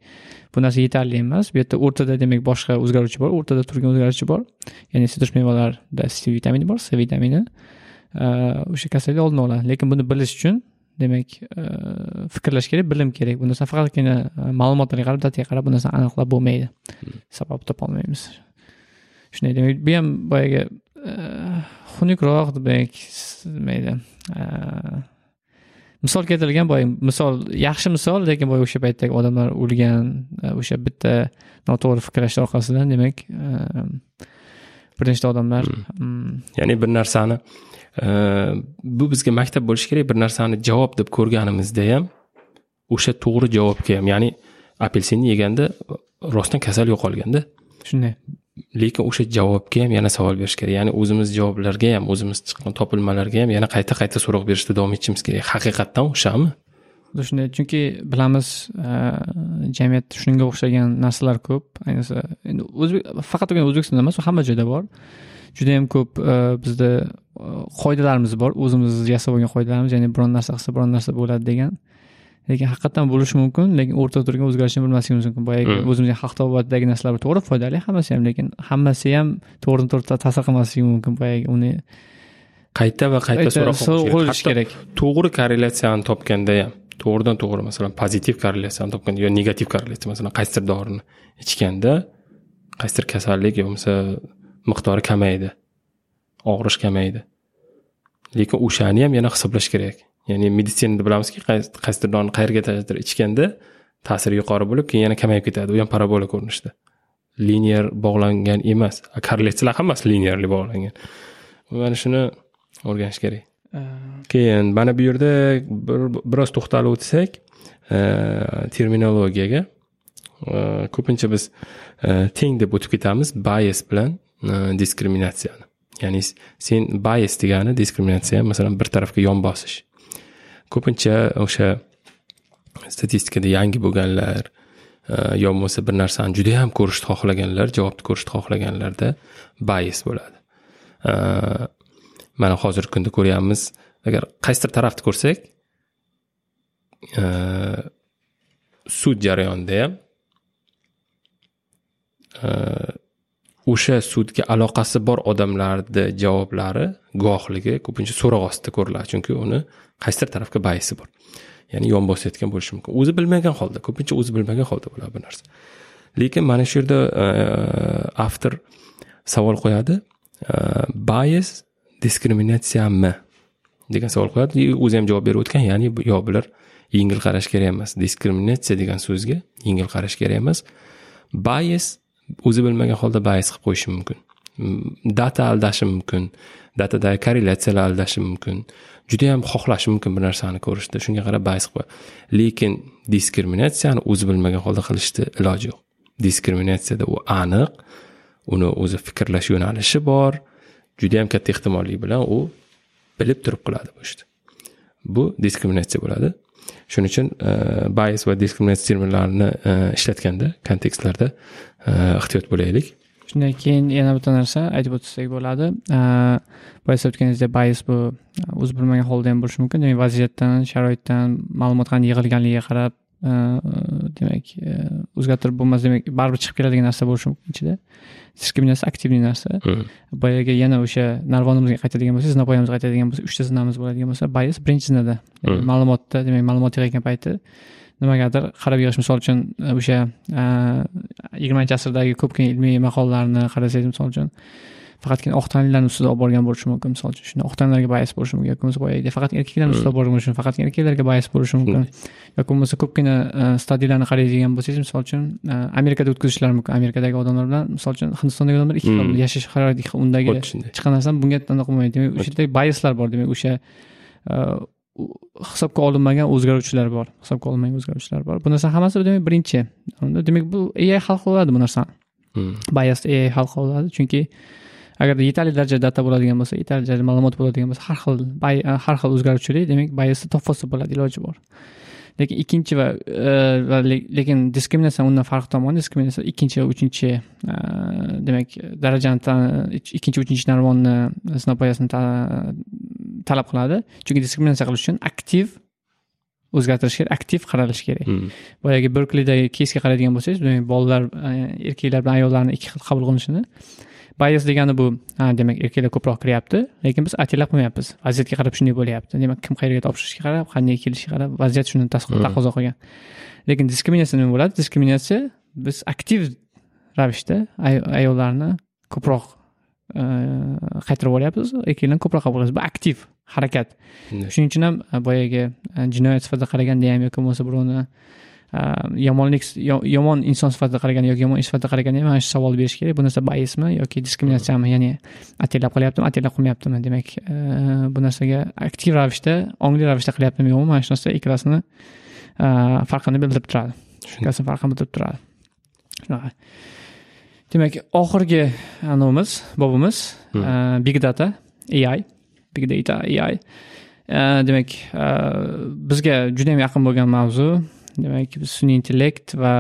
bu narsa yetarli emas. Bu yerda o'rtada demak boshqa o'zgaruvchi bor o'rtada turgan o'zgaruvchi bor. Ya'ni sitrus mevalarda c vitamini bor c vitamini o'sha kasallik oldini oladi. Lekin buni bilish uchun demak e, fikrlash kerak bilim kerak. Bu narsa faqatgina e, ma'lumotlarga qarab dataga qarab bu narsani aniqlab bo'lmaydi. Sabab topolmaymiz shunday demak bu ham boyagi e, xunukroq demak e, misol keltirilgan boy misol yaxshi misol lekin boya o'sha paytdagi odamlar o'lgan o'sha bitta noto'g'ri fikrlash orqasidan demak bir nechta odamlar mm, ya'ni bir narsani bu bizga maktab bo'lishi kerak bir narsani javob deb ko'rganimizda ham o'sha to'g'ri javobga ham ya'ni apelsinni yeganda rostdan kasal yo'qolganda. Shunday. Lekin o'sha javobga ham yana savol berish kerak. Ya'ni o'zimiz javoblarga ham o'zimiz chiqqan topilmalarga ham yana qayta qayta so'roq berishda davom etishimiz kerak. Haqiqatdan o'shami? Xuddi shunday chunki bilamiz e, jamiyatda shunga o'xshagan narsalar ko'p. Ayniqsa endi o'zbek faqatgina o'zbekistonda emas u hamma joyda bor. Juda yam ko'p e, bizda qoidalarimiz bor. O'zimiz yasab olgan qoidalarimiz ya'ni biron narsa qilsa biron narsa bo'ladi degan. Lekin haqiqatdan bo'lishi mumkin lekin o'rtada turgan o'zgarishni bilmasligimiz mumkin. Boyagi Mm. o'zimizga xalq tabobatidagi narsalar to'g'ri foydali hammasi ham lekin hammasi ham to'g'ridan to'g'ri ta- ta'sir qilmasligi mumkin boyagi uni qayta va qayta so'roq kerak. to'g'ri korrelyatsiyani topganda ham to'g'ridan to'g'ri masalan pozitiv korrelyatsiyani topganda yo negativ korrelyatsiya masalan qaysidir dorini ichganda qaysidir kasallik yo bo'lmasa miqdori kamaydi og'rish kamaydi. Lekin o'shani ham yana hisoblash kerak. Ya'ni meditsinada bilamizki qays- qaysidir doni qayergadir ichganda ta'siri yuqori bo'lib keyin yana kamayib ketadi. U ham parabola ko'rinishda. Linear bog'langan emas. Korrelyatsiyalar hammasi linearli bog'langan. Mana shuni o'rganish kerak. Keyin mana bu yerda biroz to'xtalib o'tsak terminologiyaga ko'pincha biz teng deb o'tib ketamiz. Bias bilan diskriminatsiyani ya'ni sen bias degani diskriminatsiya masalan bir tarafga yon bosish. Ko'pincha o'sha statistikada yangi bo'lganlar e, yo bo'lmasa bir narsani juda yam ko'rishni xohlaganlar javobni ko'rishni xohlaganlarda bias bo'ladi. E, mana hozirgi kunda ko'ryapmiz agar qaysidir tarafni ko'rsak e, sud jarayonida ham o'sha sudga aloqasi bor odamlarni javoblari guvohligi ko'pincha so'roq ostida ko'riladi chunki uni qaysidir tarafga bayisi bor. Ya'ni yon bosayotgan bo'lishi mumkin. O'zi bilmagan holda ko'pincha o'zi bilmagan holda bo'ladi bu narsa. Lekin mana shu yerda e, e, avtor savol qo'yadi e, bayes diskriminatsiyami degan savol qo'yadi. O'zi ham javob berib o'tgan ya'ni yo bular yengil qarash kerak emas. Diskriminatsiya degan so'zga yengil qarash kerak emas. Bayes o'zi bilmagan holda bayis qilib qo'yishi mumkin. Data aldashi mumkin datadagi korrelyatsiyalar aldashi mumkin judayam xohlashi mumkin bir narsani ko'rishda. Shunga qarab bayis qilib lekin diskriminatsiyani o'zi bilmagan holda qilishni iloji yo'q. Diskriminatsiyada u aniq uni o'zi fikrlash yo'nalishi bor judayam katta ehtimollik bilan u bilib turib qiladi bu ishni. Bu diskriminatsiya bo'ladi. Shuning uchun e, va diskriminatsiya terminlarini e, ishlatganda kontekstlarda ehtiyot bo'laylik. Shundan keyin yana bitta narsa aytib o'tsak bo'ladi. Boya o'tganingizdek bayis bu o'zi bilmagan holda ham bo'lishi mumkin. Demak vaziyatdan sharoitdan ma'lumot qanday yig'ilganligiga qarab demak o'zgartirib bo'lmas demak baribir chiqib keladigan narsa bo'lishi mumkin ichida. Diskriminatsiya aktivniy narsa. Boyagi yana o'sha narvonimizga qaytadigan bo'lsak zinapoyamizga qaytadigan bo'lsak uchta zinamiz bo'ladigan bo'lsa bayis birinchi zinada ma'lumotda demak ma'lumot yig'ayotgan payti nimagadir qarab yig'ish misol uchun o'sha yigirmanchi asrdagi ko'pgina ilmiy maqolalarni qarasangiz misol uchun faqatgina oq tanlilarni ustida olib borgan bo'lishi mumkin. Misol uchun shunda oq tanlilarga bayas bo'lishi mumkin yoki bo'lmasa boyagidek faqat erkaklarni ustida olib borgan bo'lishi mumkin faqatgina erkaklarga bayas bo'lishi mumkin yoki bo'lmasa ko'pgina stadiyalarni qaraydigan bo'lsangiz misol uchun amerikada o'tkazishlari mumkin amerikadagi odamlar bilan misol uchun hindistondagi odamlar ikki xil yashash sharoiti undagi chiqqan narsani bunga anaqa qilmaydi demak o'sha yerda bayaslar bor. Demak o'sha hisobga olinmagan o'zgaruvchilar bor hisobga olinmagan o'zgaruvchilar bor. Bu narsa hammasi demak birinchi. Demak bu ai hal qiladi bu narsani. Bayas ai hal qiladi chunki agarda yetarli darajada data bo'ladigan bo'lsa yetarli darajada ma'lumot bo'ladigan bo'lsa har xil har xil o'zgaruvchilik demak bayasni topib bo'ladi iloji bor. Lekin ikkinchi va va lekin diskriminatsiya undan farqi tomoni diskriminatsiya ikkinchi va uchinchi demak darajani ikkinchi uchinchi narvonni zinapoyasini talab qiladi chunki diskriminatsiya qilish uchun aktiv o'zgartirish kerak aktiv qaralish kerak. Boyagi berklidagi keysga qaraydigan bo'lsangiz bolalar erkaklar bilan ayollarni ikki xil qabul qilinishini bayas degani bu demak erkaklar ko'proq kiryapti lekin biz atila qilmayapmiz vaziyatga qarab shunday bo'lyapti. Demak kim qayerga topshirishiga qarab qanday kelishiga qarab vaziyat shuni hmm. taqozo qilgan. Lekin diskriminatsiya nima bo'ladi? Diskriminatsiya biz aktiv ravishda ayollarni ko'proq e, qaytarib yuboryapmiz erkaklarni ko'proq qabul qilamiz bu aktiv harakat shuning uchun ham boyagi jinoyat sifatida qaraganda ham yoki bo'lmasa birovni yomonlik yomon inson sifatida qaraganda yoki yomon ish sifatida qaraganda ham mana shu savol berish kerak bu narsa bayismi yoki diskriminatsiyami ya'ni atellab qilyaptimi atellab qilmayaptimi demak bu narsaga aktiv ravishda ongli ravishda qilyaptimi yo'qmi mana shu narsa ikkalasini farqini bildirib turadi ikkalasini farqini bildirib turadi shunaqa demak oxirgi anavimiz bobimiz big data ai big data ai demak bizga juda yam yaqin bo'lgan mavzu. Demak sun'iy intellekt va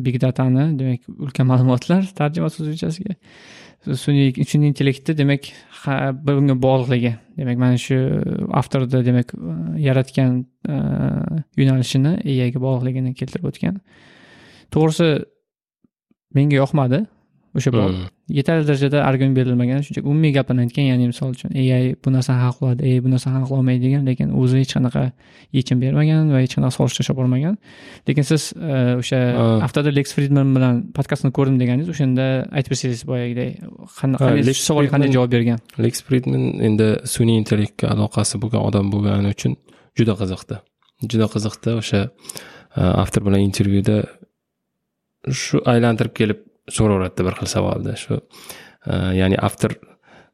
big datani demak ulkan ma'lumotlar tarjima o'zbekchasiga sun'iy sun'iy intellektni demak bunga bog'liqligi. Demak mana shu avtorni demak yaratgan yo'nalishini eaga bog'liqligini keltirib o'tgan. To'g'risi menga yoqmadi o'sha bob hmm. yetarli darajada argument berilmagan shunchaki umumiy gaplarni aytgan ya'ni misol uchun ai bu narsani hal qiladi ai bu narsani hal qilolmaydi degan lekin o'zi hech qanaqa yechim bermagan va hech qanaqa solish tashlab yubormagan lekin siz e, o'sha haftada leks fridman bilan podkastni ko'rdim deganingiz o'shanda aytib bersangiz boyagidek qanday savolga qanday javob bergan? Leks fridman endi sun'iy intellektga aloqasi bo'lgan odam bo'lgani uchun juda qiziqdi. Juda qiziqdi o'sha e, avtor bilan intervyuda shu aylantirib kelib so'raveradida bir xil savolda. Shu e, ya'ni avtor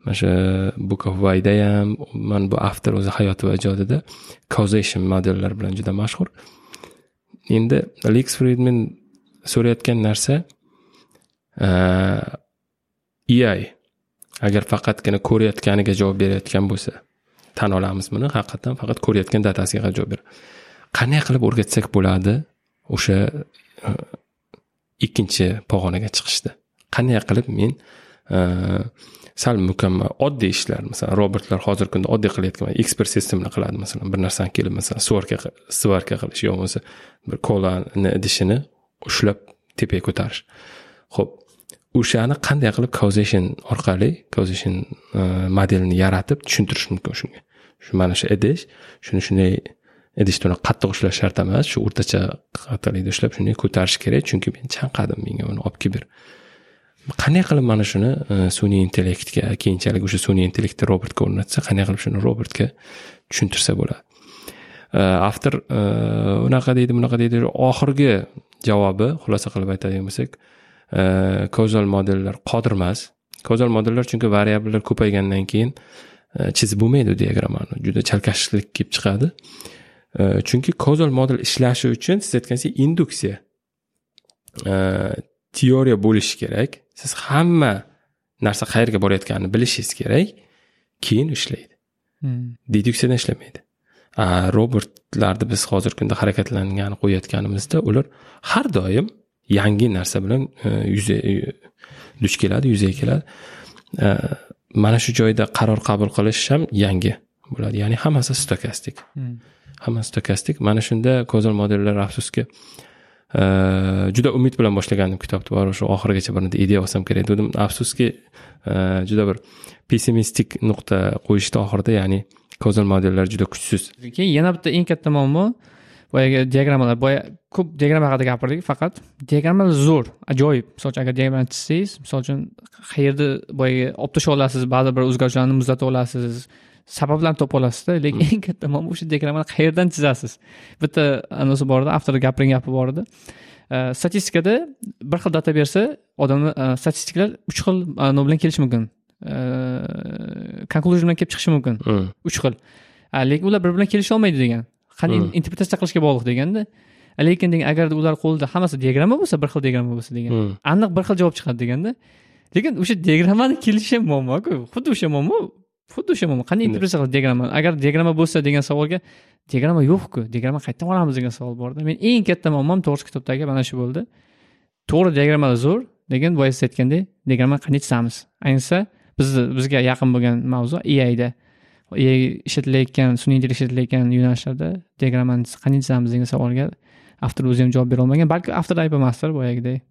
mana shu book of wayda ham mana bu avtor o'zi hayoti va ijodida causation modellar bilan juda mashhur. Endi lex fridman so'rayotgan narsa e, ai agar faqatgina ko'rayotganiga javob berayotgan bo'lsa tan olamiz buni haqiqatdan faqat ko'rayotgan datasiga javob ber. Qanday qilib o'rgatsak bo'ladi o'sha ikkinchi pog'onaga chiqishdi. Qanday qilib men e, sal mukammal oddiy ishlar masalan robotlar hozirgi kunda oddiy qilayotgan ekspert sistemani qiladi masalan bir narsani kelib masalan svarka svarka qilish yo bo'lmasa bir kolani idishini ushlab tepaga ko'tarish. Ho'p o'shani qanday qilib causation orqali causation e, modelini yaratib tushuntirish mumkin shunga? Shu mana shu idish shuni shunday idishni qattiq ushlash shart emas shu o'rtacha qattiqlikda ushlab shunday ko'tarish kerak. Chunki men chanqadim menga uni olib kelib ber qanday qilib mana shuni e, sun'iy intellektga keyinchalik o'sha sun'iy intellektni robotga o'rnatsa qanday qilib shuni robotga tushuntirsa bo'ladi? E, avtor e, unaqa deydi bunaqa deydi. Oxirgi javobi xulosa qilib aytadigan bo'lsak kozal modellar qodir emas kozal modellar chunki variabllar ko'paygandan keyin chizib bo'lmaydi diagrammani juda chalkashlik kelib chiqadi. Chunki kozal model ishlashi uchun siz aytganingizdek induksiya. Teoriya bo'lishi kerak. Siz hamma narsa qayerga borayotganini bilishingiz kerak. Keyin ishlaydi. Hmm. deduksiyadan ishlamaydi. Robotlarni biz hozirgi kunda harakatlangani qo'yayotganimizda ular har doim yangi narsa bilan e, yuzaga duch keladi yuzaga keladi. Mana shu joyda qaror qabul qilish ham yangi bo'ladi. Ya'ni hammasi stokastik. Hmm. Hammasi stokastik mana shunda kozal modellar afsuski e, juda umid bilan boshlagandim kitobni. Borib o'sha oxirigacha bir ideya olsam kerak. Dedim afsuski e, juda bir pessimistik nuqta qo'yishdi oxirida. Ya'ni kozal modellar juda kuchsiz. Keyin yana bitta eng katta muammo boyagi diagrammalar boya ko'p diagramma haqida gapirdik faqat. Diagrammalar zo'r ajoyib. Misol uchun agar diagrammani chizsangiz misol uchun qayerda boyagi olib tashlay olasiz ba'zi bir o'zgarishlarni muzlata olasiz. Sabablarni topa olasizda lekin eng katta muammo o'sha diagrammani qayerdan chizasiz? Bitta anisi bor edi avtorni gapirgan gapi bor edi. Statistikada bir xil data bersa odamlar statistiklar uch xil nima bilan kelishi mumkin. Konklyuzion bilan kelib chiqishi mumkin. Uch xil. Lekin ular bir bilan kelisha olmaydi degan. Qanday interpretatsiya qilishga bog'liq deganda lekin degan agarda ular qo'lida hammasi diagramma bo'lsa bir xil diagramma bo'lsa degan aniq bir xil javob chiqadi deganda lekin o'sha diagrammani kelishi ham muammoku xuddi o'sha muammo xuddi o'sha qanday interpretatsiya qiladi diagramma agar diagramma bo'lsa degan savolga diagramma yo'qku diagramma qayerdan olamiz degan savol borda. Men eng katta muammom to'g'risi kitobdagi mana shu bo'ldi. To'g'ri diagrammalar zo'r lekin boya siz aytgandek diagrammani qanday chizamiz ayniqsa bizni bizga yaqin bo'lgan mavzu ai ishlatilayotgan sun'iy intellekt ishlatilayotgan yo'nalishlarda diagrammani qanday chizamiz degan savolga avtor o'zi ham javob berolmagan balki avtor ayb emasdir boyagidek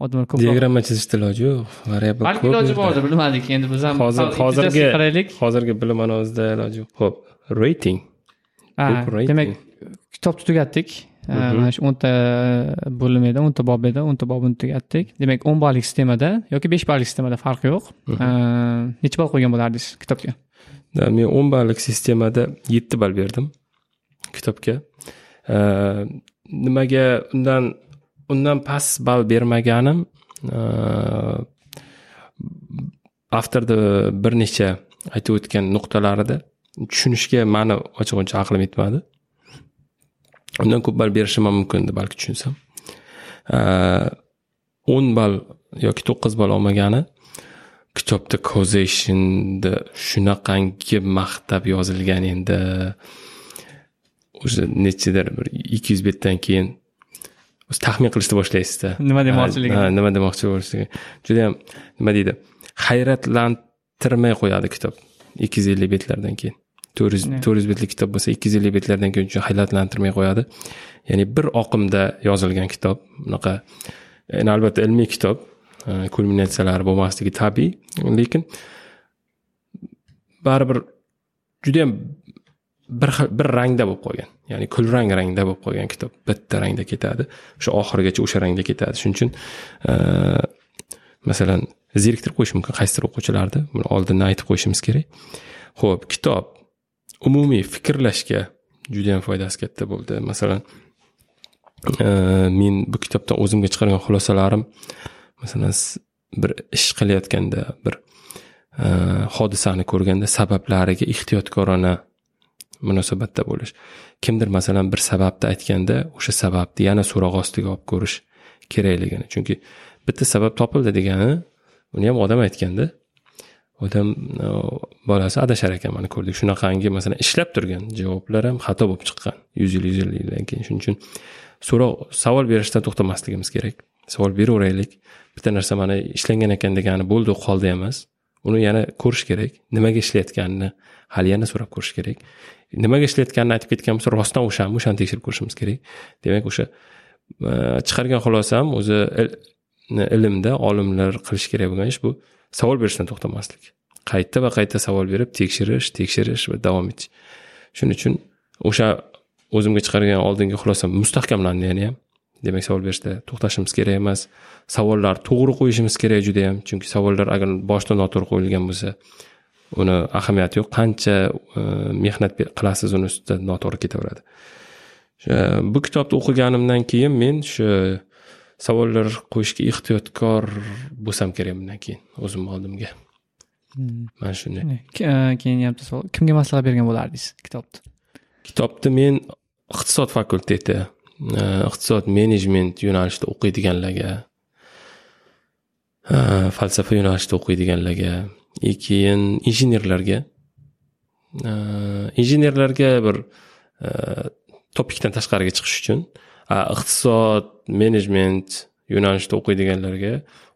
odamlar ko'p diagramma chizishda iloji yo'q variabl balki iloji bordir bilmadik endi biz ham hozir hozirgi qaraylik. hozirgi bilim anozida iloji yo'q ho'p rating. Demak kitobni tugatdik. Mhm. mana shu o'nta bo'lim edi o'nta bob edi o'nta bobini tugatdik. Demak o'n ballik sistemada yoki besh ballik sistemada farqi yo'q. Mhm. necha ball qo'ygan bo'lardingiz kitobga? Men o'n ballik sistemada yetti ball berdim kitobga. Nimaga undan undan past ball bermaganim e, avtorni bir necha aytib o'tgan nuqtalarida tushunishga mani ochig'uncha aqlim yetmadi. Undan ko'p ball berishim ham mumkin edi balki tushunsam. E, o'n ball yoki to'qqiz ball olmagani kitobda causationni shunaqangi maqtab yozilgan endi. O'sha nechadir bir ikki yuz betdan keyin o'zi taxmin qilishni boshlaysizda nima demoqchiligini nima demoqchi bo'lishligini judayam nima deydi hayratlantirmay qo'yadi kitob ikki yuz ellik betlardan keyin to'rt yuz to'rt yuz betlik kitob bo'lsa ikki yuz ellik betlardan keyin juda hayratlantirmay qo'yadi ya'ni bir oqimda yozilgan kitob bunaqa endi albatta ilmiy kitob kulminatsiyalari bo'lmasligi tabiiy lekin baribir judayam bir xil bir rangda bo'lib qolgan. Ya'ni kulrang rangda bo'lib qolgan kitob bitta rangda ketadi. O'sha oxirigacha o'sha rangda ketadi. Shuning uchun masalan zeriktirib qo'yish mumkin qaysidir o'quvchilarni. Buni oldindan aytib qo'yishimiz kerak. Ho'p kitob umumiy fikrlashga judayam foydasi katta bo'ldi. Masalan men bu kitobdan o'zimga chiqargan xulosalarim masalan bir ish qilayotganda bir hodisani ko'rganda sabablariga ehtiyotkorona munosabatda bo'lish. Kimdir masalan bir sababni aytganda o'sha sababni yana so'roq ostiga olib ko'rish kerakligini. Chunki bitta sabab topildi degani uni ham odam aytganda odam bolasi adashar ekan mana ko'rdik. Shunaqangi masalan ishlab turgan javoblar ham xato bo'lib chiqqan yuz yil yuz yildan keyin. Shuning uchun so'roq savol berishdan to'xtamasligimiz kerak. Savol beraveraylik. Bitta narsa mana ishlangan ekan degani bo'ldi qoldi emas. Uni yana ko'rish kerak. Nimaga ishlayotganini hali yana so'rab ko'rish kerak. Nimaga ishlayotganini aytib ketgan bo'lsa rostdan o'shami o'shani tekshirib ko'rishimiz kerak. Demak o'sha e, chiqargan xulosam o'zi ilmda olimlar qilish kerak bo'lgan ish bu. Savol berishdan to'xtamaslik. Qayta va qayta savol berib tekshirish tekshirish va davom etish. Shuning uchun o'sha o'zimga chiqargan oldingi xulosam mustahkamlandi yana ham. Demak savol berishda to'xtashimiz kerak emas. Savollar to'g'ri qo'yishimiz kerak juda yam chunki savollar agar boshida noto'g'ri qo'yilgan bo'lsa uni ahamiyati yo'q. Qancha e, mehnat qilasiz uni ustida noto'g'ri ketaveradi. Bu kitobni o'qiganimdan keyin men shu savollar qo'yishga ehtiyotkor bo'lsam kerak bundan keyin o'zimni oldimga. Hmm. mana shunday. Keyin yana bitta savol. Kimga maslahat bergan bo'lardingiz kitobni? Kitobni men iqtisod fakulteti iqtisod menejment yo'nalishida o'qiydiganlarga falsafa yo'nalishida o'qiydiganlarga и keyin injenerlarga injenerlarga bir topikdan tashqariga chiqish uchun iqtisod menejment yo'nalishida o'qiydiganlarga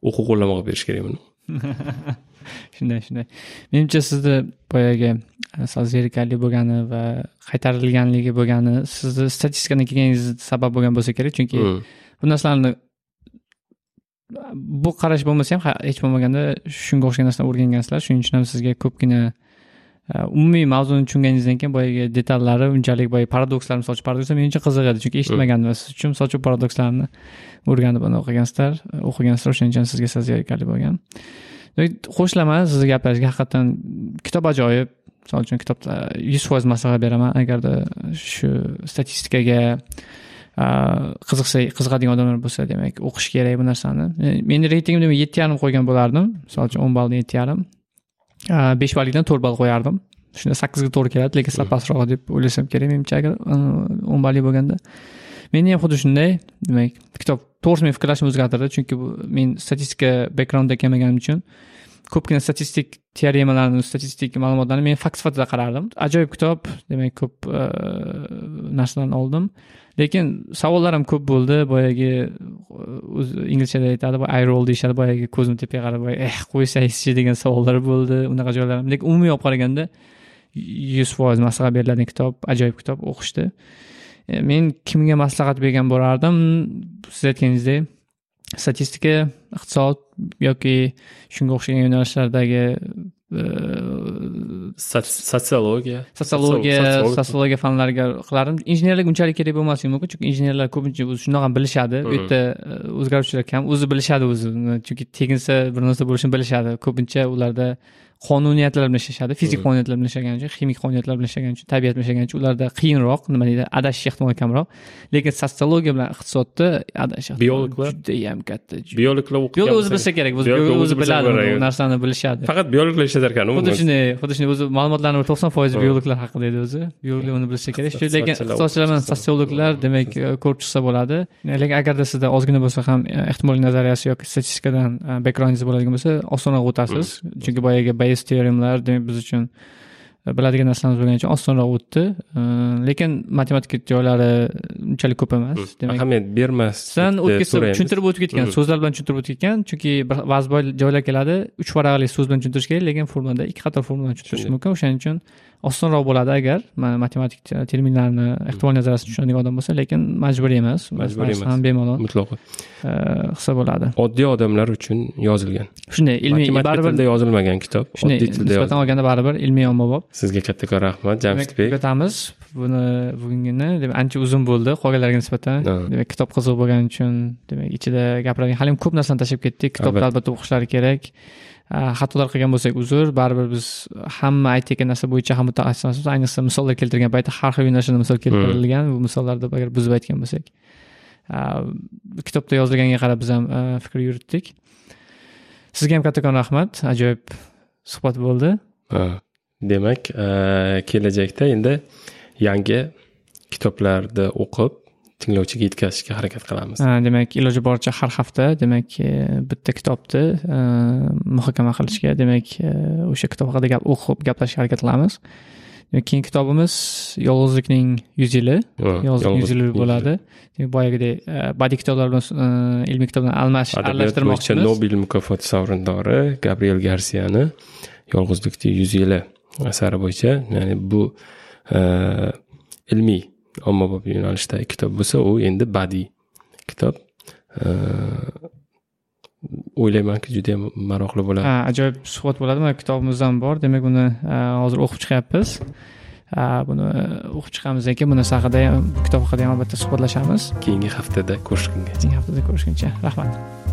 o'quv qo'llanma qilib berish kerak buni shunday shunday menimcha sizni boyagi sal zerikarli bo'lgani va qaytarilganligi bo'lgani sizni statistikadan kelganingiz sabab bo'lgan bo'lsa kerak chunki hmm. bu narsalarni bu qarash bo'lmasa ham hech bo'lmaganda shunga o'xshagan narsalarni o'rgangansizlar. Shuning uchun ham sizga ko'pgina umumiy mavzuni tushunganingizdan keyin boyagi detallari unchalik boya paradokslar misol uchun paradokslar men uchun qiziq edi chunki eshitmagandim siz uchun misol uchun paradokslarni o'rganib uni o'qigansizlar o'qigansizlar o'shaning uchun sizga sal zerikarli bo'lgan. Qo'shilaman sizni gaplaringizga haqiqatdan kitob ajoyib. Misol uchun kitobda yuz foiz maslahat beraman. Agarda shu statistikaga qiziqsa qiziqadigan odamlar bo'lsa demak o'qish kerak bu narsani meni reytingim demak yetti yarim qo'ygan bo'lardim misol uchun o'n balldan yetti yarim besh ballikdan to'rt ball qo'yardim shunda sakkizga to'g'ri keladi lekin sal pastroq deb o'ylasam kerak menimcha agar o'n ballik bo'lganda meni ham xuddi shunday demak kitob to'g'risi meni fikrlashimni o'zgartirdi chunki bu men statistika backgroundda kelmaganim uchun ko'pgina statistik teoremalarni statistik ma'lumotlarni men fakt sifatida qarardim ajoyib kitob demak ko'p narsalarni oldim lekin savollar ham ko'p bo'ldi boyagi o'zi inglizchada aytadi eye roll deyishadi boyagi ko'zimni tepaga qarab eh qo'ysangizchi degan savollar bo'ldi unaqa joylar lekin umumiy olib qaraganda yuz foiz maslahat beriladigan kitob ajoyib kitob o'qishdi. E, men kimga maslahat bergan bo'lardim? Siz aytganingizdek statistika iqtisod yoki shunga o'xshagan yo'nalishlardagi sotsiologiya sotsiologiya sotsiologiya fanlariga qilardim injenerlik unchalik kerak bo'lmasligi mumkin chunki injenerlar ko'pincha o'zi shunaqa ham bilishadi bu yerda o'zgaruvchilar kam o'zi bilishadi o'zi chunki teginsa bir narsa bo'lishini bilishadi ko'pincha ularda qonuniyatlar bilan ishlashadi fizik qonuniyatlar bilan ishlagani uchun ximik qonuniyatlar bilan ishlagani uchun tabiat bilan ishlagani uchun ularda qiyinroq nima deydi adashish ehtimoli kamroq. Lekin sotsiologiya bilan iqtisodda adashish biologlar? judayam katta biologlar biolog o'zi bilsa kerak o'zi biladi u narsani bilishadi. Faqat biologlar ishlatar ekan xuddi shunday xuddi shunday o'zi ma'lumotlarni to'qson foizi biologlar haqida edi o'zi. Biologlar uni bilsa kerak. Lekin iqtisodchilar bilan sotsiologlar demak ko'rib chiqsa bo'ladi. Lekin agarda sizda ozgina bo'lsa ham e, ehtimoliy nazariyasi yoki statistikadan e, backgroundingiz bo'ladigan bo'lsa osonroq o'tasiz chunki boyagi base teoremlar demak biz uchun e, biladigan narsalarimiz bo'lgani uchun osonroq o'tdi. Lekin matematika joylari unchalik ko'p emas demak. Ahamiyat bermasdan tushuntirib o'tib ketgan so'zlar bilan tushuntirib o'tib ketgan chunki ba'zi joylar keladi uch varaqli so'z bilan tushuntirish kerak lekin formulada ikki qator formula tushuntirish mumkin. O'shaning uchun osonroq bo'ladi agar matematik terminlarni ehtimol nazariyasini tushunadigan odam bo'lsa lekin majburiy emas. Majburiy emas. ham bemalol mutlaqo. qilsa bo'ladi. Oddiy odamlar uchun yozilgan. Shunday ilmiy baribir tilda yozilmagan kitob shunday nisbatan olganda baribir ilmiy ommabop sizga kattakon rahmat. Jamshidbek tugatamiz buni bugungini. Demak ancha uzun bo'ldi qolganlarga nisbatan. Demak kitob qiziq bo'lgani uchun demak ichida gapiradigan hali ko'p narsani tashlab ketdik. Kitobni albatta. o'qishlari kerak. Xatolar qilgan bo'lsak uzr. Baribir biz hamma aytayotgan narsa bo'yicha ham mutaxassis ayniqsa misollar keltirgan paytda har xil yo'nalishlarda misol keltirilgan. Bu misollarni agar buzib aytgan bo'lsak kitobda yozilganiga qarab biz ham fikr yuritdik. Sizga ham kattakon rahmat. Ajoyib suhbat bo'ldi demak eh, kelajakda endi yangi kitoblarni o'qib tinglovchiga yetkazishga harakat qilamiz. Demak iloji boricha har hafta demak e, bitta kitobni e, muhokama qilishga demak e, o'sha kitob haqida gap o'qib gaplashishga harakat qilamiz. Keyingi kitobimiz yolg'izlikning yuz yili. Yolg'izlik yuz yili bo'ladi. boyagidek e, badiiy kitoblar bilan e, ilmiy kitoblarni almash adabiyot bo'yicha aralashtirmoqchimiz nobel mukofoti sovrindori gabriel garsiyani yolg'izlikni yuz yili asari bo'yicha ya'ni bu eh, ilmiy ommabop yo'nalishdagi kitob bo'lsa u endi badiiy kitob. Eh, o'ylaymanki juda yam maroqli bo'ladi. Ha, ajoyib suhbat bo'ladi mana kitobimiz ham bor. Demak buni e, hozir o'qib chiqyapmiz. Buni o'qib chiqamizdan keyin bunisi haqida ham kitob haqida ham albatta suhbatlashamiz. Keyingi haftada ko'rishgunga. Keyingi haftada ko'rishguncha. Rahmat